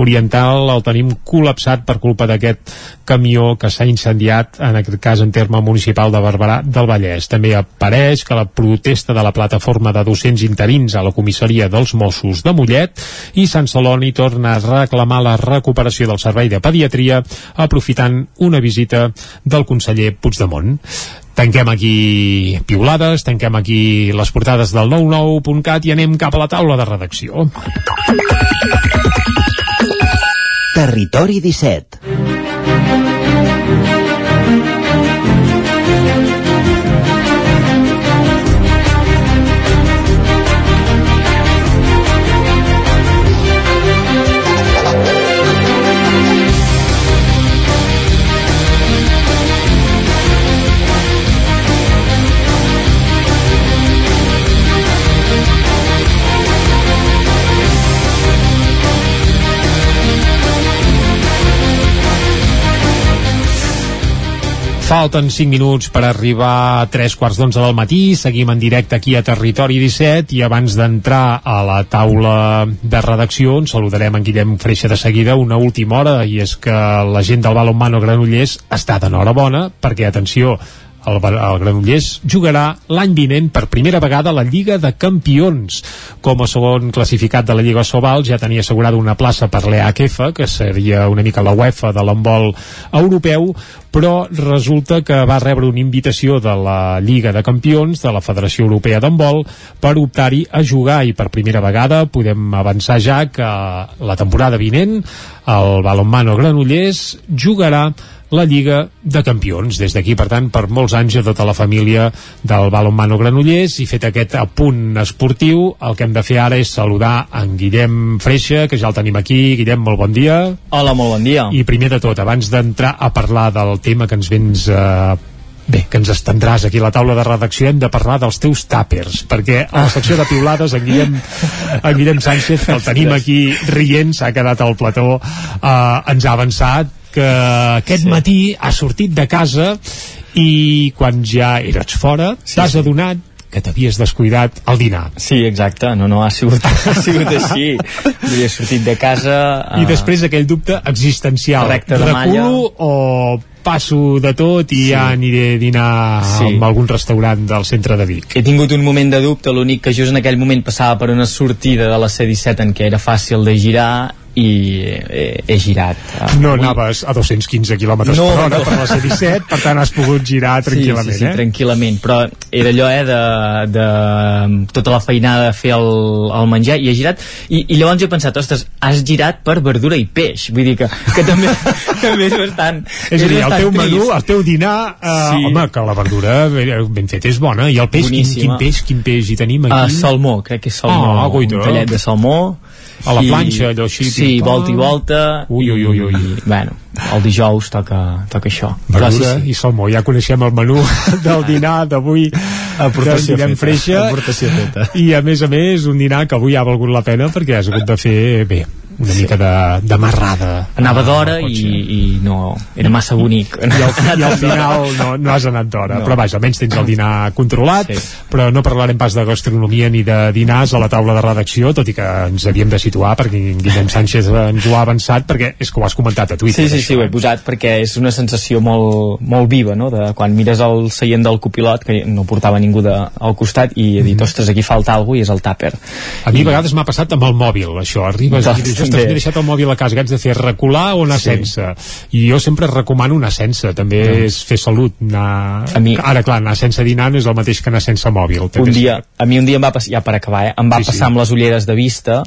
Oriental el tenim col·lapsat per culpa d'aquest camió que s'ha incendiat, en aquest cas en terme municipal de Barberà del Vallès. També apareix que la protesta de la plataforma de docents interins a la comissaria dels Mossos de Mollet i Sant Celoni torna a reclamar la recuperació del servei de pediatria aprofitant una visita del conseller Puigdemont. Tanquem aquí piulades, tanquem aquí les portades del 99.cat i anem cap a la taula de redacció. Territori 17 Falten 5 minuts per arribar a 3 quarts d'onze del matí. Seguim en directe aquí a Territori 17 i abans d'entrar a la taula de redacció ens saludarem en Guillem Freixa de seguida una última hora i és que la gent del balonmano Granollers està d'enhorabona perquè, atenció, el, el Granollers jugarà l'any vinent per primera vegada la Lliga de Campions. Com a segon classificat de la Lliga Sobal ja tenia assegurada una plaça per l'EAKF, que seria una mica la UEFA de l'handbol europeu, però resulta que va rebre una invitació de la Lliga de Campions, de la Federació Europea d'Handbol, per optar-hi a jugar i per primera vegada podem avançar ja que la temporada vinent el balonmano Granollers jugarà la Lliga de Campions. Des d'aquí, per tant, per molts anys a tota la família del balonmano Granollers i fet aquest apunt esportiu, el que hem de fer ara és saludar en Guillem Freixa, que ja el tenim aquí. Guillem, molt bon dia. Hola, molt bon dia. I primer de tot, abans d'entrar a parlar del tema que ens vens eh, Bé, que ens estendràs aquí a la taula de redacció hem de parlar dels teus tàpers perquè a la secció de piulades en Guillem, en Guillem Sánchez, que el tenim aquí rient, s'ha quedat al plató eh, ens ha avançat que aquest sí. matí ha sortit de casa i quan ja eres fora sí, t'has adonat que t'havies descuidat al dinar. Sí, exacte, no, no, ha sigut, [laughs] ha sigut així. Havia sortit de casa... I després aquell dubte existencial. Recte de malla. O passo de tot i sí. ja aniré a dinar sí. en algun restaurant del centre de Vic. He tingut un moment de dubte, l'únic que just en aquell moment passava per una sortida de la C-17 en què era fàcil de girar i he, he girat. No anaves a 215 km No, per hora no. per la C-17, per tant has pogut girar tranquil·lament, sí, sí, sí, eh? tranquil·lament, però era allò eh, de, de tota la feinada de fer el, el menjar i he girat, i, i llavors he pensat ostres, has girat per verdura i peix vull dir que, que també, [laughs] també és bastant És a dir, el teu trist. menú, el teu dinar, eh, Sí. home, que la verdura ben ben feta és bona. I el peix, quin, quin peix, quin peix hi tenim Uh, aquí? salmó, crec que és salmó guaita. un tallet de salmó A la planxa, allò així, sí, pim-pam. volta i volta. Ui, ui, ui, ui. i, bueno, el dijous toca, toca això. Verdura Però sí, i salmó, ja coneixem el menú [laughs] del dinar d'avui. Aportació feta, Freixa. Aportació feta. i a més a més un dinar que avui ha valgut la pena perquè has hagut de fer bé, una sí. mica de, de marrada anava al d'hora i, i no, era massa bonic i al, [laughs] i al final no, no has anat d'hora No. però vaja, almenys tens el dinar controlat Sí. però no parlarem pas de gastronomia ni de dinars a la taula de redacció tot i que ens havíem de situar perquè Guillem Sánchez ens ho ha avançat perquè és que ho has comentat a Twitter Sí, sí, això, sí, ho he posat perquè és una sensació molt, molt viva, no?, de quan mires el seient del copilot, que no portava ningú de, al costat, i he dit, ostres, aquí falta alguna i és el tàper. A mi a vegades m'ha passat amb el mòbil, això. Arribes Doncs, i dius, ostres, Bé. m'he deixat el mòbil a casa, què haig de fer? Recular o anar Sí. sense? I jo sempre recomano anar sense, també Ja. és fer salut. Anar... A mi- Ara, clar, anar sense dinar no és el mateix que anar sense mòbil. un també és- dia, a mi un dia em va passar, ja per acabar, eh, em va Sí, sí. passar amb les ulleres de vista,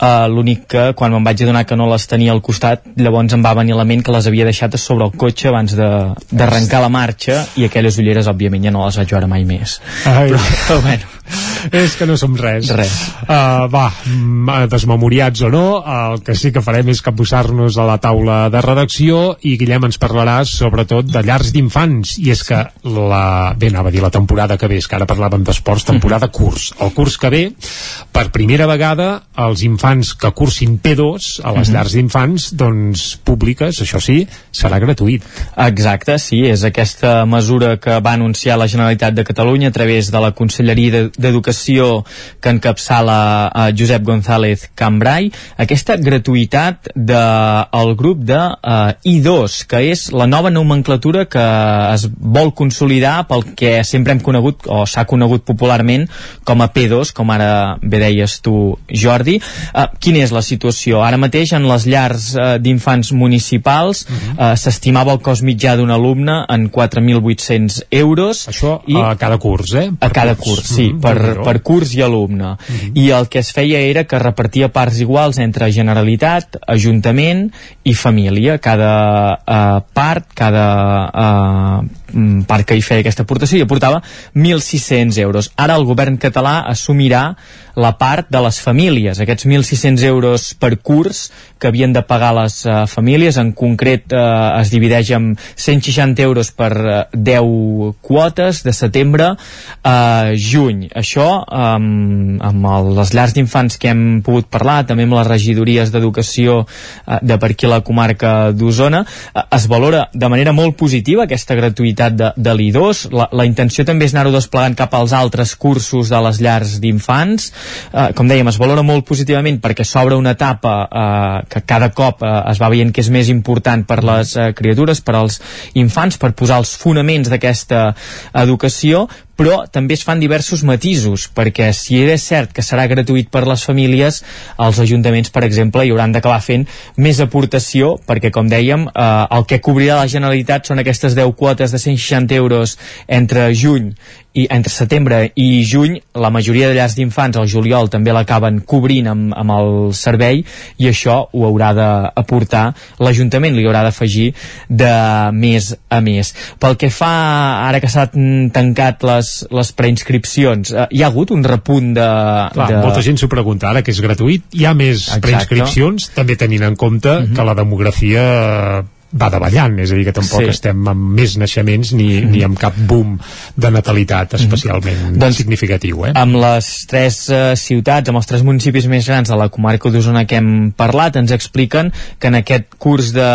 uh, l'únic que quan me'n vaig adonar que no les tenia al costat, llavors em va venir a la ment que les havia deixat a sobre el cotxe abans de- d'arrencar la marxa i aquelles ulleres, òbviament, ja no les vaig veure mai més. Ai. Però, però [laughs] bueno, [laughs] és que no som res. Res. Uh, va, mm, desmemoriats o no, el que sí que farem és capbussar-nos a la taula de redacció i Guillem ens parlarà sobretot de llars d'infants i és que la, bé, anava a dir la temporada que ve, és que ara parlàvem d'esports, temporada curs. El curs que ve, per primera vegada, els infants que cursin P2 a les Mhm. llars d'infants, doncs públiques, això sí, serà gratuït. Exacte, sí, és aquesta mesura que va anunciar la Generalitat de Catalunya a través de la Conselleria de- d'Educació que encapçala eh, Josep González Cambrai, aquesta gratuïtat del grup de eh, I2, que és la nova nomenclatura que es vol consolidar pel que sempre hem conegut, o s'ha conegut popularment, com a P2, com ara bé deies tu, Jordi. Eh, quina és la situació? Ara mateix en les llars eh, d'infants municipals eh, s'estimava el cost mitjà d'un alumne en 4.800 euros. Això i... a cada curs, eh? A cada curs, sí, Mhm, per, per curs i alumne. I el que es feia era que repartia parts iguals entre Generalitat, Ajuntament i família. Cada eh, part, cada eh, mm, part que hi feia aquesta aportació, hi aportava 1.600 euros. Ara el govern català assumirà la part de les famílies, aquests 1.600 euros per curs que havien de pagar les eh, famílies, en concret eh, es divideix en 160 euros per eh, 10 quotes de setembre a juny. Això amb, amb el, les llars d'infants que hem pogut parlar, també amb les regidories d'educació eh, de per aquí la comarca d'Osona, eh, es valora de manera molt positiva aquesta gratuïtat de, de l'I2. La, la intenció també és anar-ho desplegant cap als altres cursos de les llars d'infants. Eh, com dèiem, es valora molt positivament perquè s'obre una etapa eh, que cada cop eh, es va veient que és més important per les eh, criatures, per als infants, per posar els fonaments d'aquesta educació, però també es fan diversos matisos, perquè si és cert que serà gratuït per les famílies, els ajuntaments, per exemple, hi hauran d'acabar fent més aportació, perquè, com dèiem, eh, el que cobrirà la Generalitat són aquestes 10 quotes de 160 euros entre juny i entre setembre i juny, la majoria de llars d'infants al juliol també l'acaben cobrint amb, amb el servei i això ho haurà d'aportar l'Ajuntament, li haurà d'afegir de mes a mes. Pel que fa, ara que s'han tancat les, les preinscripcions, eh, hi ha hagut un repunt de... Clar, de... molta gent s'ho pregunta, ara que és gratuït, hi ha més Exacte. preinscripcions, també tenint en compte Mhm. que la demografia va davallant, és a dir, que tampoc Sí. estem amb més naixements ni, ni amb cap boom de natalitat especialment Doncs- significatiu, eh? amb les tres eh, ciutats, amb els tres municipis més grans de la comarca d'Osona que hem parlat, ens expliquen que en aquest curs de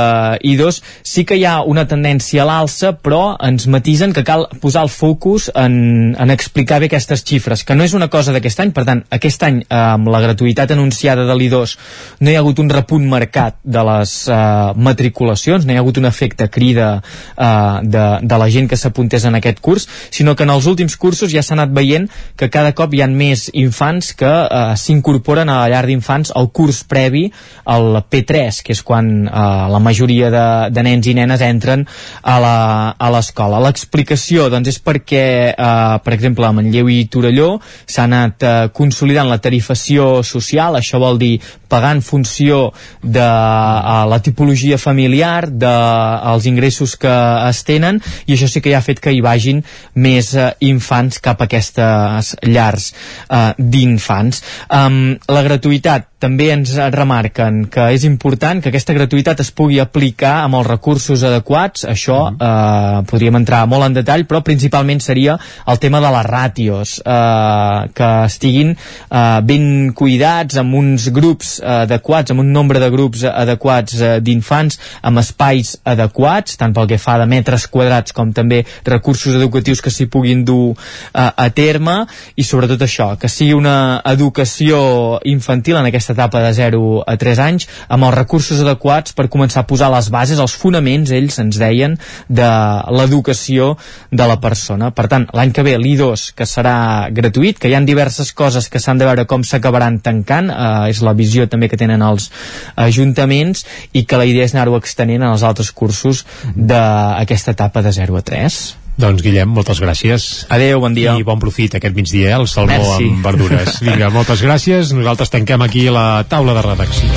I2 sí que hi ha una tendència a l'alça, però ens matisen que cal posar el focus en, en explicar bé aquestes xifres, que no és una cosa d'aquest any, per tant, aquest any eh, amb la gratuïtat anunciada de l'I2 no hi ha hagut un repunt marcat de les eh, matriculacions, no hi ha hagut un efecte crida eh, de, de la gent que s'apuntés en aquest curs, sinó que en els últims cursos ja s'ha anat veient que cada cop hi ha més infants que eh, s'incorporen a la llar d'infants al curs previ al P3, que és quan eh, la majoria de, de nens i nenes entren a l'escola. L'explicació doncs, és perquè, eh, per exemple, a Manlleu i Torelló s'ha anat eh, consolidant la tarifació social, això vol dir pagar en funció de eh, la tipologia familiar, dels de, els ingressos que es tenen, i això sí que ja ha fet que hi vagin més eh, infants cap a aquestes llars eh, d'infants. Um, la gratuïtat també ens remarquen que és important que aquesta gratuïtat es pugui aplicar amb els recursos adequats, això eh, podríem entrar molt en detall, però principalment seria el tema de les ràtios, eh, que estiguin eh, ben cuidats amb uns grups eh, adequats, amb un nombre de grups adequats eh, d'infants, amb espais adequats, tant pel que fa de metres quadrats com també recursos educatius que s'hi puguin dur eh, a terme, i sobretot això, que sigui una educació infantil en aquesta etapa de 0 a 3 anys amb els recursos adequats per començar a posar les bases, els fonaments, ells ens deien, de l'educació de la persona. Per tant, l'any que ve l'I2 que serà gratuït, que hi han diverses coses que s'han de veure com s'acabaran tancant, eh, és la visió també que tenen els ajuntaments i que la idea és anar-ho extenent en els altres cursos d'aquesta etapa de 0 a 3. Doncs Guillem, moltes gràcies. Adéu, bon dia. I bon profit aquest migdia, eh, el salmó Merci. amb verdures. [laughs] Vinga, moltes gràcies. Nosaltres tanquem aquí la taula de redacció.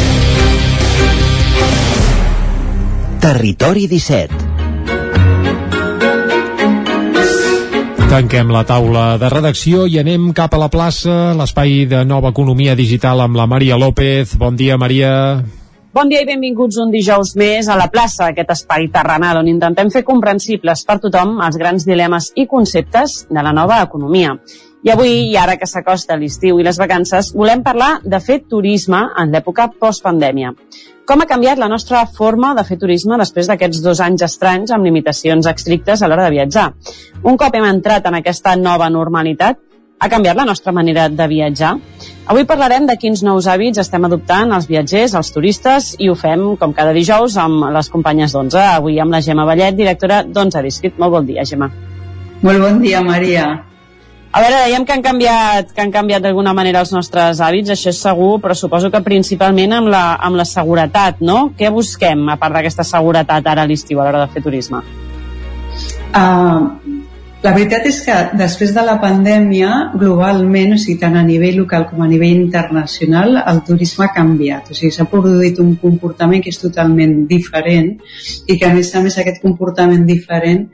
Territori 17 Tanquem la taula de redacció i anem cap a la plaça, l'espai de nova economia digital amb la Maria López. Bon dia, Maria. Bon dia i benvinguts un dijous més a la plaça, aquest espai terrenal on intentem fer comprensibles per tothom els grans dilemes i conceptes de la nova economia. I avui, i ara que s'acosta l'estiu i les vacances, volem parlar de fer turisme en l'època postpandèmia. Com ha canviat la nostra forma de fer turisme després d'aquests dos anys estranys amb limitacions estrictes a l'hora de viatjar? Un cop hem entrat en aquesta nova normalitat, ha canviat la nostra manera de viatjar? Avui parlarem de quins nous hàbits estem adoptant els viatgers, els turistes, i ho fem, com cada dijous, amb les companyes d'11. Avui amb la Gemma Vallet, directora d'11 District. Molt bon dia, Gemma. Molt bon dia, Maria. A veure, dèiem que han canviat, que han canviat d'alguna manera els nostres hàbits, això és segur, però suposo que principalment amb la, amb la seguretat, no? Què busquem, a part d'aquesta seguretat ara a l'estiu, a l'hora de fer turisme? Uh, la veritat és que després de la pandèmia, globalment, o sigui, tant a nivell local com a nivell internacional, el turisme ha canviat. O sigui, s'ha produït un comportament que és totalment diferent i que, a més a més, aquest comportament diferent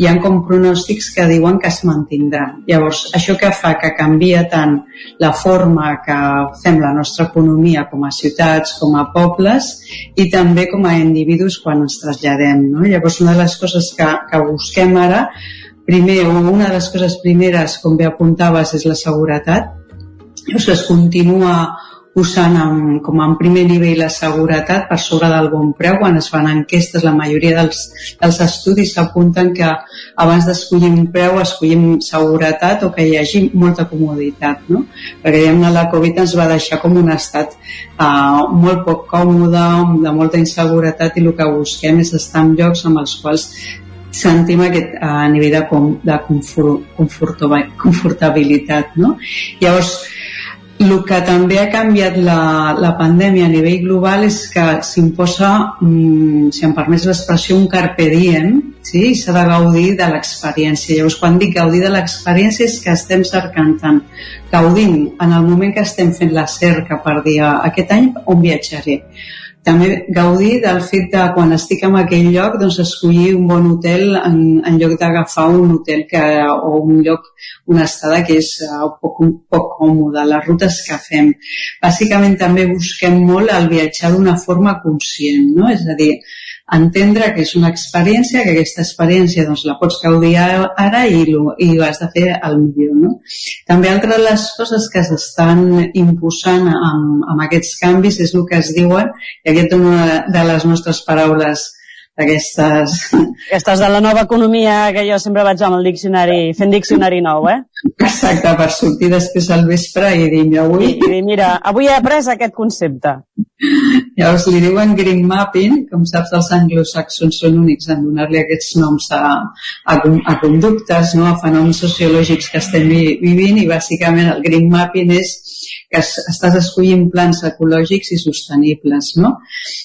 hi ha com pronòstics que diuen que es mantindrà. Llavors, això que fa que canvia tant la forma que fem la nostra economia com a ciutats, com a pobles i també com a individus quan ens traslladem. No? Llavors, una de les coses que, que busquem ara primer, o una de les coses primeres, com bé apuntaves, és la seguretat. Llavors es continua posant en, com en primer nivell la seguretat per sobre del bon preu. Quan es fan enquestes, la majoria dels, dels estudis apunten que abans d'escollir un preu escollim seguretat o que hi hagi molta comoditat, no? Perquè diguem la Covid ens va deixar com un estat uh, molt poc còmode, de molta inseguretat i el que busquem és estar en llocs amb els quals sentim aquest a nivell de, com, de confort, confort, confortabilitat. No? Llavors, el que també ha canviat la, la pandèmia a nivell global és que s'imposa, mm, si em permets l'expressió, un carpe diem, sí? i s'ha de gaudir de l'experiència. Llavors, quan dic gaudir de l'experiència és que estem cercant tant gaudint en el moment que estem fent la cerca per dir "Ah, aquest any on viatjaré també gaudir del fet de quan estic en aquell lloc doncs escollir un bon hotel en, en lloc d'agafar un hotel que, o un lloc, una estada que és uh, poc, poc còmode, les rutes que fem. Bàsicament també busquem molt el viatjar d'una forma conscient, no? és a dir, entendre que és una experiència, que aquesta experiència doncs, la pots gaudir ara i, i ho has de fer al millor. No? També altra de les coses que s'estan imposant amb, amb aquests canvis és el que es diuen, i aquesta és una de les nostres paraules d'aquestes... Aquestes de la nova economia que jo sempre vaig amb el diccionari, fent diccionari nou, eh? Exacte, per sortir després al vespre i dir, avui... I, i mira, avui he après aquest concepte. Llavors li diuen green mapping, com saps els anglosaxons són únics en donar-li aquests noms a, a, a conductes, no? a fenòmens sociològics que estem vi, vivint i bàsicament el green mapping és que es, estàs escollint plans ecològics i sostenibles, no?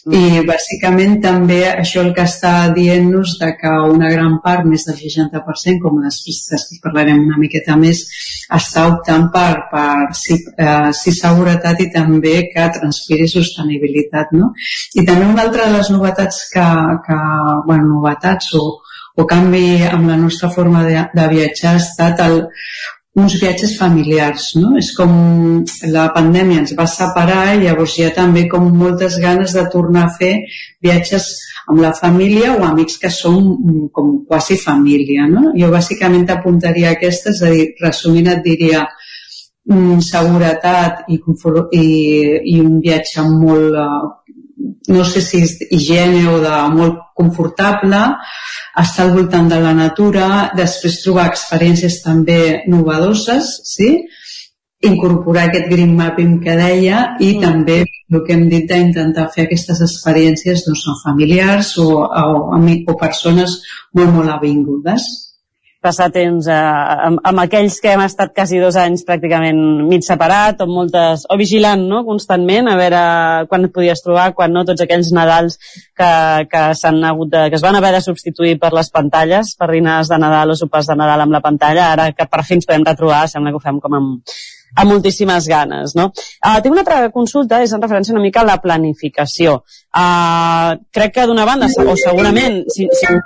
I bàsicament també això el que està dient-nos de que una gran part, més del 60%, com després, després parlarem una miqueta més, està optant per, per sí, eh, sí seguretat i també que transpiri sostenibilitat, no? I també una altra de les novetats que, que bueno, novetats o, o canvi amb la nostra forma de, de viatjar ha estat el, uns viatges familiars, no? És com la pandèmia ens va separar i llavors hi ha també com moltes ganes de tornar a fer viatges amb la família o amics que són com quasi família, no? Jo bàsicament t'apuntaria aquestes, és a dir, resumint et diria mm, seguretat i, i, i un viatge molt, eh, no sé si és higiene o de molt confortable, estar al voltant de la natura, després trobar experiències també novedoses, sí? incorporar aquest green mapping que deia i mm. també el que hem dit d'intentar fer aquestes experiències doncs, amb familiars o, o, o persones molt, molt avingudes passar temps eh, amb, amb aquells que hem estat quasi dos anys pràcticament mig separat o moltes, o vigilant no? constantment a veure quan et podies trobar, quan no, tots aquells Nadals que, que s'han hagut de, que es van haver de substituir per les pantalles, per dinars de Nadal o sopars de Nadal amb la pantalla, ara que per fi ens podem retrobar, sembla que ho fem com amb, amb moltíssimes ganes. No? Uh, tinc una altra consulta, és en referència una mica a la planificació. Uh, crec que d'una banda, o segurament, si, si,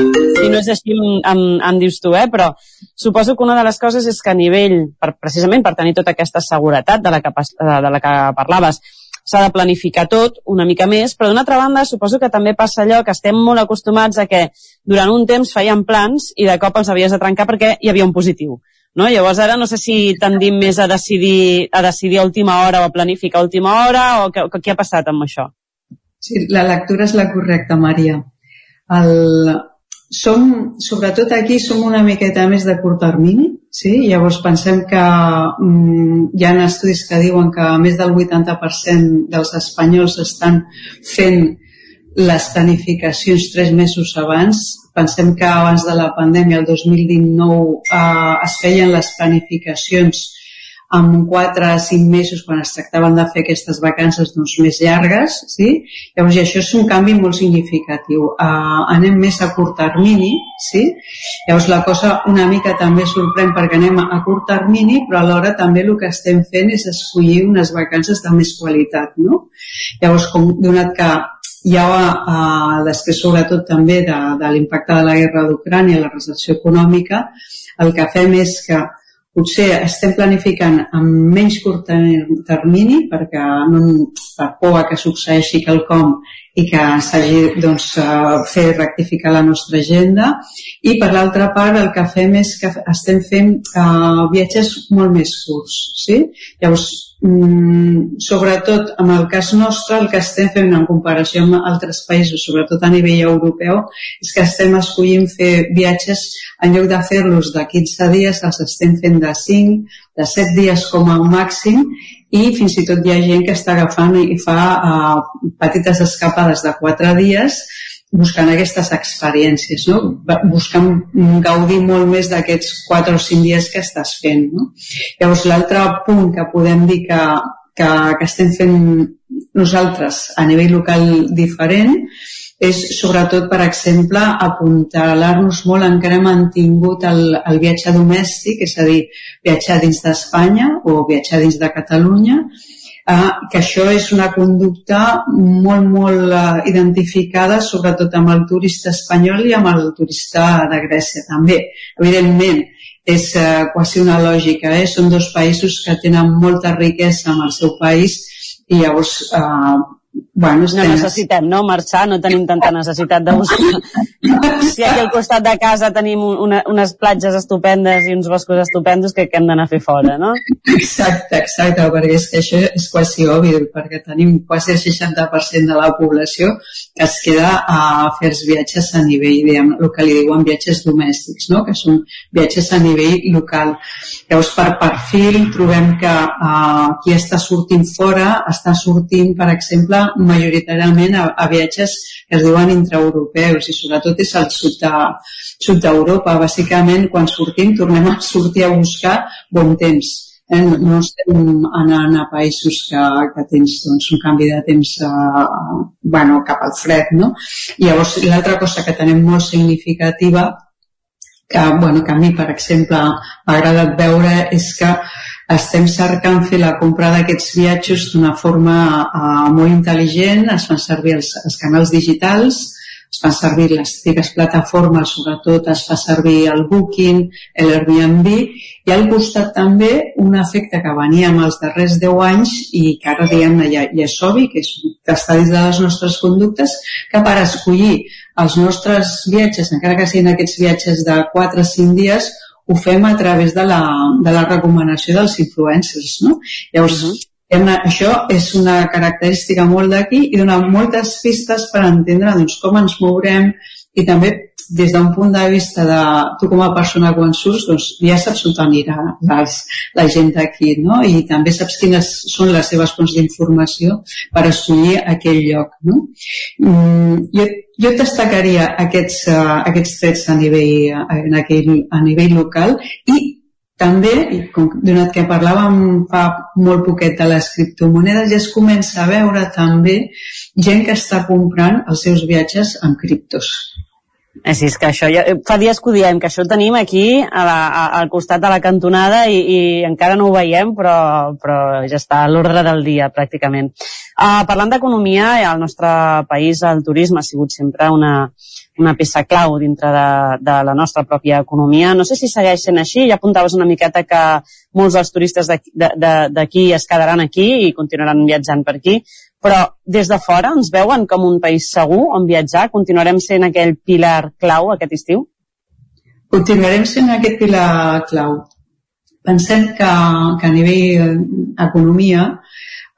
si no és així em, em dius tu, eh? però suposo que una de les coses és que a nivell, per, precisament per tenir tota aquesta seguretat de la que, de la que parlaves, s'ha de planificar tot una mica més, però d'una altra banda suposo que també passa allò que estem molt acostumats a que durant un temps feien plans i de cop els havies de trencar perquè hi havia un positiu. No? Llavors ara no sé si tendim més a decidir, a decidir a última hora o a planificar a última hora o què, què ha passat amb això? Sí, la lectura és la correcta, Maria el, som, sobretot aquí, som una miqueta més de curt termini, sí? llavors pensem que mm, hi ha estudis que diuen que més del 80% dels espanyols estan fent les planificacions tres mesos abans. Pensem que abans de la pandèmia, el 2019, eh, es feien les planificacions amb 4 a 5 mesos quan es tractaven de fer aquestes vacances doncs, més llargues. Sí? Llavors, i això és un canvi molt significatiu. Uh, anem més a curt termini, sí? llavors la cosa una mica també sorprèn perquè anem a curt termini, però alhora també el que estem fent és escollir unes vacances de més qualitat. No? Llavors, com donat que hi ha, uh, després sobretot també de, de l'impacte de la guerra d'Ucrània, la recessió econòmica, el que fem és que potser estem planificant amb menys curt termini perquè no, per por a que succeeixi quelcom i que s'hagi doncs, fer rectificar la nostra agenda i per l'altra part el que fem és que estem fent uh, viatges molt més curts sí? llavors mm, sobretot en el cas nostre el que estem fent en comparació amb altres països sobretot a nivell europeu és que estem escollint fer viatges en lloc de fer-los de 15 dies, els estem fent de 5, de 7 dies com a màxim i fins i tot hi ha gent que està agafant i fa uh, petites escapades de 4 dies buscant aquestes experiències, no? buscant gaudir molt més d'aquests 4 o 5 dies que estàs fent. No? Llavors, l'altre punt que podem dir que, que, que estem fent nosaltres a nivell local diferent és sobretot, per exemple, apuntalar-nos molt en que hem mantingut el, el viatge domèstic, és a dir, viatjar dins d'Espanya o viatjar dins de Catalunya, eh, que això és una conducta molt, molt eh, identificada, sobretot amb el turista espanyol i amb el turista de Grècia també. Evidentment, és eh, quasi una lògica, eh? són dos països que tenen molta riquesa en el seu país i llavors eh, Bueno, no necessitem no, marxar, no tenim tanta necessitat de buscar. [laughs] si aquí al costat de casa tenim una, unes platges estupendes i uns boscos estupendos que, que hem d'anar a fer fora, no? Exacte, exacte, perquè és que això és quasi obvi, perquè tenim quasi el 60% de la població que es queda a fer els viatges a nivell, diguem, el que li diuen viatges domèstics, no? que són viatges a nivell local. Llavors, per perfil, trobem que uh, qui està sortint fora està sortint, per exemple, majoritàriament a, a viatges que es diuen intraeuropeus i sobretot és al sud d'Europa. De, Bàsicament, quan sortim, tornem a sortir a buscar bon temps. Eh? No, estem anant a països que, que tens doncs, un canvi de temps eh, bueno, cap al fred. No? I llavors, l'altra cosa que tenim molt significativa que, bueno, que a mi, per exemple, m'ha agradat veure és que estem cercant fer la compra d'aquests viatges d'una forma uh, molt intel·ligent, es fan servir els, els canals digitals, es fan servir les antigues plataformes, sobretot es fa servir el Booking, l'Airbnb, i al costat també un efecte que venia amb els darrers 10 anys i que ara diguem-ne ja, ja és obvi, que, és, està dins de les nostres conductes, que per escollir els nostres viatges, encara que siguin aquests viatges de 4 o 5 dies, ho fem a través de la, de la recomanació dels influencers, no? Llavors, uh -huh. això és una característica molt d'aquí i dona moltes pistes per entendre doncs, com ens mourem i també des d'un punt de vista de tu com a persona quan surts, doncs ja saps on anirà les, la gent d'aquí, no? I també saps quines són les seves fonts d'informació per escollir aquell lloc, no? Mm, jo, jo destacaria aquests, uh, aquests trets a nivell, uh, en aquell, a nivell local i també, com, donat que parlàvem fa molt poquet de les criptomonedes, ja es comença a veure també gent que està comprant els seus viatges en criptos. Eh, sí, és que això ja, fa dies que ho diem, que això ho tenim aquí a la, a, al costat de la cantonada i, i encara no ho veiem, però, però ja està a l'ordre del dia, pràcticament. Uh, parlant d'economia, al nostre país el turisme ha sigut sempre una, una peça clau dintre de, de la nostra pròpia economia. No sé si segueix sent així, ja apuntaves una miqueta que molts dels turistes d'aquí es quedaran aquí i continuaran viatjant per aquí, però des de fora ens veuen com un país segur on viatjar? Continuarem sent aquell pilar clau aquest estiu? Continuarem sent aquest pilar clau. Pensem que, que a nivell economia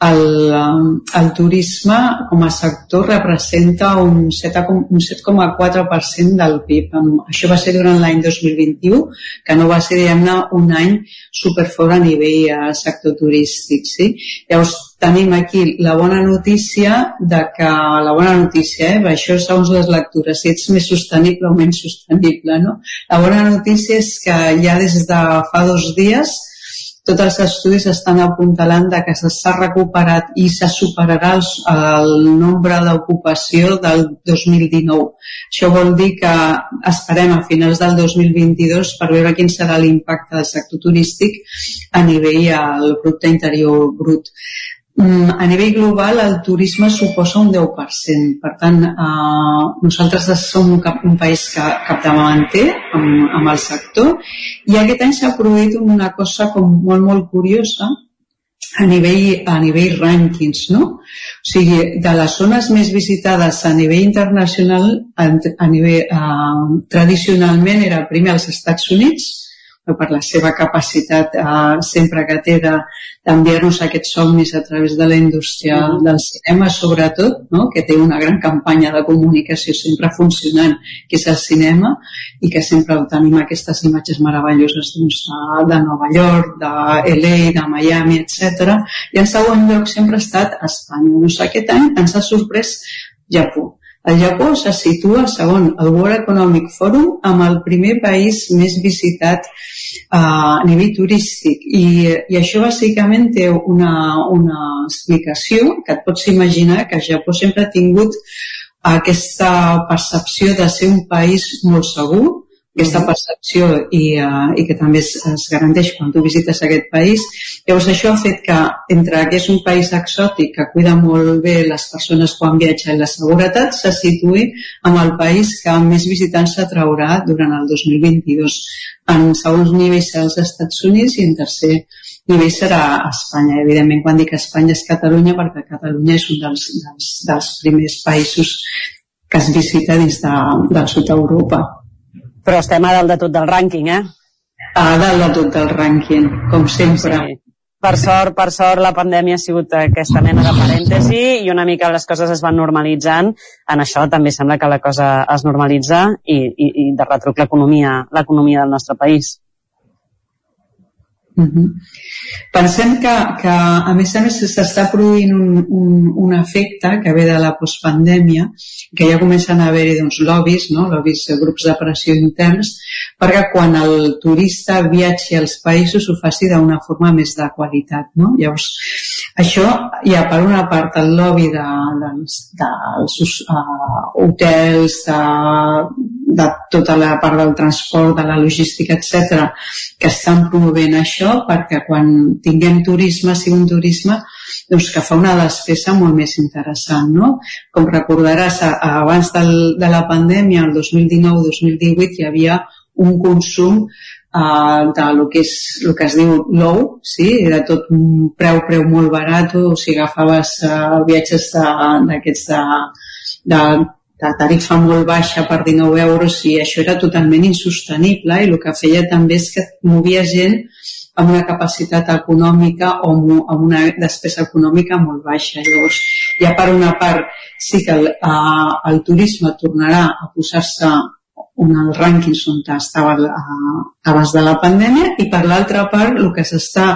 el, el turisme com a sector representa un 7,4% del PIB. Això va ser durant l'any 2021, que no va ser, diguem-ne, un any superfort a nivell eh, sector turístic. Sí? Llavors, tenim aquí la bona notícia de que, la bona notícia, eh? això segons les lectures, si ets més sostenible o menys sostenible, no? La bona notícia és que ja des de fa dos dies tots els estudis estan apuntalant de que s'ha recuperat i se superarà el, el nombre d'ocupació del 2019. Això vol dir que esperem a finals del 2022 per veure quin serà l'impacte del sector turístic a nivell del producte interior brut. Mm, a nivell global el turisme suposa un 10%. Per tant, eh, nosaltres som un, cap, un país que capdavanter amb, amb el sector i aquest any s'ha produït una cosa com molt, molt curiosa a nivell, a nivell rànquings, no? O sigui, de les zones més visitades a nivell internacional, a, a nivell, eh, tradicionalment era primer als Estats Units, per la seva capacitat eh, sempre que té d'enviar-nos aquests somnis a través de la indústria mm. del cinema, sobretot, no? que té una gran campanya de comunicació sempre funcionant, que és el cinema, i que sempre tenim aquestes imatges meravelloses doncs, de Nova York, de LA, de Miami, etc. I en segon lloc sempre ha estat Espanya. Doncs aquest any ens ha sorprès Japó el Japó se situa segon el World Economic Forum amb el primer país més visitat a nivell turístic. I, i això bàsicament té una, una explicació que et pots imaginar que el Japó sempre ha tingut aquesta percepció de ser un país molt segur, aquesta percepció i, uh, i que també es, es garanteix quan tu visites aquest país. Llavors això ha fet que entre que és un país exòtic que cuida molt bé les persones quan viatgen i la seguretat se situï amb el país que més visitants s'atraurà durant el 2022. En segons nivells els Estats Units i en tercer nivell serà Espanya. Evidentment, quan dic Espanya és Catalunya perquè Catalunya és un dels, dels, dels primers països que es visita dins de, del sud d'Europa. Però estem a dalt de tot del rànquing, eh? A dalt de tot del rànquing, com sempre. Sí. Per sort, per sort, la pandèmia ha sigut aquesta mena de parèntesi i una mica les coses es van normalitzant. En això també sembla que la cosa es normalitza i, i, i de retruc l'economia del nostre país. Uh -huh. Pensem que, que, a més a més, s'està produint un, un, un efecte que ve de la postpandèmia, que ja comencen a haver-hi doncs, lobbies, no? lobbies, grups de pressió interns, perquè quan el turista viatgi als països ho faci d'una forma més de qualitat. No? Llavors, això hi ha per una part el lobby de, dels, dels uh, hotels, de, de tota la part del transport, de la logística, etc, que estan promovent això perquè quan tinguem turisme, sigui un turisme doncs que fa una despesa molt més interessant. No? Com recordaràs, abans del, de la pandèmia, el 2019-2018, hi havia un consum uh, de lo que, és, lo que es diu low, sí? era tot un preu, preu molt barat, o si agafaves uh, viatges d'aquests de, de, de tarifa molt baixa per 19 euros i això era totalment insostenible i el que feia també és que movia gent amb una capacitat econòmica o amb una despesa econòmica molt baixa. Llavors, ja per una part sí que el, el turisme tornarà a posar-se on els rànquings on estava abans de la pandèmia i per l'altra part el que s'està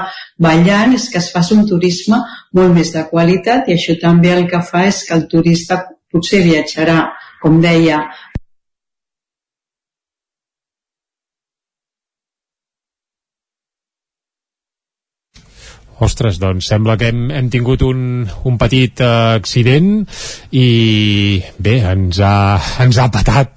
ballant és que es faci un turisme molt més de qualitat i això també el que fa és que el turista potser viatjarà, com deia, Ostres, doncs sembla que hem, hem tingut un, un petit eh, accident i bé, ens ha, ens ha patat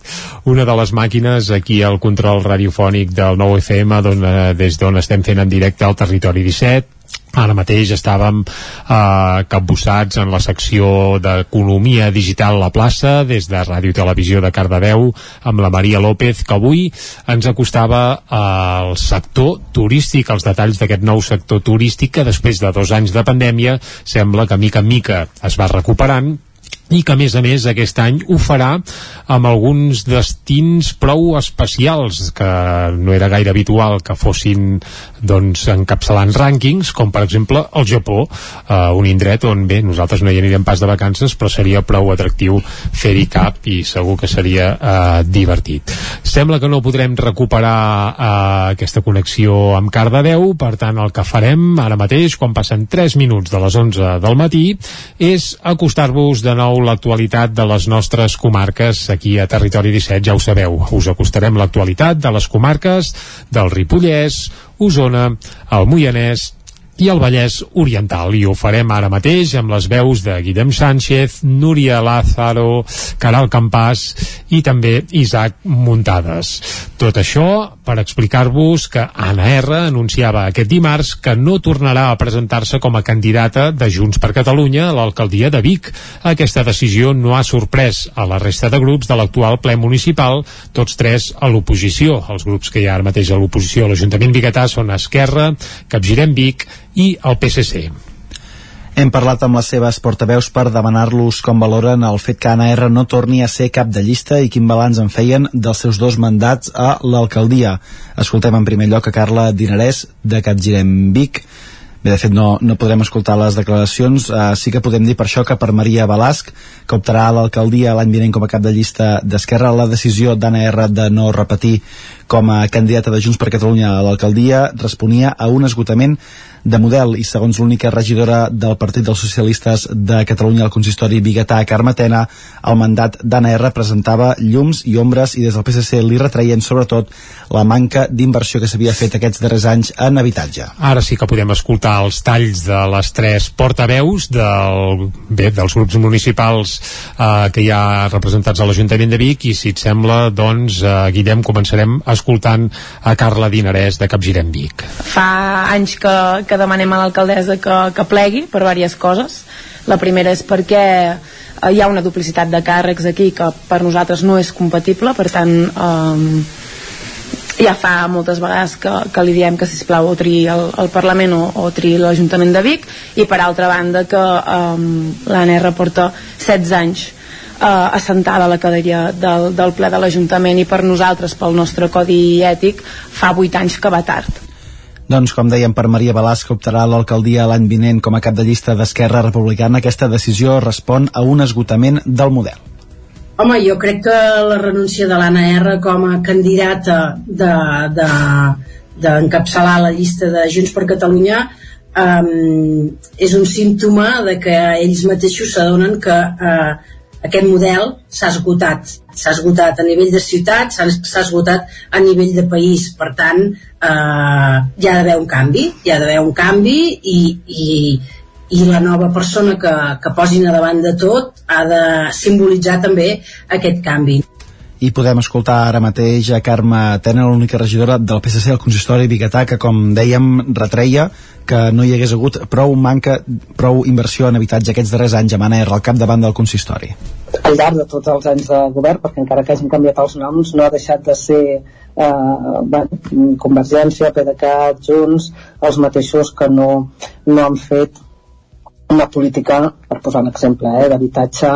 una de les màquines aquí al control radiofònic del 9FM don, eh, des d'on estem fent en directe al territori 17 Ara mateix estàvem eh, capbussats en la secció d'Economia Digital la plaça, des de Ràdio i Televisió de Cardedeu, amb la Maria López, que avui ens acostava al sector turístic, els detalls d'aquest nou sector turístic que després de dos anys de pandèmia sembla que mica en mica es va recuperant i que a més a més aquest any ho farà amb alguns destins prou especials que no era gaire habitual que fossin doncs encapçalant rànquings com per exemple el Japó eh, un indret on bé nosaltres no hi anirem pas de vacances però seria prou atractiu fer-hi cap i segur que seria eh, divertit. Sembla que no podrem recuperar eh, aquesta connexió amb Cardedeu per tant el que farem ara mateix quan passen 3 minuts de les 11 del matí és acostar-vos de nou l'actualitat de les nostres comarques aquí a Territori 17, ja ho sabeu. Us acostarem l'actualitat de les comarques del Ripollès, Osona, el Moianès i el Vallès Oriental. I ho farem ara mateix amb les veus de Guillem Sánchez, Núria Lázaro, Caral Campàs i també Isaac Muntades. Tot això per explicar-vos que Anna R anunciava aquest dimarts que no tornarà a presentar-se com a candidata de Junts per Catalunya a l'alcaldia de Vic. Aquesta decisió no ha sorprès a la resta de grups de l'actual ple municipal, tots tres a l'oposició. Els grups que hi ha ara mateix a l'oposició a l'Ajuntament Biguetà són Esquerra, Capgirem Vic i el PSC. Hem parlat amb les seves portaveus per demanar-los com valoren el fet que Anna R no torni a ser cap de llista i quin balanç en feien dels seus dos mandats a l'alcaldia. Escoltem en primer lloc a Carla Dinarès de Capgirem Vic. Bé, de fet, no, no podrem escoltar les declaracions. Uh, sí que podem dir per això que per Maria Balasc, que optarà a l'alcaldia l'any vinent com a cap de llista d'Esquerra, la decisió d'Anna R de no repetir com a candidata de Junts per Catalunya a l'alcaldia responia a un esgotament de model i segons l'única regidora del Partit dels Socialistes de Catalunya al consistori Biguetà, Carme Tena, el mandat d'Anna R presentava llums i ombres i des del PSC li retreien sobretot la manca d'inversió que s'havia fet aquests darrers anys en habitatge. Ara sí que podem escoltar els talls de les tres portaveus del, bé, dels grups municipals eh, que hi ha representats a l'Ajuntament de Vic i si et sembla, doncs, eh, Guillem, començarem escoltant a Carla Dinarès de Capgirem Vic. fa anys que, que demanem a l'alcaldessa que, que plegui per diverses coses la primera és perquè eh, hi ha una duplicitat de càrrecs aquí que per nosaltres no és compatible per tant eh, ja fa moltes vegades que, que li diem que sisplau o triï el, el Parlament o, o triï l'Ajuntament de Vic i per altra banda que um, l'ANR porta 16 anys uh, assentada a la cadira del, del ple de l'Ajuntament i per nosaltres, pel nostre codi ètic, fa 8 anys que va tard. Doncs, com dèiem, per Maria que optarà l'alcaldia l'any vinent com a cap de llista d'Esquerra Republicana, aquesta decisió respon a un esgotament del model. Home, jo crec que la renúncia de l'Anna R com a candidata d'encapçalar de, de, d'encapçalar la llista de Junts per Catalunya um, és un símptoma de que ells mateixos s'adonen que uh, aquest model s'ha esgotat. S'ha esgotat a nivell de ciutat, s'ha esgotat a nivell de país. Per tant, eh, hi ha d'haver un canvi, hi ha d'haver un canvi i, i, i la nova persona que, que posin a davant de tot ha de simbolitzar també aquest canvi. I podem escoltar ara mateix a Carme Tena, l'única regidora del PSC al consistori Biguetà, que com dèiem retreia que no hi hagués hagut prou manca, prou inversió en habitatge aquests darrers anys a Manera al capdavant del consistori. al llarg de tots els anys de govern, perquè encara que hagin canviat els noms, no ha deixat de ser eh, Convergència, PDeCAT, Junts, els mateixos que no, no han fet una política, per posar un exemple, eh, d'habitatge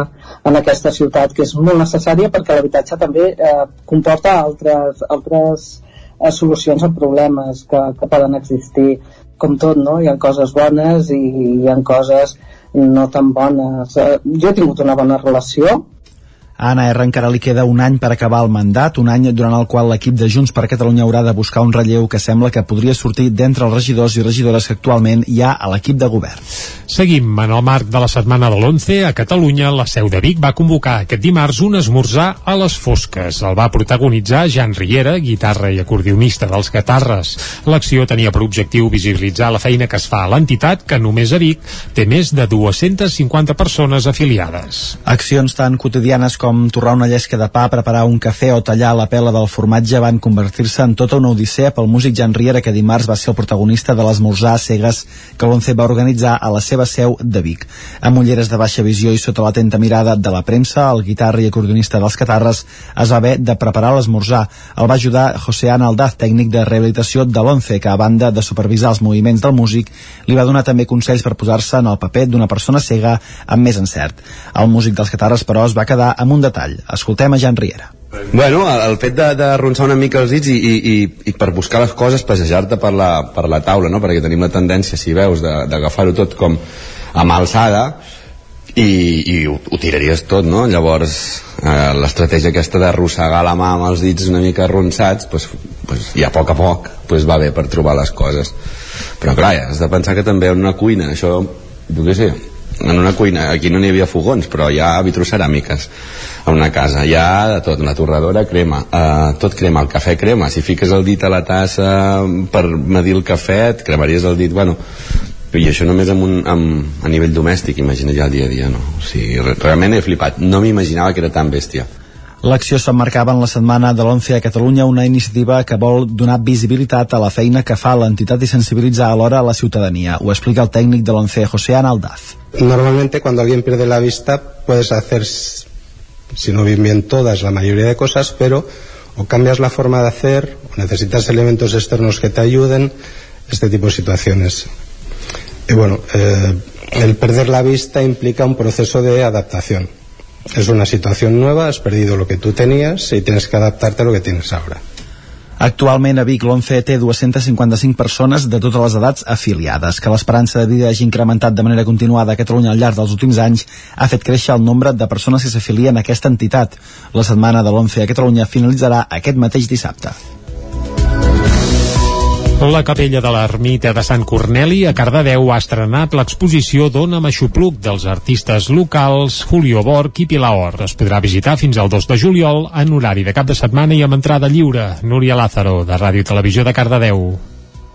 en aquesta ciutat, que és molt necessària perquè l'habitatge també eh, comporta altres, altres eh, solucions a problemes que, que poden existir. Com tot, no? Hi ha coses bones i hi ha coses no tan bones. Eh, jo he tingut una bona relació A Anna R encara li queda un any per acabar el mandat, un any durant el qual l'equip de Junts per Catalunya haurà de buscar un relleu que sembla que podria sortir d'entre els regidors i regidores que actualment hi ha a l'equip de govern. Seguim. En el marc de la setmana de l'11, a Catalunya, la seu de Vic va convocar aquest dimarts un esmorzar a les fosques. El va protagonitzar Jan Riera, guitarra i acordionista dels Gatarres. L'acció tenia per objectiu visibilitzar la feina que es fa a l'entitat, que només a Vic té més de 250 persones afiliades. Accions tan quotidianes com torrar una llesca de pa, preparar un cafè o tallar la pela del formatge van convertir-se en tota una odissea pel músic Jan Riera, que dimarts va ser el protagonista de l'esmorzar cegues que l'ONCE va organitzar a la seva seu de Vic. Amb ulleres de baixa visió i sota l'atenta mirada de la premsa, el guitarra i acordionista dels Catarres es va haver de preparar l'esmorzar. El va ajudar José Ana Aldaz, tècnic de rehabilitació de l'ONCE, que a banda de supervisar els moviments del músic, li va donar també consells per posar-se en el paper d'una persona cega amb més encert. El músic dels Catarres, però, es va quedar amb un detall. Escoltem a Jan Riera. Bueno, el, fet de, de ronçar una mica els dits i, i, i, i per buscar les coses, passejar-te per, la, per la taula, no? perquè tenim la tendència, si veus, d'agafar-ho tot com a mà alçada i, i ho, ho tiraries tot, no? Llavors, eh, l'estratègia aquesta d'arrossegar la mà amb els dits una mica arronsats, pues, pues, ja a poc a poc pues, va bé per trobar les coses. Però clar, has de pensar que també en una cuina, això, jo què sé, en una cuina, aquí no n'hi havia fogons, però hi ha vitroceràmiques a una casa, hi ha de tot, una torradora crema, eh, tot crema, el cafè crema, si fiques el dit a la tassa per medir el cafè, et cremaries el dit, bueno, i això només amb un, amb, a nivell domèstic, imagina't ja el dia a dia, no? O sigui, re- realment he flipat, no m'imaginava que era tan bèstia. L'acció s'emmarcava en la setmana de l'11 a Catalunya, una iniciativa que vol donar visibilitat a la feina que fa l'entitat i sensibilitzar alhora a la ciutadania. Ho explica el tècnic de l'11, José Ana Aldaz. Normalmente cuando alguien pierde la vista puedes hacer, si no bien bien todas, la mayoría de cosas, pero o cambias la forma de hacer, o necesitas elementos externos que te ayuden, este tipo de situaciones. Y bueno, eh, el perder la vista implica un proceso de adaptación. Es una situación nueva, has perdido lo que tú tenías y tienes que adaptarte a lo que tienes ahora. Actualment a Vic l'11 té 255 persones de totes les edats afiliades. Que l'esperança de vida hagi incrementat de manera continuada a Catalunya al llarg dels últims anys ha fet créixer el nombre de persones que s'afilien a aquesta entitat. La setmana de l'11 a Catalunya finalitzarà aquest mateix dissabte. La capella de l'ermita de Sant Corneli a Cardedeu ha estrenat l'exposició Dona Maxupluc dels artistes locals Julio Borg i Pilar Or. Es podrà visitar fins al 2 de juliol en horari de cap de setmana i amb entrada lliure. Núria Lázaro, de Ràdio Televisió de Cardedeu.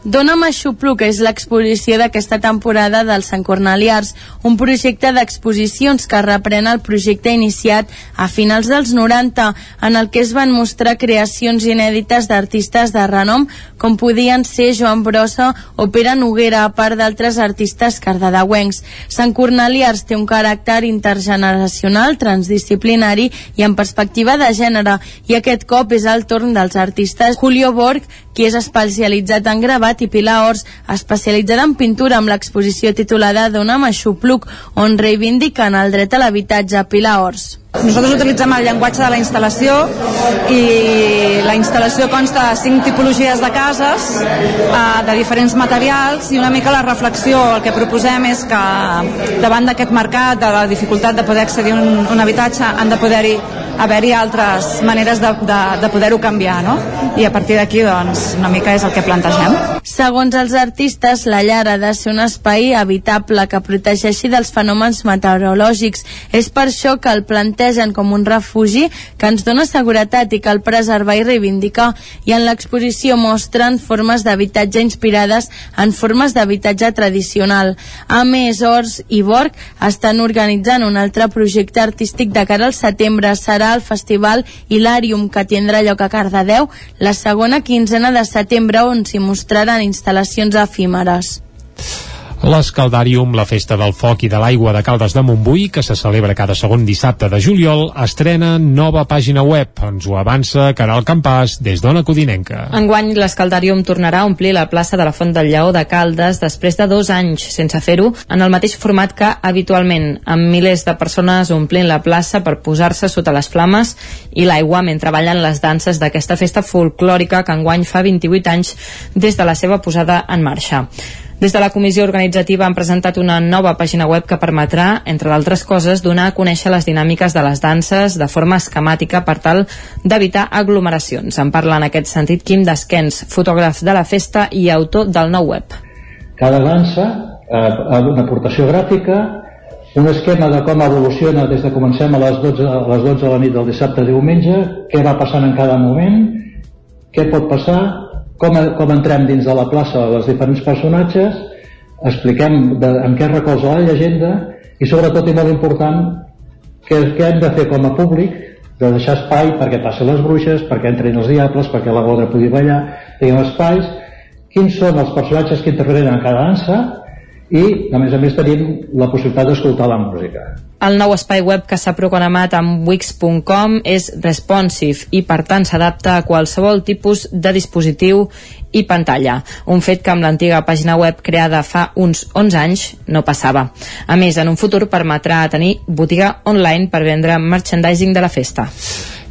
Dóna'm Aixopluc és l'exposició d'aquesta temporada del Sant Corneli Arts, un projecte d'exposicions que reprèn el projecte iniciat a finals dels 90, en el que es van mostrar creacions inèdites d'artistes de renom, com podien ser Joan Brossa o Pere Noguera, a part d'altres artistes cardedeuencs. Sant Corneli Arts té un caràcter intergeneracional, transdisciplinari i en perspectiva de gènere, i aquest cop és el torn dels artistes Julio Borg, qui és especialitzat en gravat, i Pilar Ors, especialitzada en pintura amb l'exposició titulada Dona Maxupluc, on reivindiquen el dret a l'habitatge. Pilar Ors. Nosaltres utilitzem el llenguatge de la instal·lació i la instal·lació consta de cinc tipologies de cases eh, de diferents materials i una mica la reflexió, el que proposem és que davant d'aquest mercat, de la dificultat de poder accedir a un, un habitatge, han de poder-hi haver-hi altres maneres de, de, de poder-ho canviar, no? I a partir d'aquí, doncs, una mica és el que plantegem. Segons els artistes, la llar ha de ser un espai habitable que protegeixi dels fenòmens meteorològics. És per això que el plantegen com un refugi que ens dona seguretat i cal preservar i reivindicar. I en l'exposició mostren formes d'habitatge inspirades en formes d'habitatge tradicional. A més, Ors i Borg estan organitzant un altre projecte artístic de cara al setembre. Serà el Festival Hilarium, que tindrà lloc a Cardedeu la segona quinzena de setembre, on s'hi mostraran instal·lacions efímeres. L'Escaldàrium, la festa del foc i de l'aigua de Caldes de Montbui, que se celebra cada segon dissabte de juliol, estrena nova pàgina web. Ens ho avança Caral Campàs des d'Ona Codinenca. Enguany, l'Escaldàrium tornarà a omplir la plaça de la Font del Lleó de Caldes després de dos anys sense fer-ho en el mateix format que habitualment, amb milers de persones omplint la plaça per posar-se sota les flames i l'aigua mentre ballen les danses d'aquesta festa folclòrica que enguany fa 28 anys des de la seva posada en marxa. Des de la comissió organitzativa han presentat una nova pàgina web que permetrà, entre d'altres coses, donar a conèixer les dinàmiques de les danses de forma esquemàtica per tal d'evitar aglomeracions. En parla en aquest sentit Quim Desquens, fotògraf de la festa i autor del nou web. Cada dansa, eh, una aportació gràfica, un esquema de com evoluciona des de comencem a les 12, a les 12 de la nit del dissabte a diumenge, què va passant en cada moment, què pot passar, com, com entrem dins de la plaça els diferents personatges, expliquem de, en què recolza la llegenda i sobretot i molt important què, què hem de fer com a públic de deixar espai perquè passin les bruixes, perquè entrin els diables, perquè la godra pugui ballar, diguem espais, quins són els personatges que intervenen en cada dansa i a més a més tenim la possibilitat d'escoltar la música. El nou espai web que s'ha programat amb Wix.com és responsive i per tant s'adapta a qualsevol tipus de dispositiu i pantalla, un fet que amb l'antiga pàgina web creada fa uns 11 anys no passava. A més, en un futur permetrà tenir botiga online per vendre merchandising de la festa.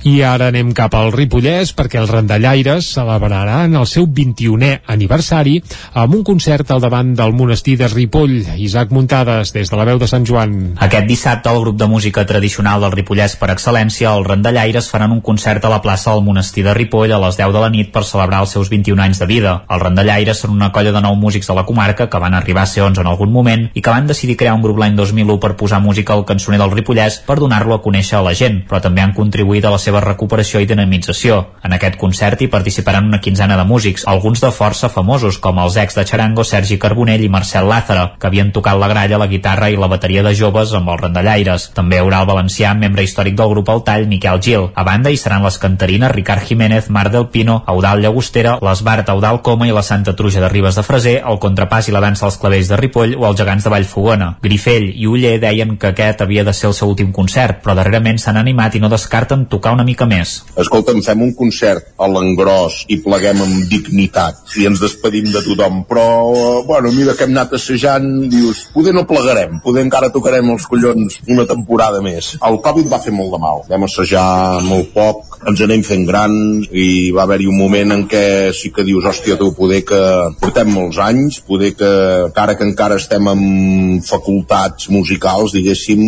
I ara anem cap al Ripollès perquè els randallaires celebraran el seu 21è aniversari amb un concert al davant del monestir de Ripoll. Isaac Muntades, des de la veu de Sant Joan. Aquest dissabte, el grup de música tradicional del Ripollès per excel·lència, els randallaires, faran un concert a la plaça del monestir de Ripoll a les 10 de la nit per celebrar els seus 21 anys de vida. Els randallaires són una colla de nou músics de la comarca que van arribar a ser 11 en algun moment i que van decidir crear un grup l'any 2001 per posar música al cançoner del Ripollès per donar-lo a conèixer a la gent, però també han contribuït a la seva recuperació i dinamització. En aquest concert hi participaran una quinzena de músics, alguns de força famosos, com els ex de Charango Sergi Carbonell i Marcel Lázara, que havien tocat la gralla, la guitarra i la bateria de joves amb els randallaires. També hi haurà el valencià, membre històric del grup El Tall, Miquel Gil. A banda hi seran les cantarines Ricard Jiménez, Mar del Pino, Eudal Llagostera, l'Esbart Eudal Coma i la Santa Truja de Ribes de Freser, el contrapàs i la dansa als clavells de Ripoll o els gegants de Vallfogona. Grifell i Uller deien que aquest havia de ser el seu últim concert, però darrerament s'han animat i no descarten tocar una mica més. Escolta'm, fem un concert a l'engròs i pleguem amb dignitat i ens despedim de tothom, però, eh, bueno, mira que hem anat assajant, dius, poder no plegarem, poder encara tocarem els collons una temporada més. El Covid va fer molt de mal, vam assajar molt poc, ens anem fent grans i va haver-hi un moment en què sí que dius, hòstia, tu, poder que portem molts anys, poder que, encara que encara estem amb facultats musicals, diguéssim...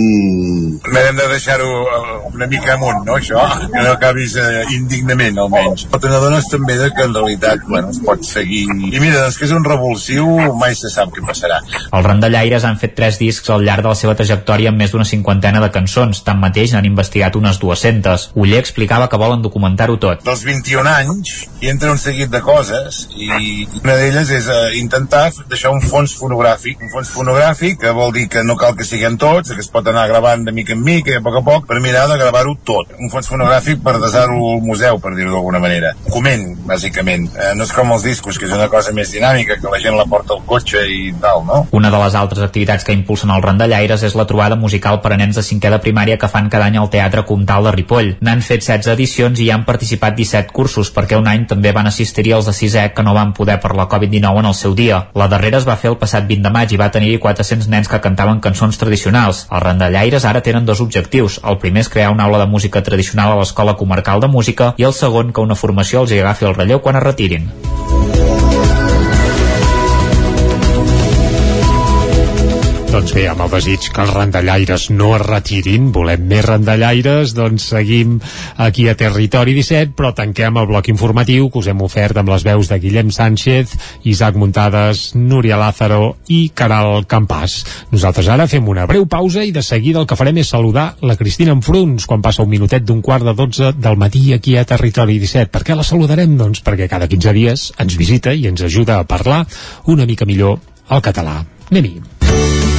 Hem de deixar-ho eh, una mica amunt, no, això? Que no acabis eh, indignament, almenys. Però te n'adones també de que en realitat, bueno, es pot seguir... I mira, doncs que és un revulsiu, mai se sap què passarà. Els randallaires han fet tres discs al llarg de la seva trajectòria amb més d'una cinquantena de cançons, tanmateix n'han investigat unes 200. Uller explicava que volen documentar-ho tot. Dels 21 anys hi entra un seguit de coses i una d'elles és uh, intentar deixar un fons fonogràfic. Un fons fonogràfic que vol dir que no cal que siguem tots, que es pot anar gravant de mica en mica, a poc a poc, per mirar de gravar-ho tot. Un fons fonogràfic per desar-ho al museu, per dir-ho d'alguna manera. Document, bàsicament. Eh, no és com els discos, que és una cosa més dinàmica, que la gent la porta al cotxe i tal, no? Una de les altres activitats que impulsen els randallaires és la trobada musical per a nens de cinquè de primària que fan cada any al Teatre Comtal de Ripoll. N'han fet 16 edicions i hi han participat 17 cursos, perquè un any també van assistir-hi els de sisè que no van poder per la Covid-19 en el seu dia. La darrera es va fer el passat 20 de maig i va tenir 400 nens que cantaven cançons tradicionals. Els randallaires ara tenen dos objectius. El primer és crear una aula de música tradicional a l'Escola Comarcal de Música i el segon que una formació els agafi el relleu quan es retirin. Doncs bé, amb el desig que els randallaires no es retirin, volem més randallaires, doncs seguim aquí a Territori 17, però tanquem el bloc informatiu que us hem ofert amb les veus de Guillem Sánchez, Isaac Muntades, Núria Lázaro i Caral Campàs. Nosaltres ara fem una breu pausa i de seguida el que farem és saludar la Cristina Enfruns quan passa un minutet d'un quart de 12 del matí aquí a Territori 17. Per què la saludarem? Doncs perquè cada 15 dies ens visita i ens ajuda a parlar una mica millor el català. Anem-hi.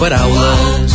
Paraules,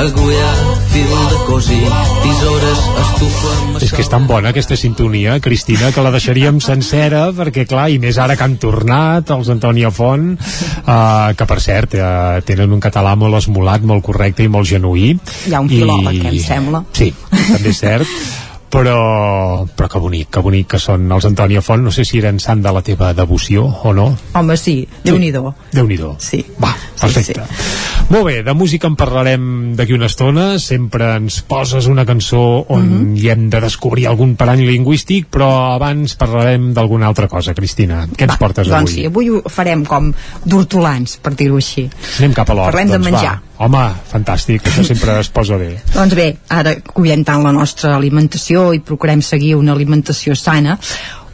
agulla, fil de cosir, tisores, estufa... És que és tan bona aquesta sintonia, Cristina, que la deixaríem sencera, perquè clar, i més ara que han tornat els Antònia Font, uh, que per cert, uh, tenen un català molt esmolat, molt correcte i molt genuí. Hi ha un filòleg, I... em sembla. Sí, també és cert però, però que bonic, que bonic que són els Antònia Font, no sé si eren sant de la teva devoció o no. Home, sí, Déu-n'hi-do. Sí. Déu-n'hi-do. Sí. Va, perfecte. Sí, sí. Molt bé, de música en parlarem d'aquí una estona, sempre ens poses una cançó on mm -hmm. hi hem de descobrir algun parany lingüístic, però abans parlarem d'alguna altra cosa, Cristina. Què ens va, portes doncs avui? sí, avui ho farem com d'hortolans, per dir-ho així. Anem cap a l'hort. Parlem doncs de menjar. Va. Home, fantàstic, això sempre es posa bé. Doncs bé, ara cuidem tant la nostra alimentació i procurem seguir una alimentació sana,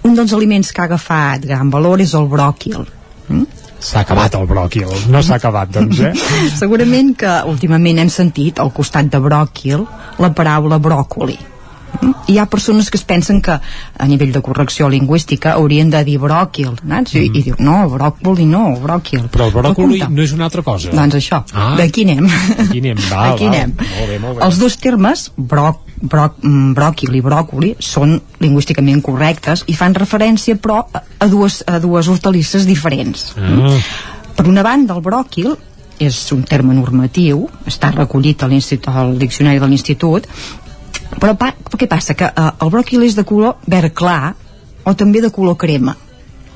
un dels aliments que ha agafat gran valor és el bròquil. Mm? S'ha acabat el bròquil, no s'ha acabat, doncs, eh? [laughs] Segurament que últimament hem sentit al costat de bròquil la paraula bròcoli. Mm? Hi ha persones que es pensen que a nivell de correcció lingüística haurien de dir bròquil, saps? I, Mhm. i diu, no, bròcoli no, bròquil. Però el bròcoli no és una altra cosa. Doncs això, Ah. d'aquí anem. Aquí anem, val, Aquí anem. Molt bé, molt bé. Els dos termes, broc, broc, mm, bròquil i bròcoli, són lingüísticament correctes i fan referència, però, a- dues, a dues hortalisses diferents. Ah. Per una banda, el bròquil és un terme normatiu, està recollit a l'institut- al diccionari de l'Institut, però pa, què passa? Que eh, el bròquil és de color verd clar o també de color crema.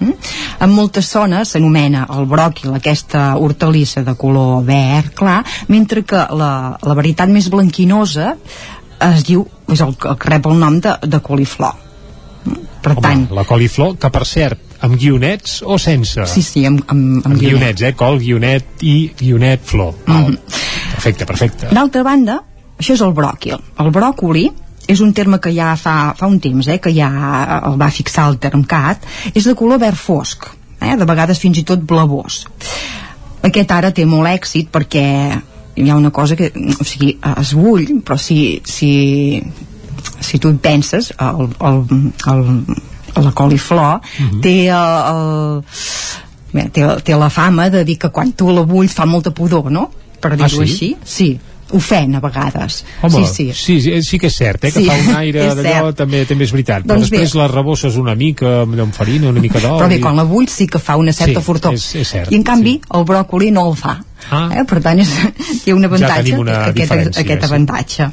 Mm? En moltes zones s'anomena el bròquil aquesta hortalissa de color verd clar, mentre que la, la varietat més blanquinosa es diu, és el que rep el nom de, de coliflor. Mm? Per Home, tant, la coliflor, que per cert, amb guionets o sense? sí, sí, amb, amb, amb guionets, eh? Col, guionet i guionet flor. Val. Mhm. Perfecte, perfecte. D'altra banda, això és el bròquil. El bròcoli és un terme que ja fa, fa un temps eh, que ja el va fixar el termcat, és de color verd fosc, eh, de vegades fins i tot blavós. Aquest ara té molt èxit perquè hi ha una cosa que, o sigui, es bull, però si, si, si tu hi penses, el, el, el, la coliflor Mhm. té el, el, bé, té, té la fama de dir que quan tu la bulls fa molta pudor, no? Per dir-ho Ah, sí? així. Sí, ofèn a vegades. Home, sí, sí. sí, sí, sí que és cert, eh, que Sí, fa un aire [laughs] d'allò també, també és veritat. Però Doncs bé. després la rebosses una mica amb farina, una mica d'oli. Però bé, quan la bulls sí que fa una certa Sí, fortor. és- és cert, I en canvi, el bròcoli no el fa. Ah. Eh? Per tant, és, [laughs] té un avantatge, tenim una aquest, aquest sí. avantatge.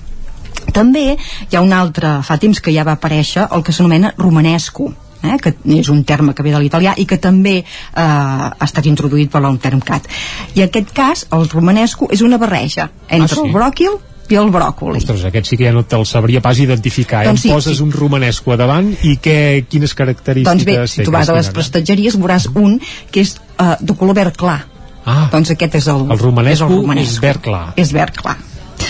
També hi ha un altre, fa temps que ja va aparèixer, el que s'anomena romanesco, eh, que és un terme que ve de l'italià i que també eh, ha estat introduït per l'Untermcat. I en aquest cas, el romanesco és una barreja entre Ah, sí? el bròquil i el bròcoli. Ostres, aquest sí que ja no te'l sabria pas identificar. Eh? Doncs sí, em poses sí. un romanesco a davant i què, quines característiques Doncs bé, si tu vas a les prestatgeries veuràs un que és uh, de color verd clar. Ah, doncs aquest és el, el romanesco és, el romanesco. és verd clar. És verd clar.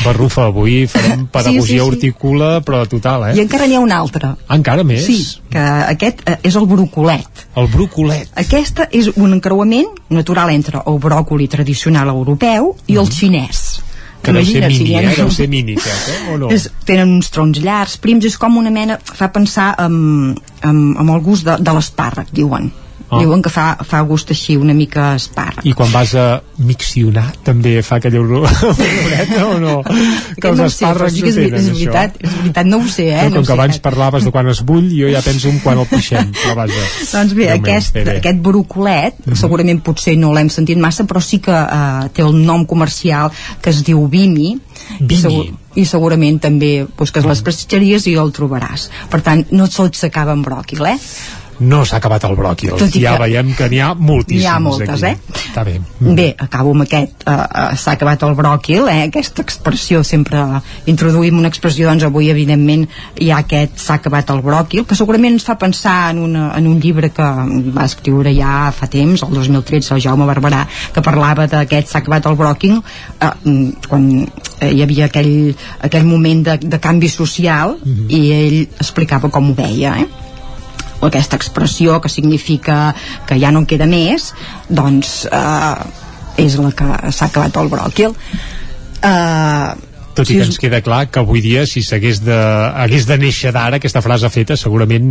Barrufa, avui farem pedagogia sí, sí. hortícola, però total, eh? I encara n'hi ha un altre. Encara més? Sí, que aquest eh, és el brocolet. El brocolet. Aquesta és un encreuament natural entre el bròcoli tradicional europeu i el xinès. Que deu ser si mini, ha- eh? Deu ser mini, aquest, eh? O no? És, tenen uns troncs llargs, prims, és com una mena, fa pensar amb, amb, amb el gust de, de l'espàrrec, diuen. Ah. Diuen que fa, fa gust així una mica espàrrec. I quan vas a miccionar també fa aquella olor- oloreta o [laughs] no? Que els no sé, espàrrecs no és, tenen, és això. veritat, és veritat, no ho sé, eh? No com ho que sé. abans parlaves de quan es bull, jo ja penso en quan el pixem. Però vaja. Doncs bé, aquest, bé, bé. aquest brocolet, Mhm. segurament potser no l'hem sentit massa, però sí que eh, té el nom comercial que es diu Bimi, Bimi. I, segur, i segurament també busques les prestatgeries i el trobaràs. Per tant, no tot s'acaba amb bròquil, eh? No s'ha acabat el bròquil. Tot Ja que- veiem que n'hi ha moltíssims N'hi ha moltes, aquí. eh? Està bé. Bé, acabo amb aquest, eh, eh, s'ha acabat el bròquil, eh? aquesta expressió, sempre introduïm una expressió, doncs avui evidentment hi ha aquest s'ha acabat el bròquil, que segurament ens fa pensar en, una, en un llibre que va escriure ja fa temps, el 2013, el Jaume Barberà, que parlava d'aquest s'ha acabat el bròquil, mm, quan hi havia aquell, aquell moment de, de canvi social i ell explicava com ho veia, eh? O aquesta expressió que significa que ja no en queda més doncs eh, és la que s'ha acabat el bròquil. Eh, tot i que ens queda clar que avui dia si s'hagués de, hagués de néixer d'ara aquesta frase feta segurament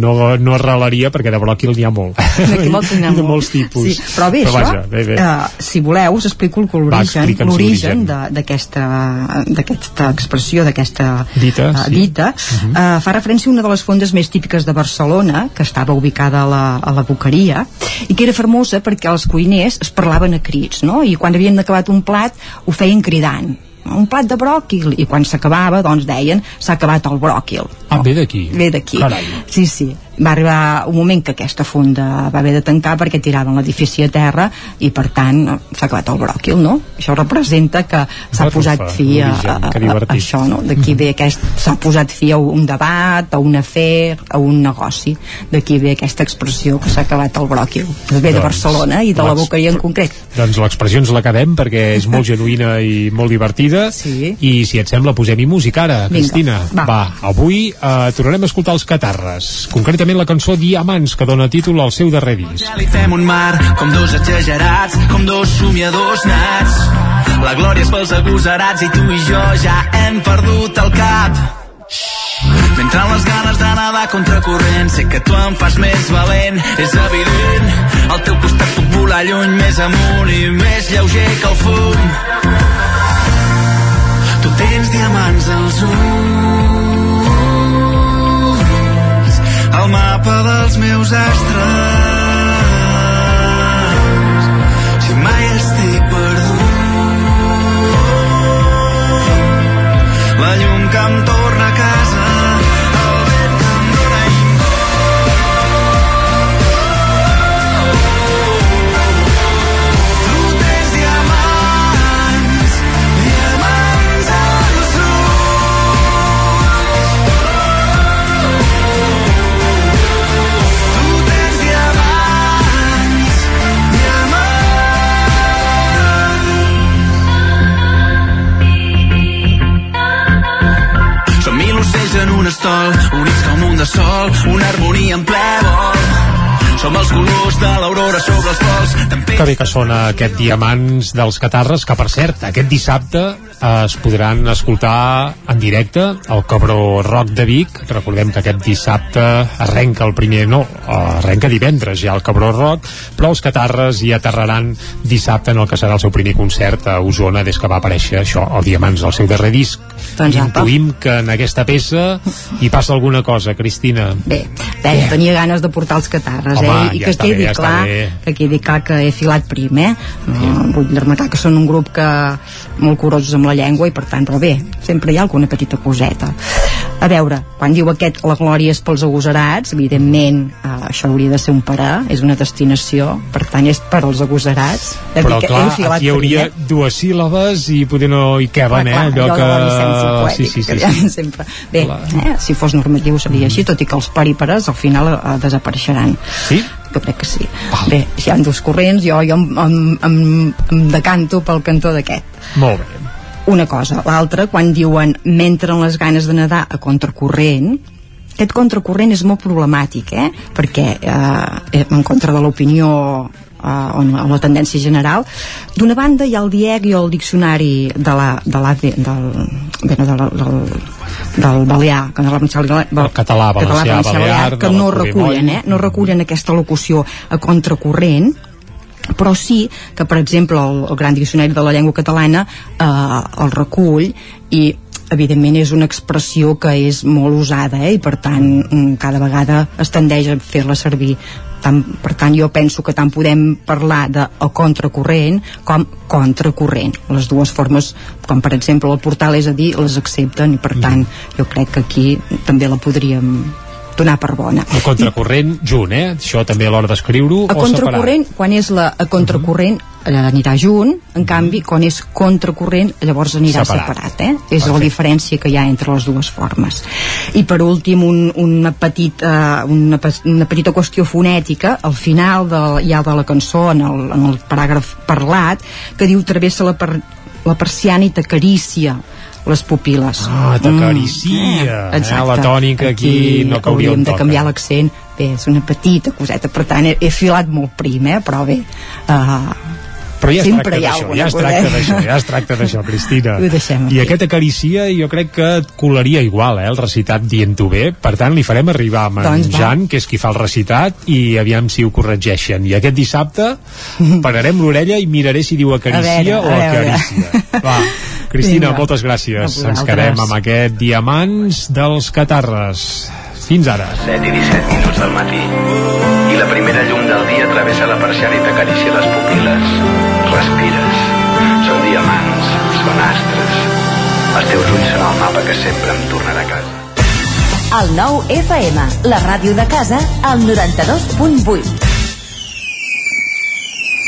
no, no arrelaria perquè de bròquil n'hi ha molt D'aquí molt I [laughs] de molts tipus Sí, però bé, però això, vaja, bé, bé. Uh, si voleu, us explico l'origen l'origen de- d'aquesta expressió, d'aquesta Dita, uh, sí. Mhm. dita uh, fa referència a una de les fondes més típiques de Barcelona, que estava ubicada a la, a la Boqueria, i que era famosa perquè els cuiners es parlaven a crits, no? I quan havien acabat un plat ho feien cridant un plat de bròquil. I quan s'acabava doncs deien s'ha acabat el bròquil. Ah, ve d'aquí. Ve d'aquí. Sí, sí va arribar un moment que aquesta fonda va haver de tancar perquè tiraven l'edifici a terra i per tant s'ha acabat el bròquil no? això representa que s'ha posat fi a, a, a, a això no? d'aquí ve aquest s'ha posat fi a un debat a un afer, a un negoci d'aquí ve aquesta expressió que s'ha acabat el bròquil ve de Doncs, Barcelona i de la boqueria en concret doncs l'expressió ens l'acabem perquè és molt genuïna i molt divertida sí. i si et sembla posem-hi música ara, Vinga, Cristina va. va, avui eh, tornarem a escoltar els catarres concretament la cançó Diamants que dona títol al seu darrer disc. Ja li fem un mar, com dos exagerats, com dos somiadors nats. La glòria és pels agosarats i tu i jo ja hem perdut el cap. Mentre les ganes de nedar contra corrent sé que tu em fas més valent. És evident al teu costat puc volar lluny més amunt i més lleuger que el fum. Tu tens diamants als ulls el mapa dels meus astres estol, units com un de sol, una harmonia en ple vol. Som els colors de l'aurora sobre els pols, també que bé que sona aquest Diamants dels Catarres, que per cert, aquest dissabte eh, es podran escoltar en directe al Cabró Rock de Vic. Recordem que aquest dissabte arrenca el primer, no, eh, arrenca divendres ja el Cabró Rock, però els Catarres hi aterraran dissabte en el que serà el seu primer concert a Osona des que va aparèixer això, el Diamants, el seu darrer disc. Doncs apa. intuïm que en aquesta peça hi passa alguna cosa, Cristina. Bé, bé, tenia ganes de portar els catarres, Home, eh? I ja que quedi bé, ja clar, que quedi clar que he filat prim, eh? No, vull remarcar que són un grup que molt curosos amb la llengua i per tant, però bé, sempre hi ha alguna petita coseta. A veure, quan diu aquest la glòria és pels agosarats, evidentment eh, això hauria de ser un parar, és una destinació, per tant és per als agosarats. Però que clar, aquí hi hauria prim, eh? dues síl·labes i poder no hi queben, eh? Clar, Allò allò que... sí, sí, sí, que sí. [laughs] sempre. Bé, eh, si fos normatiu seria així, tot i que els parípares al final eh, desapareixeran. Sí? Jo crec que sí. Bé, si hi ha dos corrents, jo, jo em, em, em, em decanto pel cantó d'aquest. Molt bé. Una cosa. L'altra, quan diuen m'entren les ganes de nedar a contracorrent, aquest contracorrent és molt problemàtic, eh? perquè eh, en contra de l'opinió eh, o la tendència general d'una banda hi ha el DIEC i el diccionari de la, de la, del, bé, no, del, del, del balear que no, la, El català, valencià, balear, que de no recullen, eh? no recullen aquesta locució a contracorrent però sí que per exemple el, el Gran Diccionari de la Llengua Catalana eh, el recull i evidentment és una expressió que és molt usada eh? i per tant mm, cada vegada es tendeix a fer-la servir tant, per tant jo penso que tant podem parlar de a contracorrent com contracorrent. Les dues formes com per exemple el portal és a dir les accepten i per tant jo crec que aquí també la podríem donar per bona. El contracorrent junt, eh? Això també a l'hora d'escriure-ho a o contracorrent, quan és la a contracorrent eh, anirà junt, en canvi quan és contracorrent llavors anirà Separat. separat, eh? és la diferència que hi ha entre les dues formes. I per últim un, una, petit, uh, una, pe- una petita qüestió fonètica. Al final de, ja de la cançó en el, en el paràgraf parlat que diu travessa la, per, la persiana i t'acarícia les pupil·les Ah, t'acaricia, eh? exacte. La tònica aquí no cauria hauríem de canviar l'accent bé, és una petita coseta per tant he, he filat molt prim, eh? però bé uh, Però ja es Sempre tracta hi ha d'això, ja es tracta eh? d'això, ja es tracta d'això, [laughs] Cristina. Ho deixem I aquest acaricia jo crec que et colaria igual, eh, el recitat dient-ho bé, per tant li farem arribar amb Doncs en. Jan, que és qui fa el recitat, i aviam si ho corregeixen. I aquest dissabte [laughs] pararem l'orella i miraré si diu acaricia A veure, o a veure. acarícia. Va, [laughs] Cristina, Vinga. moltes gràcies. vosaltres. Ens quedem amb aquest Diamants dels Catarres. Fins ara. 7 i 17 minuts del matí. I la primera llum del dia travessa la persiana i t'acaricia les pupil·les. Respires. Són diamants, són astres. Els teus ulls són el mapa que sempre em tornarà a casa. El nou FM, la ràdio de casa, al 92.8.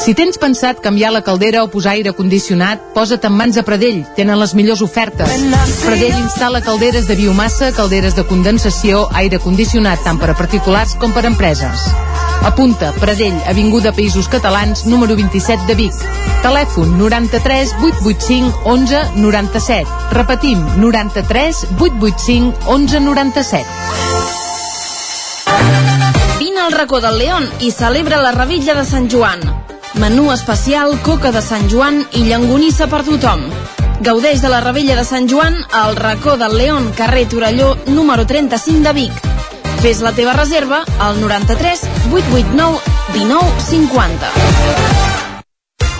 Si tens pensat canviar la caldera o posar aire condicionat, posa't en mans a Pradell. Tenen les millors ofertes. Pradell instal·la calderes de biomassa, calderes de condensació, aire condicionat tant per a particulars com per a empreses. Apunta, Pradell, Avinguda Països Catalans, número 27 de Vic. Telèfon 93 885 11 97. Repetim, 93 885 11 97. Vine al racó del León i celebra la rebitlla de Sant Joan. Menú especial, coca de Sant Joan i llangonissa per tothom. Gaudeix de la rebella de Sant Joan al racó del León, carrer Torelló, número 35 de Vic. Fes la teva reserva al 93 889 19 50.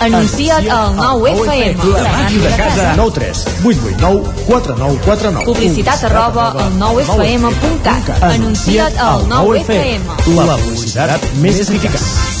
Anuncia't al 9FM. La màquina de casa. 9 3 8 8 9 4 9 4 9 Publicitat arroba al 9FM.cat. Anuncia't al 9FM. La publicitat més eficaç.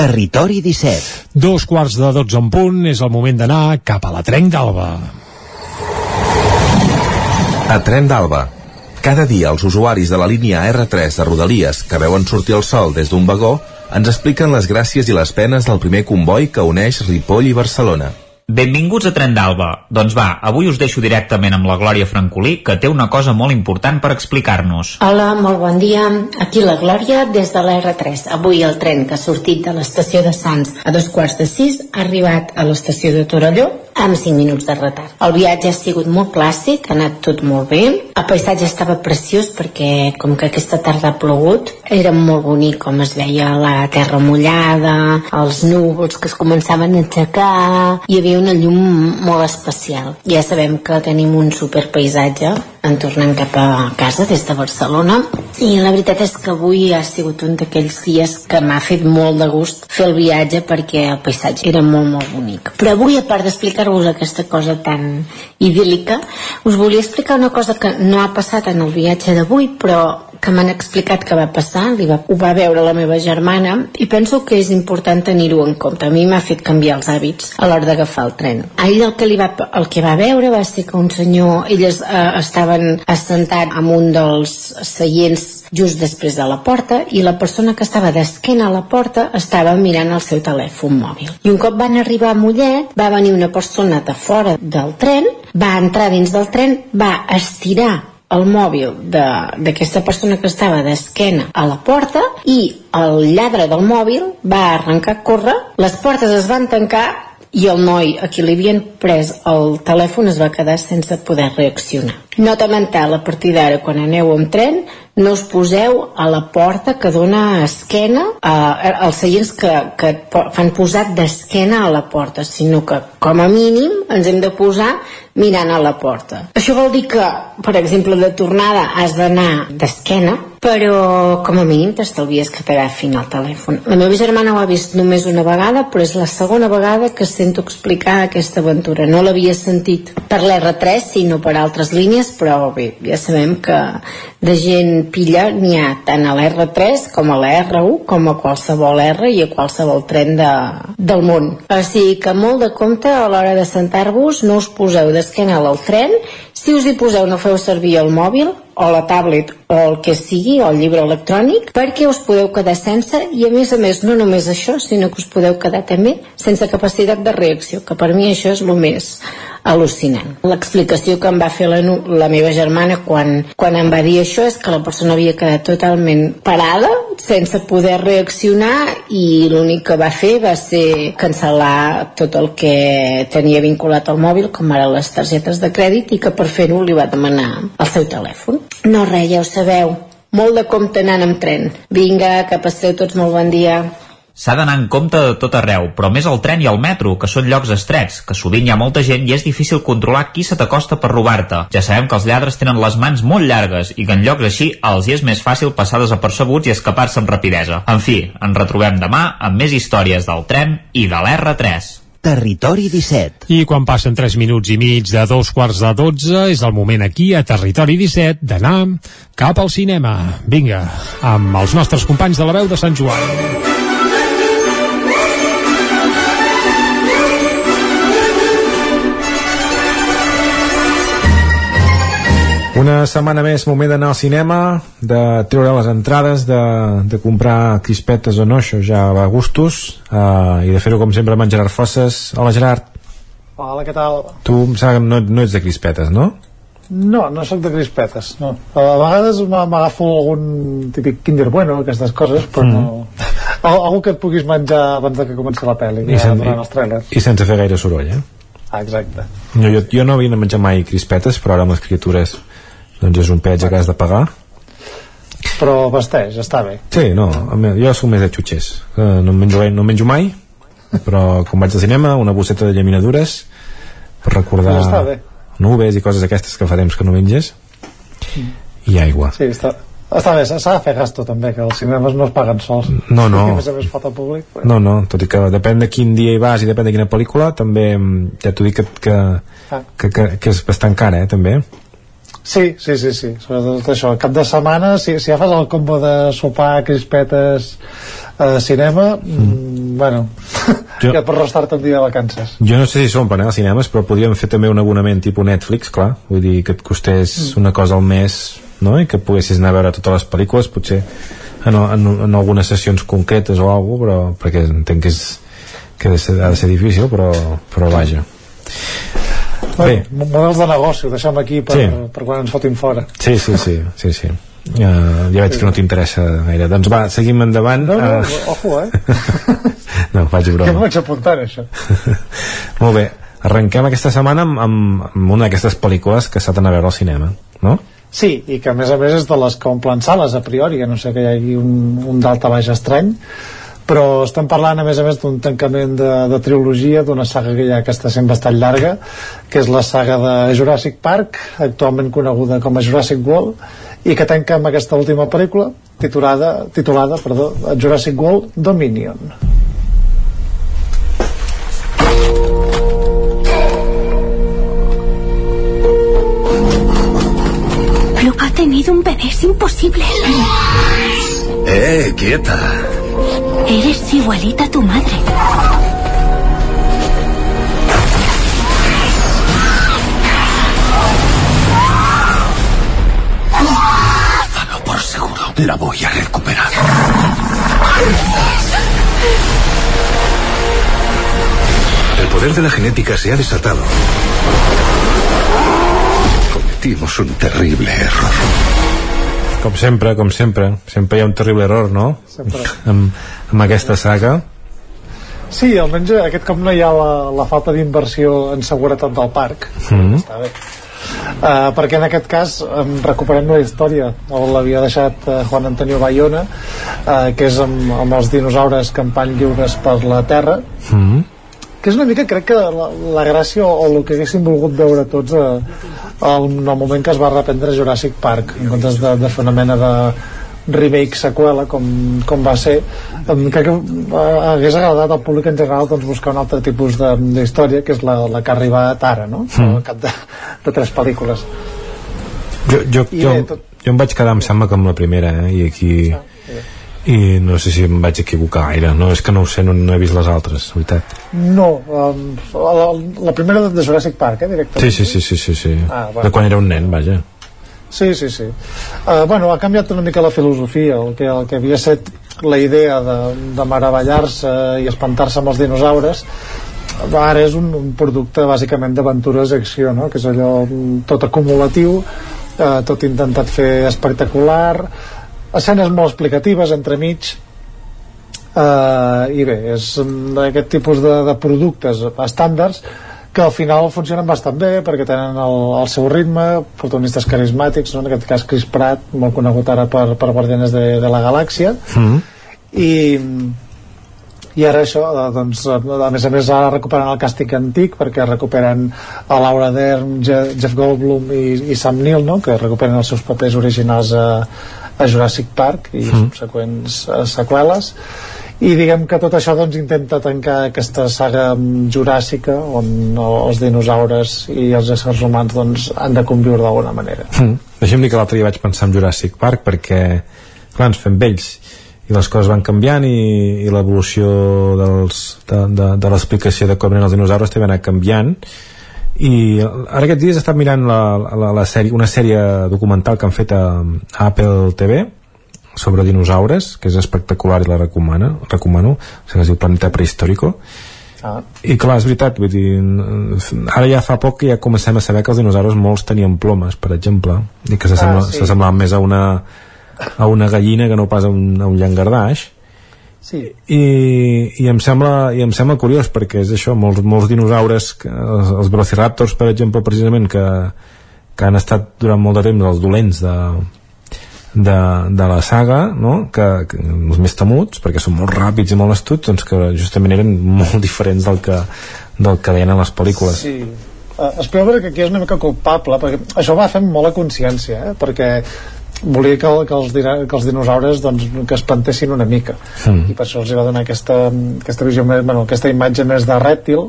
Territori 17. Dos quarts de dotze en punt, és el moment d'anar cap a la Trenc d'Alba. A Tren d'Alba. Cada dia els usuaris de la línia R3 de Rodalies que veuen sortir el sol des d'un vagó ens expliquen les gràcies i les penes del primer comboi que uneix Ripoll i Barcelona. Benvinguts a Tren d'Alba. Doncs va, avui us deixo directament amb la Glòria Francolí, que té una cosa molt important per explicar-nos. Hola, molt bon dia. Aquí la Glòria des de l'R3. Avui el tren que ha sortit de l'estació de Sants a dos quarts de sis ha arribat a l'estació de Torelló amb 5 minuts de retard. El viatge ha sigut molt clàssic, ha anat tot molt bé. El paisatge estava preciós perquè, com que aquesta tarda ha plogut, era molt bonic com es veia la terra mullada, els núvols que es començaven a aixecar, hi havia una llum molt especial. Ja sabem que tenim un superpaisatge en tornant cap a casa des de Barcelona i la veritat és que avui ha sigut un d'aquells dies que m'ha fet molt de gust fer el viatge perquè el paisatge era molt molt bonic però avui a part d'explicar-vos aquesta cosa tan idíl·lica us volia explicar una cosa que no ha passat en el viatge d'avui però que m'han explicat que va passar, li va, ho va veure la meva germana i penso que és important tenir-ho en compte. A mi m'ha fet canviar els hàbits a l'hora d'agafar el tren. A ell el que, li va, el que va veure va ser que un senyor, ell es, eh, estava estaven assentats en un dels seients just després de la porta i la persona que estava d'esquena a la porta estava mirant el seu telèfon mòbil. I un cop van arribar a Mollet, va venir una persona de fora del tren, va entrar dins del tren, va estirar el mòbil d'aquesta persona que estava d'esquena a la porta i el lladre del mòbil va arrencar a córrer, les portes es van tancar i el noi a qui li havien pres el telèfon es va quedar sense poder reaccionar. Nota mental, a partir d'ara, quan aneu amb tren, no us poseu a la porta que dona esquena a, als seients que, que fan posat d'esquena a la porta, sinó que com a mínim ens hem de posar mirant a la porta. Això vol dir que, per exemple, de tornada has d'anar d'esquena, però com a mínim t'estalvies que t'agafin el telèfon. La meva germana ho ha vist només una vegada, però és la segona vegada que sento explicar aquesta aventura. No l'havia sentit per l'R3, sinó per altres línies, però bé, ja sabem que de gent pilla n'hi ha tant a l'R3 com a la R1 com a qualsevol R i a qualsevol tren de, del món. O sigui que molt de compte a l'hora de sentar-vos no us poseu d'esquena al tren si us hi poseu no feu servir el mòbil o la tablet o el que sigui, o el llibre electrònic, perquè us podeu quedar sense i a més a més no només això, sinó que us podeu quedar també sense capacitat de reacció, que per mi això és el més al·lucinant. L'explicació que em va fer la, la meva germana quan, quan em va dir això és que la persona havia quedat totalment parada, sense poder reaccionar i l'únic que va fer va ser cancel·lar tot el que tenia vinculat al mòbil, com ara les targetes de crèdit, i que per fer-ho li va demanar el seu telèfon. No res, ja ho sabeu. Molt de compte anant amb tren. Vinga, que passeu tots molt bon dia. S'ha d'anar en compte de tot arreu, però més al tren i al metro, que són llocs estrets, que sovint hi ha molta gent i és difícil controlar qui se t'acosta per robar-te. Ja sabem que els lladres tenen les mans molt llargues i que en llocs així els hi és més fàcil passar desapercebuts i escapar-se amb rapidesa. En fi, ens retrobem demà amb més històries del tren i de l'R3. Territori 17. I quan passen 3 minuts i mig de dos quarts de 12 és el moment aquí a Territori 17 d'anar cap al cinema. Vinga, amb els nostres companys de la veu de Sant Joan. Una setmana més, moment d'anar al cinema, de treure les entrades, de, de comprar crispetes o no, això ja va a gustos, uh, i de fer-ho com sempre amb en Gerard Fosses. Hola Gerard. Hola, què tal? Tu em sembla que no, no ets de crispetes, no? No, no sóc de crispetes, no. A vegades m'agafo algun típic Kinder Bueno, aquestes coses, però mm. no... Algú que et puguis menjar abans de que comenci la pel·li, I, sen durant els trailers. I sense fer gaire soroll, eh? Ah, exacte. No, jo, jo no havia de menjar mai crispetes, però ara amb les criatures doncs és un peatge que has de pagar. Però vesteix, està bé. Sí, no, jo soc més de xutxers. Eh, no, menjo, no menjo mai però quan vaig al cinema una bosseta de llaminadures per recordar nubes i coses aquestes que fa temps que no menges. I aigua. Sí, està, està bé, s'ha de fer gasto també que els cinemes no es paguen sols. No, no. a més a més públic però... no, no, tot i que depèn de quin dia hi vas i depèn de quina pel·lícula també mm, ja t'ho dic que, que, ah. que, que, que és bastant cara eh, també Sí, sí, sí, sí, sobretot això. Cap de setmana, si, si ja fas el combo de sopar, crispetes, eh, cinema, mm. mm bueno, jo, [laughs] ja pots restar-te un dia de vacances. Jo no sé si són per anar als cinemes, però podríem fer també un abonament tipus Netflix, clar, vull dir que et costés mm. una cosa al mes, no?, i que poguessis anar a veure totes les pel·lícules, potser en, en, en algunes sessions concretes o alguna però perquè entenc que, és, que ha de ser, ha de ser difícil, però, però vaja. Bé. models de negoci, ho deixem aquí per, sí. per quan ens fotin fora. Sí, sí, sí, sí, sí. Uh, ja veig que no t'interessa gaire doncs va, seguim endavant no, no, uh... ojo, eh [laughs] no, faig broma ja m'ho vaig apuntar, això [laughs] molt bé, arrenquem aquesta setmana amb, amb, amb una d'aquestes pel·lícules que s'ha d'anar a veure al cinema, no? Sí, i que a més a més és de les que omplen sales a priori, no sé que hi hagi un, un d'alta baix estrany però estem parlant a més a més d'un tancament de, de trilogia d'una saga que ja que està sent bastant llarga que és la saga de Jurassic Park actualment coneguda com a Jurassic World i que tanca amb aquesta última pel·lícula titulada, titulada perdó, Jurassic World Dominion Luke ha tenido un bebé, es imposible. Eh, quieta. Eres igualita a tu madre. Dalo por seguro. La voy a recuperar. El poder de la genética se ha desatado. Cometimos un terrible error. Com sempre, com sempre. Sempre hi ha un terrible error, no? Sempre. [laughs] Amb, amb aquesta saga. Sí, almenys aquest cop no hi ha la, la falta d'inversió en seguretat del parc. Mm. Està bé. Uh, perquè en aquest cas um, recuperem la història on l'havia deixat uh, Juan Antonio Bayona uh, que és amb, amb els dinosaures campant lliures per la Terra Mm. Que és una mica, crec que la, la gràcia o, o el que haguéssim volgut veure tots eh, al, en el moment que es va reprendre Jurassic Park en comptes de, de fer una mena de remake seqüela com, com va ser crec que eh, hagués agradat al públic en general doncs, buscar un altre tipus de- d'història que és la, la que ha arribat ara no? Mm. al cap de, de tres pel·lícules Jo, jo, I jo, bé, tot- jo em vaig quedar, em sembla, que amb la primera, eh? I aquí... I no sé si em vaig equivocar gaire. No, és que no ho sé, no, no he vist les altres, veritat. no, um, la, la primera de Jurassic Park eh, directament Sí, sí, sí, sí, sí, sí. Ah, bueno. De quan era un nen, vaja. Sí, sí, sí. Uh, bueno, ha canviat una mica la filosofia. El que, el que havia estat la idea de, de meravellar-se i espantar-se amb els dinosaures ara és un, un producte bàsicament d'aventures i acció, no? que és allò tot acumulatiu, eh, tot intentat fer espectacular, escenes molt explicatives entremig, eh, i bé, és aquest tipus de, de productes estàndards que al final funcionen bastant bé perquè tenen el, el seu ritme protagonistes carismàtics, no? en aquest cas Chris Pratt molt conegut ara per, per Guardianes de, de la Galàxia Mm. i i ara això, eh, doncs, a més a més ara recuperen el càstig antic perquè recuperen a Laura Dern, Je- Jeff Goldblum i, i Sam Neill, no? que recuperen els seus papers originals a, a Jurassic Park i Mm. subseqüents eh, seqüeles i diguem que tot això doncs, intenta tancar aquesta saga juràssica on els dinosaures i els éssers humans doncs, han de conviure d'alguna manera Mm. Deixa'm dir que l'altre dia vaig pensar en Jurassic Park perquè, clar, ens fem vells i les coses van canviant i, i l'evolució de, de, de l'explicació de com eren els dinosaures també ha anat canviant i ara aquests dies he estat mirant la, la, la sèrie, una sèrie documental que han fet a, a Apple TV sobre dinosaures, que és espectacular i la recomano, recomano, sigui, es diu Planeta Prehistòrico ah. i clar, és veritat, vull dir, ara ja fa poc que ja comencem a saber que els dinosaures molts tenien plomes, per exemple, i que s'assembla- Ah, sí. s'assemblaven més a una, a una gallina que no pas a un, a un llangardaix. Sí. I, i, em sembla, i em sembla curiós perquè és això, molts, molts dinosaures que, els, els velociraptors per exemple precisament que, que han estat durant molt de temps els dolents de, de, de la saga no? que, que els més temuts perquè són molt ràpids i molt astuts doncs que justament eren [laughs] molt diferents del que, del que deien a les pel·lícules Sí. Uh, Spielberg aquí és una mica culpable perquè això va fer molt a consciència eh? perquè volia que, que, els, que els dinosaures doncs, que es plantessin una mica Mm. i per això els va donar aquesta, aquesta visió més, bueno, aquesta imatge més de rèptil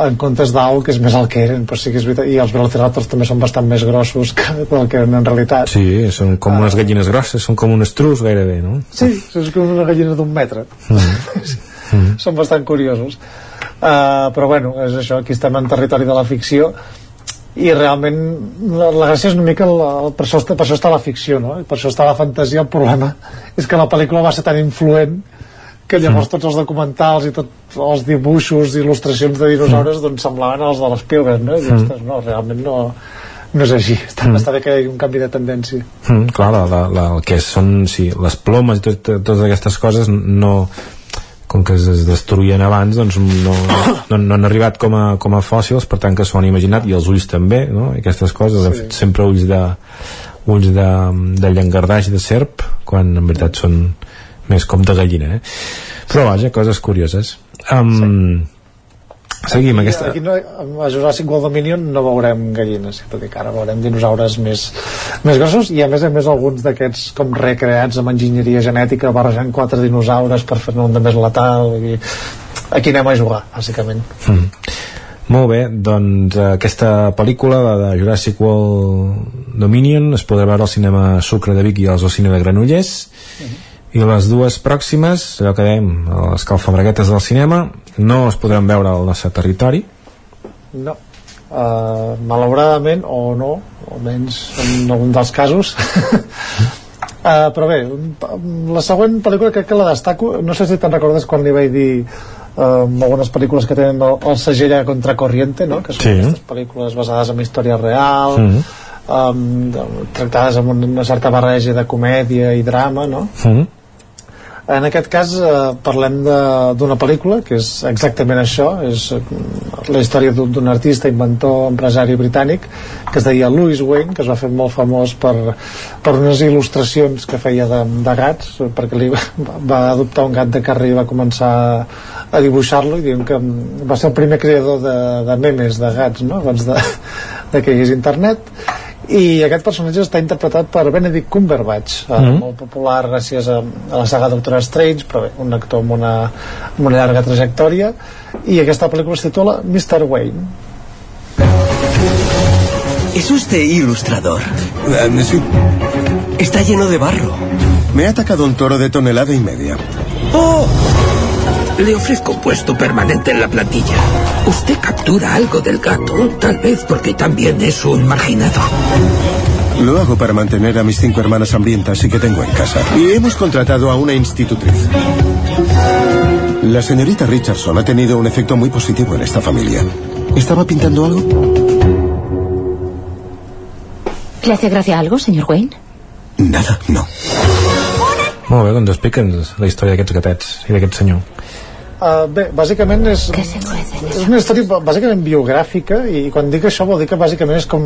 en comptes d'au que és més el que eren però sí que és veritat, i els velociraptors també són bastant més grossos que el que eren en realitat Sí, són com unes gallines grosses, són com un estrus gairebé, no? sí, és com una gallina d'un metre Mm. [laughs] són bastant curiosos uh, però bueno, és això aquí estem en territori de la ficció i realment la, la gràcia és una mica la, per, això per això està la ficció no? I per això està la fantasia, el problema [laughs] és que la pel·lícula va ser tan influent que llavors tots els documentals i tots els dibuixos i il·lustracions de dinosaures doncs semblaven els de l'Spielberg no? I Mm. ostres, no, realment no, no és així està, Mm. està bé que hi hagi un canvi de tendència Mm, clar, la, la, la, el que són sí, les plomes i tot, totes aquestes coses no com que es, es destruïen abans doncs no, no, no han arribat com a, com a fòssils per tant que s'ho han imaginat i els ulls també no? Aquestes coses, sí. sempre ulls de ulls de, de llangardaix de serp quan en veritat són més com de gallina eh? però vaja, coses curioses um, seguim aquí, aquesta aquí no, a Jurassic World Dominion no veurem gallines tot i que ara veurem dinosaures més, més grossos i a més a més alguns d'aquests com recreats amb enginyeria genètica barrejant quatre dinosaures per fer-ne un de més letal i aquí anem a jugar bàsicament Mm. Molt bé, doncs aquesta pel·lícula, la de Jurassic World Dominion, es podrà veure al cinema Sucre de Vic i al cine de Granollers. I les dues pròximes, allò que dèiem, les calfabreguetes del cinema, no es podran veure al nostre territori. no uh, malauradament o no almenys en algun dels casos Uh, [laughs] però bé, la següent pel·lícula crec que la destaco, no sé si te'n recordes quan li vaig dir uh, algunes pel·lícules que tenen el, el segell a contracorriente, no? que són Sí. aquestes pel·lícules basades en història real, Mhm. um, tractades amb una certa barreja de comèdia i drama, no? Mm. En aquest cas eh, parlem d'una pel·lícula que és exactament això, és eh, la història d'un artista, inventor, empresari britànic que es deia Louis Wayne, que es va fer molt famós per, per unes il·lustracions que feia de, de gats, perquè li va, va adoptar un gat de carrer i va començar a dibuixar-lo i diuen que va ser el primer creador de, de memes de gats, no?, abans de, de que hi hagués internet i aquest personatge està interpretat per Benedict Cumberbatch eh, Mhm. molt popular gràcies a, a la saga Doctor Strange però bé, un actor amb una, amb una llarga trajectòria i aquesta pel·lícula es titula Mr. Wayne ¿Es usted ilustrador? sí. Está lleno de barro. Me ha atacado un toro de tonelada y media. ¡Oh! Le ofrezco un puesto permanente en la plantilla. Usted captura algo del gato, tal vez porque también es un marginado. Lo hago para mantener a mis cinco hermanas hambrientas y que tengo en casa. Y hemos contratado a una institutriz. La señorita Richardson ha tenido un efecto muy positivo en esta familia. ¿Estaba pintando algo? ¿Le hace gracia algo, señor Wayne? Nada, no. Molt bé, doncs explica'ns la història d'aquests gatets i d'aquest senyor. Uh, bé, bàsicament és, és una història bàsicament biogràfica i quan dic això vol dir que bàsicament és com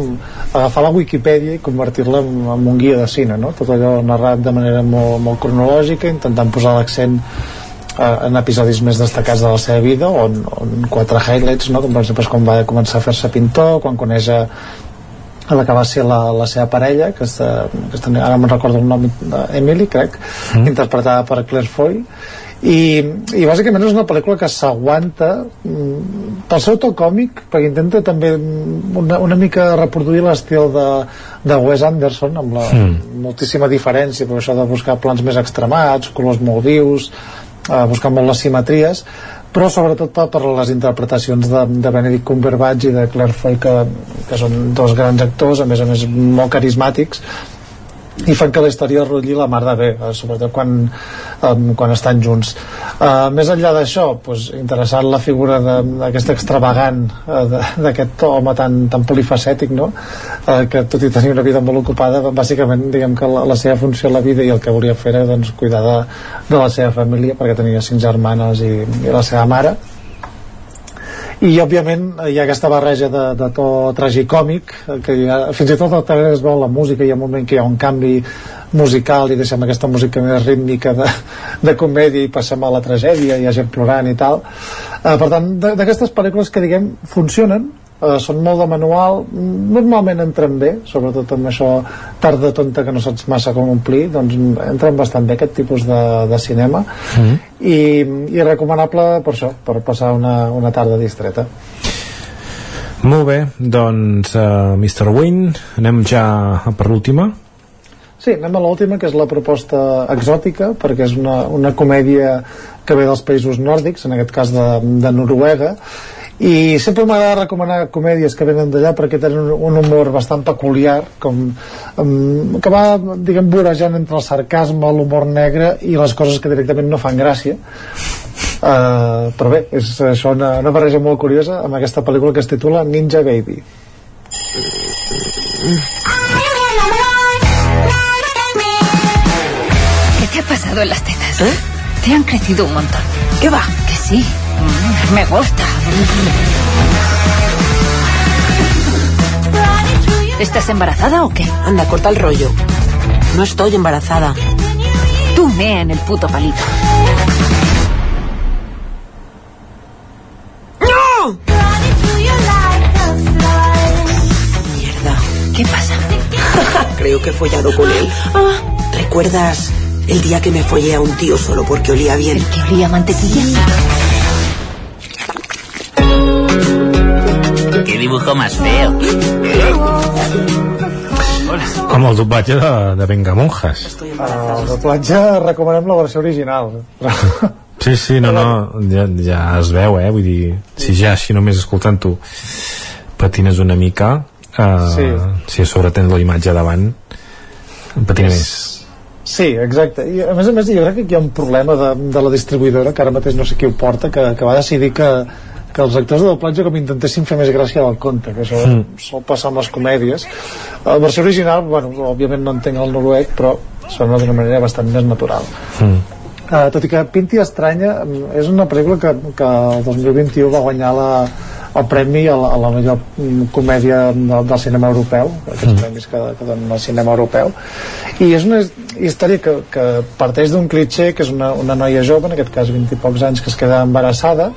agafar la Wikipedia i convertir-la en, en un guia de cine, no? Tot allò narrat de manera molt, molt cronològica, intentant posar l'accent uh, en episodis més destacats de la seva vida o en, o en quatre highlights, no? com per exemple és quan va començar a fer-se pintor, quan coneix a, a la que va ser la, la seva parella que, està, que està, ara me'n recordo el nom Emily crec, mm. interpretada per Claire Foy i, i bàsicament és una pel·lícula que s'aguanta mm, pel seu to còmic perquè intenta també una, una mica reproduir l'estil de, de Wes Anderson amb la Mm. moltíssima diferència per això de buscar plans més extremats colors molt vius eh, buscar molt les simetries però sobretot per, per les interpretacions de, de Benedict Cumberbatch i de Claire Foy que, que són dos grans actors a més a més molt carismàtics i fan que la història rotlli la mar de bé eh, sobretot quan, um, quan estan junts uh, més enllà d'això pues, interessant la figura d'aquest extravagant uh, d'aquest home tan, tan polifacètic no? uh, que tot i tenir una vida molt ocupada bàsicament diguem que la, la seva funció a la vida i el que volia fer era doncs, cuidar de, de la seva família perquè tenia cinc germanes i, i la seva mare i òbviament hi ha aquesta barreja de, de to tragicòmic eh, que ha, fins i tot també es veu la música hi ha un moment que hi ha un canvi musical i deixem aquesta música més rítmica de, de comèdia i passem a la tragèdia hi ha gent plorant i tal. Eh, per tant, d'aquestes pel·lícules que diguem funcionen eh, són molt de manual normalment entren bé sobretot amb això tarda tonta que no saps massa com omplir doncs entren bastant bé aquest tipus de, de cinema Mm. i, i recomanable per això, per passar una, una tarda distreta Molt bé, doncs uh, Mr. Wayne, anem ja per l'última. Sí, anem a l'última, que és la proposta exòtica, perquè és una, una comèdia que ve dels països nòrdics, en aquest cas de, de Noruega, i sempre m'agrada recomanar comèdies que venen d'allà perquè tenen un, un humor bastant peculiar com, um, que va diguem vorejant entre el sarcasme, l'humor negre i les coses que directament no fan gràcia uh, però bé és això una, una barreja molt curiosa amb aquesta pel·lícula que es titula Ninja Baby ¿Qué te ha pasado en las tetas? Te han crecido un montón. ¿Qué va? Que sí. Me gusta. ¿Estás embarazada o qué? Anda, corta el rollo. No estoy embarazada. Tú mea en el puto palito. ¡No! Mierda. ¿Qué pasa? [laughs] Creo que he follado con él. Ah, ¿Recuerdas el día que me follé a un tío solo porque olía bien? ¿El que olía mantequilla? Dibujo más feo. Com el doblatge de, de Vengamonjas. el doblatge recomanem la versió original [laughs] Sí, sí, no, no, ja, ja es veu, eh? Vull dir, si ja així només escoltant-ho patines una mica, eh, Sí. si a sobre tens la imatge davant, patina És- més. Sí, exacte. I a més a més jo crec que hi ha un problema de, de la distribuïdora, que ara mateix no sé qui ho porta, que, que va decidir que, que els actors de doblatge com intentessin fer més gràcia del conte, que això mm. sol passar amb les comèdies. La versió original, bueno, òbviament no entenc el noruec, però sona d'una manera bastant més natural. Mm. Uh, tot i que Pinti Estranya mm, és una pel·lícula que, que el 2021 va guanyar la, el premi a la, a la millor mm, comèdia del, del cinema europeu aquests mm. premis que, que donen al cinema europeu i és una història que, que parteix d'un clitxer que és una, una noia jove, en aquest cas 20 i pocs anys que es queda embarassada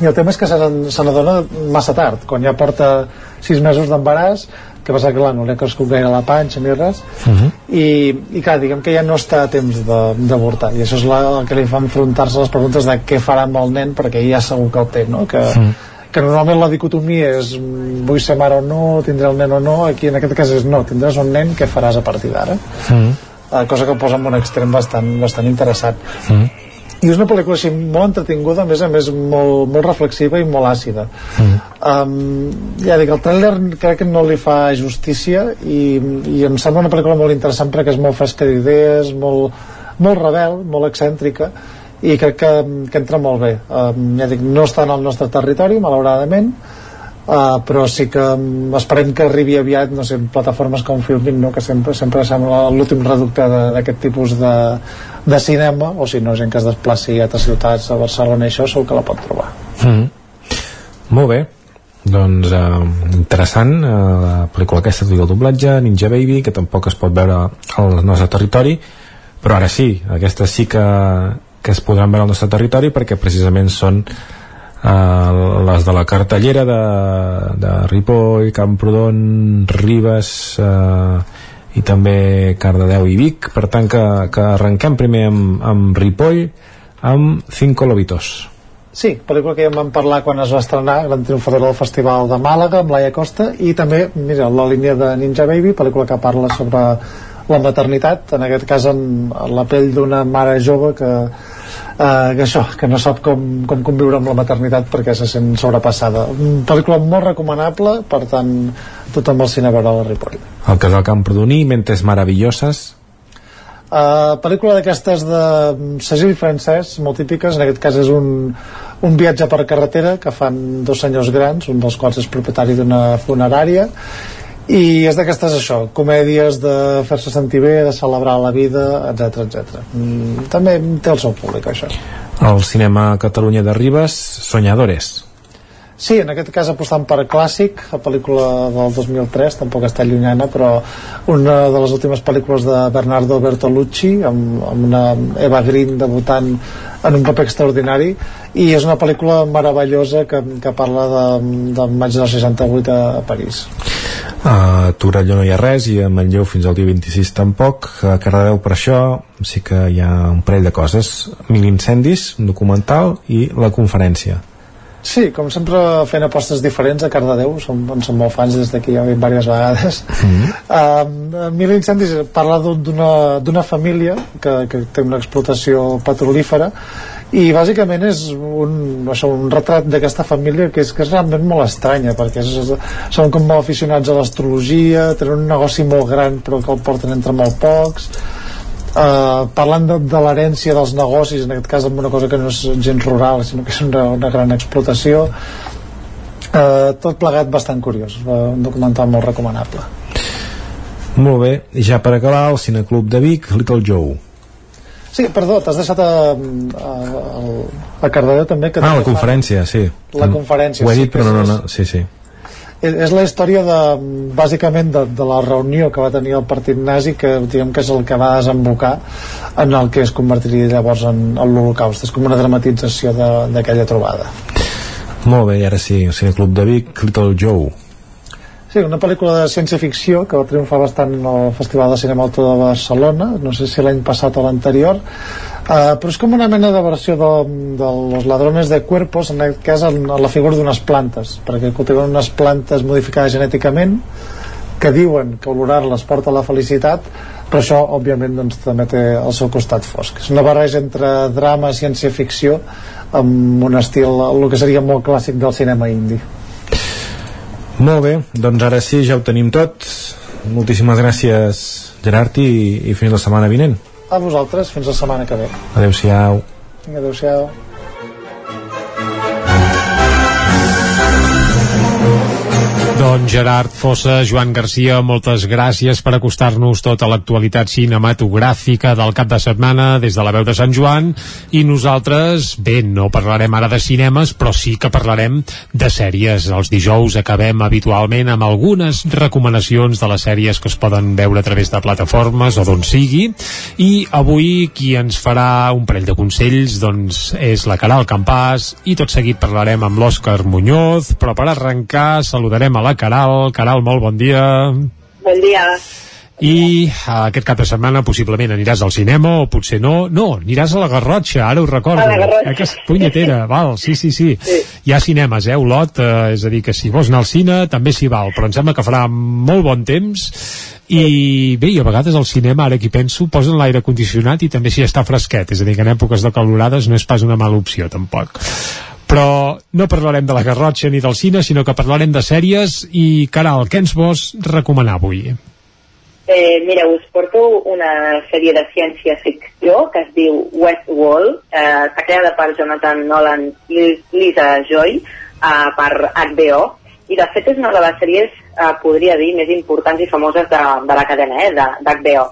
i el tema és que se n'adona massa tard quan ja porta 6 mesos d'embaràs que passa que clar, no li ha crescut gaire la panxa ni res Uh -huh. i, i clar, diguem que ja no està a temps d'avortar i això és la, el que li fa enfrontar-se a les preguntes de què farà amb el nen perquè ja segur que el té no? que, uh -huh que normalment la dicotomia és mm, vull ser mare o no, tindré el nen o no aquí en aquest cas és no, tindràs un nen què faràs a partir d'ara Mm. uh, cosa que posa en un extrem bastant, bastant interessant Mm. I és una pel·lícula així molt entretinguda a més a més molt, molt reflexiva i molt àcida Mm. um, ja dic, el trailer crec que no li fa justícia i, i em sembla una pel·lícula molt interessant perquè és molt fresca d'idees molt, molt rebel, molt excèntrica i crec que, que entra molt bé um, ja dic, no està en el nostre territori malauradament Uh, però sí que um, esperem que arribi aviat no sé, plataformes com Filmin no? que sempre, sempre sembla l'últim reducte d'aquest tipus de, de cinema o si no, gent que es desplaci a altres ciutats a Barcelona i això segur que la pot trobar Mm. Molt bé doncs eh, interessant eh, la pel·lícula aquesta que diu el doblatge Ninja Baby, que tampoc es pot veure al nostre territori però ara sí, aquestes sí que, que es podran veure al nostre territori perquè precisament són eh, les de la cartellera de, de Ripoll, Camprodon Ribes eh, i també Cardedeu i Vic. Per tant que, que arrenquem primer amb, amb Ripoll amb Cinco Lobitos. Sí, pel·lícula que ja vam parlar quan es va estrenar, gran triomfadora del Festival de Màlaga, amb Laia Costa, i també, mira, la línia de Ninja Baby, pel·lícula que parla sobre la maternitat, en aquest cas en, en la pell d'una mare jove que, eh, que això, que no sap com, com conviure amb la maternitat perquè se sent sobrepassada. Pel·lícula molt recomanable, per tant, tothom al cine a veure la Ripoll. el casal Camprodoní, Mentes Maravilloses Uh, pel·lícula d'aquestes de Cecil francès, molt típiques en aquest cas és un, un viatge per carretera que fan dos senyors grans un dels quals és propietari d'una funerària i és d'aquestes això comèdies de fer-se sentir bé de celebrar la vida, etc etc. Mm, també té el seu públic això el cinema Catalunya de Ribes Soñadores Sí, en aquest cas apostant per clàssic, la pel·lícula del 2003, tampoc està llunyana, però una de les últimes pel·lícules de Bernardo Bertolucci, amb, amb una Eva Green debutant en un paper extraordinari, i és una pel·lícula meravellosa que, que parla de, de maig del 68 a, a París. A Torelló no hi ha res i a Manlleu fins al dia 26 tampoc. A Cardedeu per això sí que hi ha un parell de coses. Mil incendis, un documental i la conferència. Sí, com sempre fent apostes diferents a Cardedeu, som, en som molt fans des d'aquí ja ho he dit diverses vegades. Uh, Mil incendis parla d'un- d'una d'una família que, que té una explotació petrolífera i bàsicament és un, això, un retrat d'aquesta família que és, que és realment molt estranya perquè és, és, són com molt aficionats a l'astrologia tenen un negoci molt gran però que el porten entre molt pocs. Uh, parlant de, de l'herència dels negocis en aquest cas amb una cosa que no és gens rural sinó que és una, una gran explotació. Uh, tot plegat bastant curiós uh, un documental molt recomanable. Molt bé, ja per acabar el Cineclub de Vic, Little Joe Sí, perdó, t'has deixat a, a, a, a Cardedeu també que ah, també la conferència, sí. La conferència, ho he sí, dit que però no, no, no, sí, sí. És, la història de, bàsicament de, de la reunió que va tenir el partit nazi que diguem que és el que va desembocar en el que es convertiria llavors en, en l'Holocaust. És com una dramatització d'aquella trobada. Molt bé, i ara sí, el Cineclub de Vic, Little Joe Sí, una pel·lícula de ciència-ficció que va triomfar bastant al Festival de Cinema Autor de Barcelona, no sé si l'any passat o l'anterior, uh, però és com una mena de versió de, de los ladrones de cuerpos, en aquest cas en, en la figura d'unes plantes, perquè cultiven unes plantes modificades genèticament que diuen que olorar-les porta a la felicitat, però això, òbviament, doncs, també té el seu costat fosc. És una barreja entre drama i ciència-ficció amb un estil, el que seria molt clàssic del cinema indi. Molt bé, doncs ara sí, ja ho tenim tot moltíssimes gràcies Gerard i, i fins la setmana vinent A vosaltres, fins la setmana que ve. Adéu-siau adéu-siau. Doncs Gerard Fossa, Joan Garcia, moltes gràcies per acostar-nos tota l'actualitat cinematogràfica del cap de setmana des de la veu de Sant Joan. I nosaltres, bé, no parlarem ara de cinemes, però sí que parlarem de sèries. Els dijous acabem habitualment amb algunes recomanacions de les sèries que es poden veure a través de plataformes o d'on sigui. I avui qui ens farà un parell de consells doncs és la Caral Campàs. I tot seguit parlarem amb l'Òscar Muñoz, però per arrencar saludarem a la Caral. Caral, molt bon dia. Bon dia. I uh, aquest cap de setmana possiblement aniràs al cinema o potser no. No, aniràs a la Garrotxa, ara ho recordo. A la Garrotxa. Aquesta punyetera, val, sí, sí, sí, sí. Hi ha cinemes, eh, Olot, uh, és a dir, que si vols anar al cine també s'hi val, però em sembla que farà molt bon temps i bé, i a vegades al cinema, ara que penso, posen l'aire condicionat i també s'hi està fresquet, és a dir, que en èpoques de calorades no és pas una mala opció, tampoc però no parlarem de la Garrotxa ni del cine, sinó que parlarem de sèries i, Caral, què ens vols recomanar avui? Eh, mireu, us porto una sèrie de ciència-ficció que es diu Westworld, eh, creada per Jonathan Nolan i Lisa Joy eh, per HBO, i de fet és una de les sèries, eh, podria dir, més importants i famoses de, de la cadena, eh, d'HBO.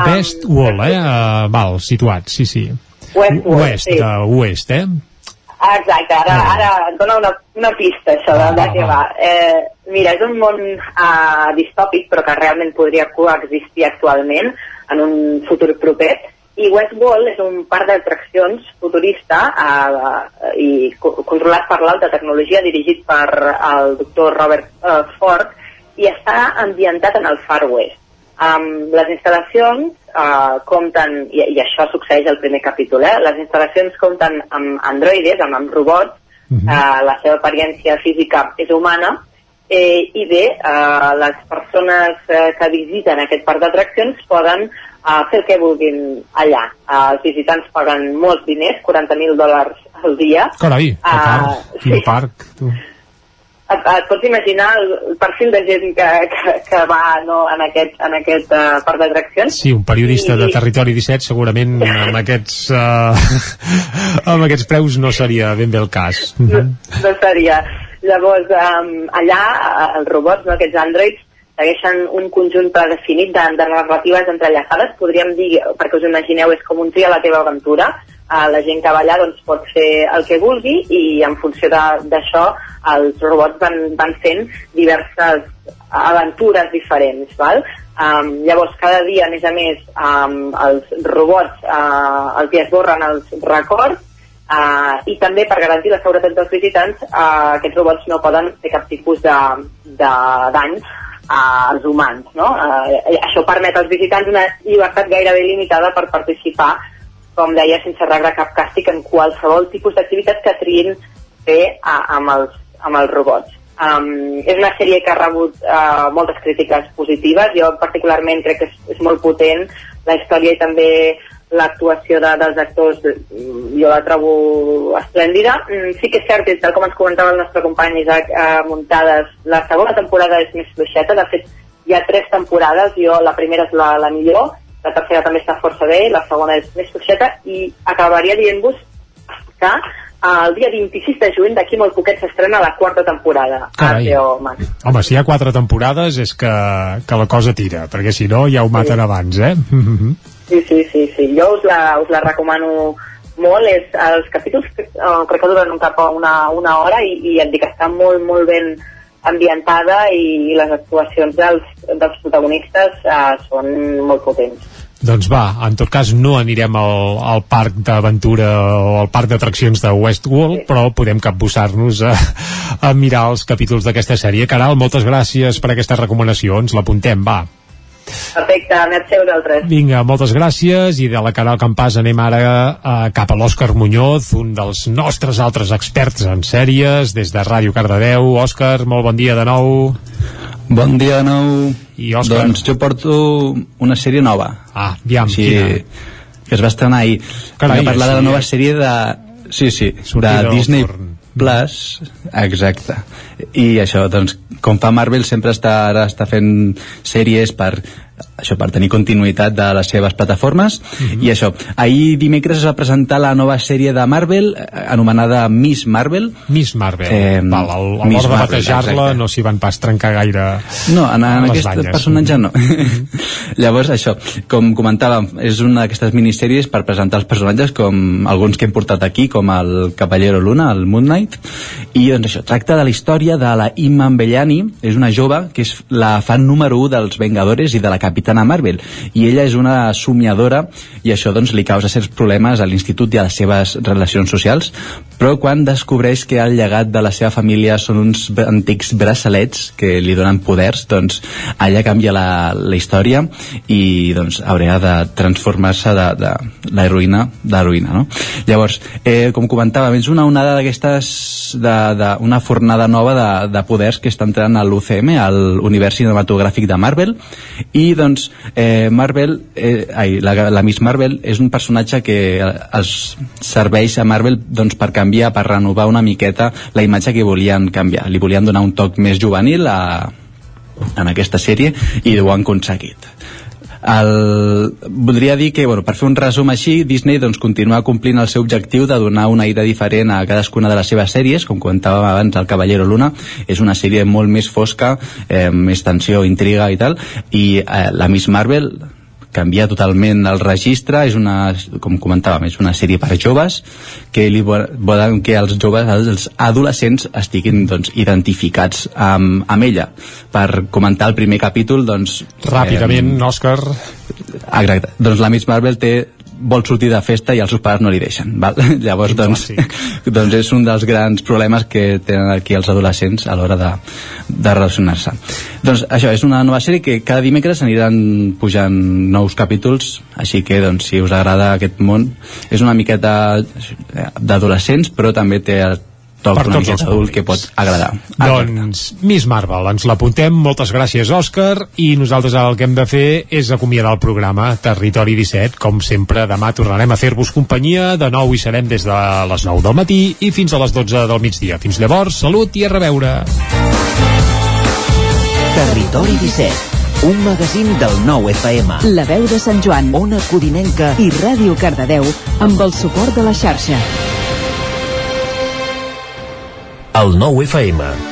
Best Wall, eh? Uh, val, situat, sí, sí. Westworld, Oest, sí. de Oest, eh? Exacte, ara, ara et dona una, una pista això de, de què va. Eh, mira, és un món uh, distòpic però que realment podria coexistir actualment en un futur proper i Westworld és un parc d'atraccions futurista uh, i co controlat per l'alta tecnologia dirigit per el doctor Robert uh, Ford i està ambientat en el Far West. Um, les instal·lacions uh, compten, i, i això succeeix al primer capítol, eh? les instal·lacions compten amb androides, amb, amb robots, uh -huh. uh, la seva apariència física és humana, eh, i bé, uh, les persones uh, que visiten aquest parc d'atraccions poden uh, fer el que vulguin allà. Uh, els visitants paguen molts diners, 40.000 dòlars al dia. Carai, que Ah, car, quin sí. parc, tu. Et, et pots imaginar el, el perfil de gent que, que, que va no, en aquest, en aquest uh, parc d'atraccions? Sí, un periodista I- de Territori 17 segurament [laughs] amb aquests, uh, [laughs] amb aquests preus no seria ben bé el cas. Uh -huh. no seria. Llavors, um, allà, els robots, no, aquests androids, segueixen un conjunt predefinit de, de narratives entrellaçades, podríem dir, perquè us imagineu, és com un tria a la teva aventura, uh, la gent que va allà doncs, pot fer el que vulgui i en funció d'això els robots van, van fent diverses aventures diferents, val? Um, llavors, cada dia, a més a més, um, els robots uh, els hi esborren els records Uh, I també per garantir la seguretat dels visitants, uh, aquests robots no poden fer cap tipus de, de dany als humans. No? Uh, això permet als visitants una llibertat gairebé limitada per participar, com deia, sense rebre cap càstig en qualsevol tipus d'activitat que triïn fer uh, amb, els, amb els robots. Um, és una sèrie que ha rebut uh, moltes crítiques positives, jo particularment crec que és, és molt potent, la història i també l'actuació de, dels actors jo la trobo esplèndida. Mm, sí que és cert, tal com ens comentava el nostre company Isaac eh, Muntades la segona temporada és més fluixeta. De fet hi ha tres temporades, jo la primera és la, la millor, la tercera també està força bé la segona és més fluixeta i acabaria dient-vos que eh, el dia 26 de juny d'aquí molt poquet s'estrena la quarta temporada a Carai. HBO Max Home, si hi ha quatre temporades és que, que la cosa tira, perquè si no ja ho maten abans, eh? [laughs] Sí, sí, sí, sí. Jo us la, us la recomano molt. És, els capítols eh, crec que duren cap a una, una hora i, i et dic que està molt, molt ben ambientada i, i les actuacions dels, dels protagonistes eh, són molt potents. Doncs va, en tot cas no anirem al, al parc d'aventura o al parc d'atraccions de Westworld, però podem capbussar-nos a, a mirar els capítols d'aquesta sèrie. Caral, moltes gràcies per aquestes recomanacions, l'apuntem, va. Perfecte, merci a vosaltres. Vinga, moltes gràcies i de la Caral Campàs anem ara eh, cap a l'Òscar Muñoz, un dels nostres altres experts en sèries des de Ràdio Cardedeu. Òscar, molt bon dia de nou. Bon dia de nou. I Òscar? Doncs jo porto una sèrie nova. Ah, aviam, Així, quina? Que es va estrenar ahir. Carai, a parlar de així, la nova eh? sèrie de... Sí, sí, Sortida de Disney... forn. Plus, exacte. I això, doncs, com fa Marvel, sempre està, ara està fent sèries per això per tenir continuïtat de les seves plataformes. Mm -hmm. i això, ahir dimecres es va presentar la nova sèrie de Marvel eh, anomenada Miss Marvel. Miss Marvel, eh, Val, a l'hora de batejar-la no s'hi van pas trencar gaire no, en, en aquest banyes. personatge no. Mm -hmm. [laughs] llavors això, com comentàvem és una d'aquestes minissèries per presentar els personatges com alguns que hem portat aquí com el Caballero Luna, el Moon Knight. I doncs això, tracta de la història de la Iman Bellani, és una jove que és la fan número 1 dels Vengadores i de la Capitana Marvel. I ella és una somiadora i això doncs li causa certs problemes a l'institut i a les seves relacions socials però quan descobreix que el llegat de la seva família són uns antics braçalets que li donen poders doncs allà canvia la, la història i doncs haurà de transformar-se de, de l'heroïna d'heroïna no? llavors, eh, com comentàvem és una onada d'aquestes de, de, una fornada nova de, de poders que està entrant a l'UCM, a l'univers cinematogràfic de Marvel i doncs eh, Marvel, eh, ai, la, la Miss Marvel és un personatge que es serveix a Marvel doncs, per canviar, per renovar una miqueta la imatge que volien canviar. Li volien donar un toc més juvenil a, en aquesta sèrie i ho han aconseguit. El, voldria dir que, bueno, per fer un resum així, Disney doncs, continua complint el seu objectiu de donar una aire diferent a cadascuna de les seves sèries, com comentàvem abans, El Cavallero Luna és una sèrie molt més fosca, eh, més tensió, intriga i tal, i eh, la Miss Marvel canvia totalment el registre, és una, com comentàvem, és una sèrie per joves que li volen que els joves, els adolescents estiguin doncs, identificats amb, amb ella. Per comentar el primer capítol, doncs... Ràpidament, eh, Òscar. Exacte. Doncs la Miss Marvel té vol sortir de festa i els seus pares no li deixen val? [laughs] llavors doncs, [laughs] doncs és un dels grans problemes que tenen aquí els adolescents a l'hora de, de relacionar-se doncs això és una nova sèrie que cada dimecres aniran pujant nous capítols així que doncs si us agrada aquest món és una miqueta d'adolescents però també té toc per tots els adult que pot agradar. Doncs Miss Marvel, ens l'apuntem, moltes gràcies Òscar, i nosaltres el que hem de fer és acomiadar el programa Territori 17, com sempre demà tornarem a fer-vos companyia, de nou hi serem des de les 9 del matí i fins a les 12 del migdia. Fins llavors, salut i a reveure. Territori 17 un magazín del nou FM. La veu de Sant Joan, Ona Codinenca i Ràdio Cardedeu amb el suport de la xarxa. El nou FM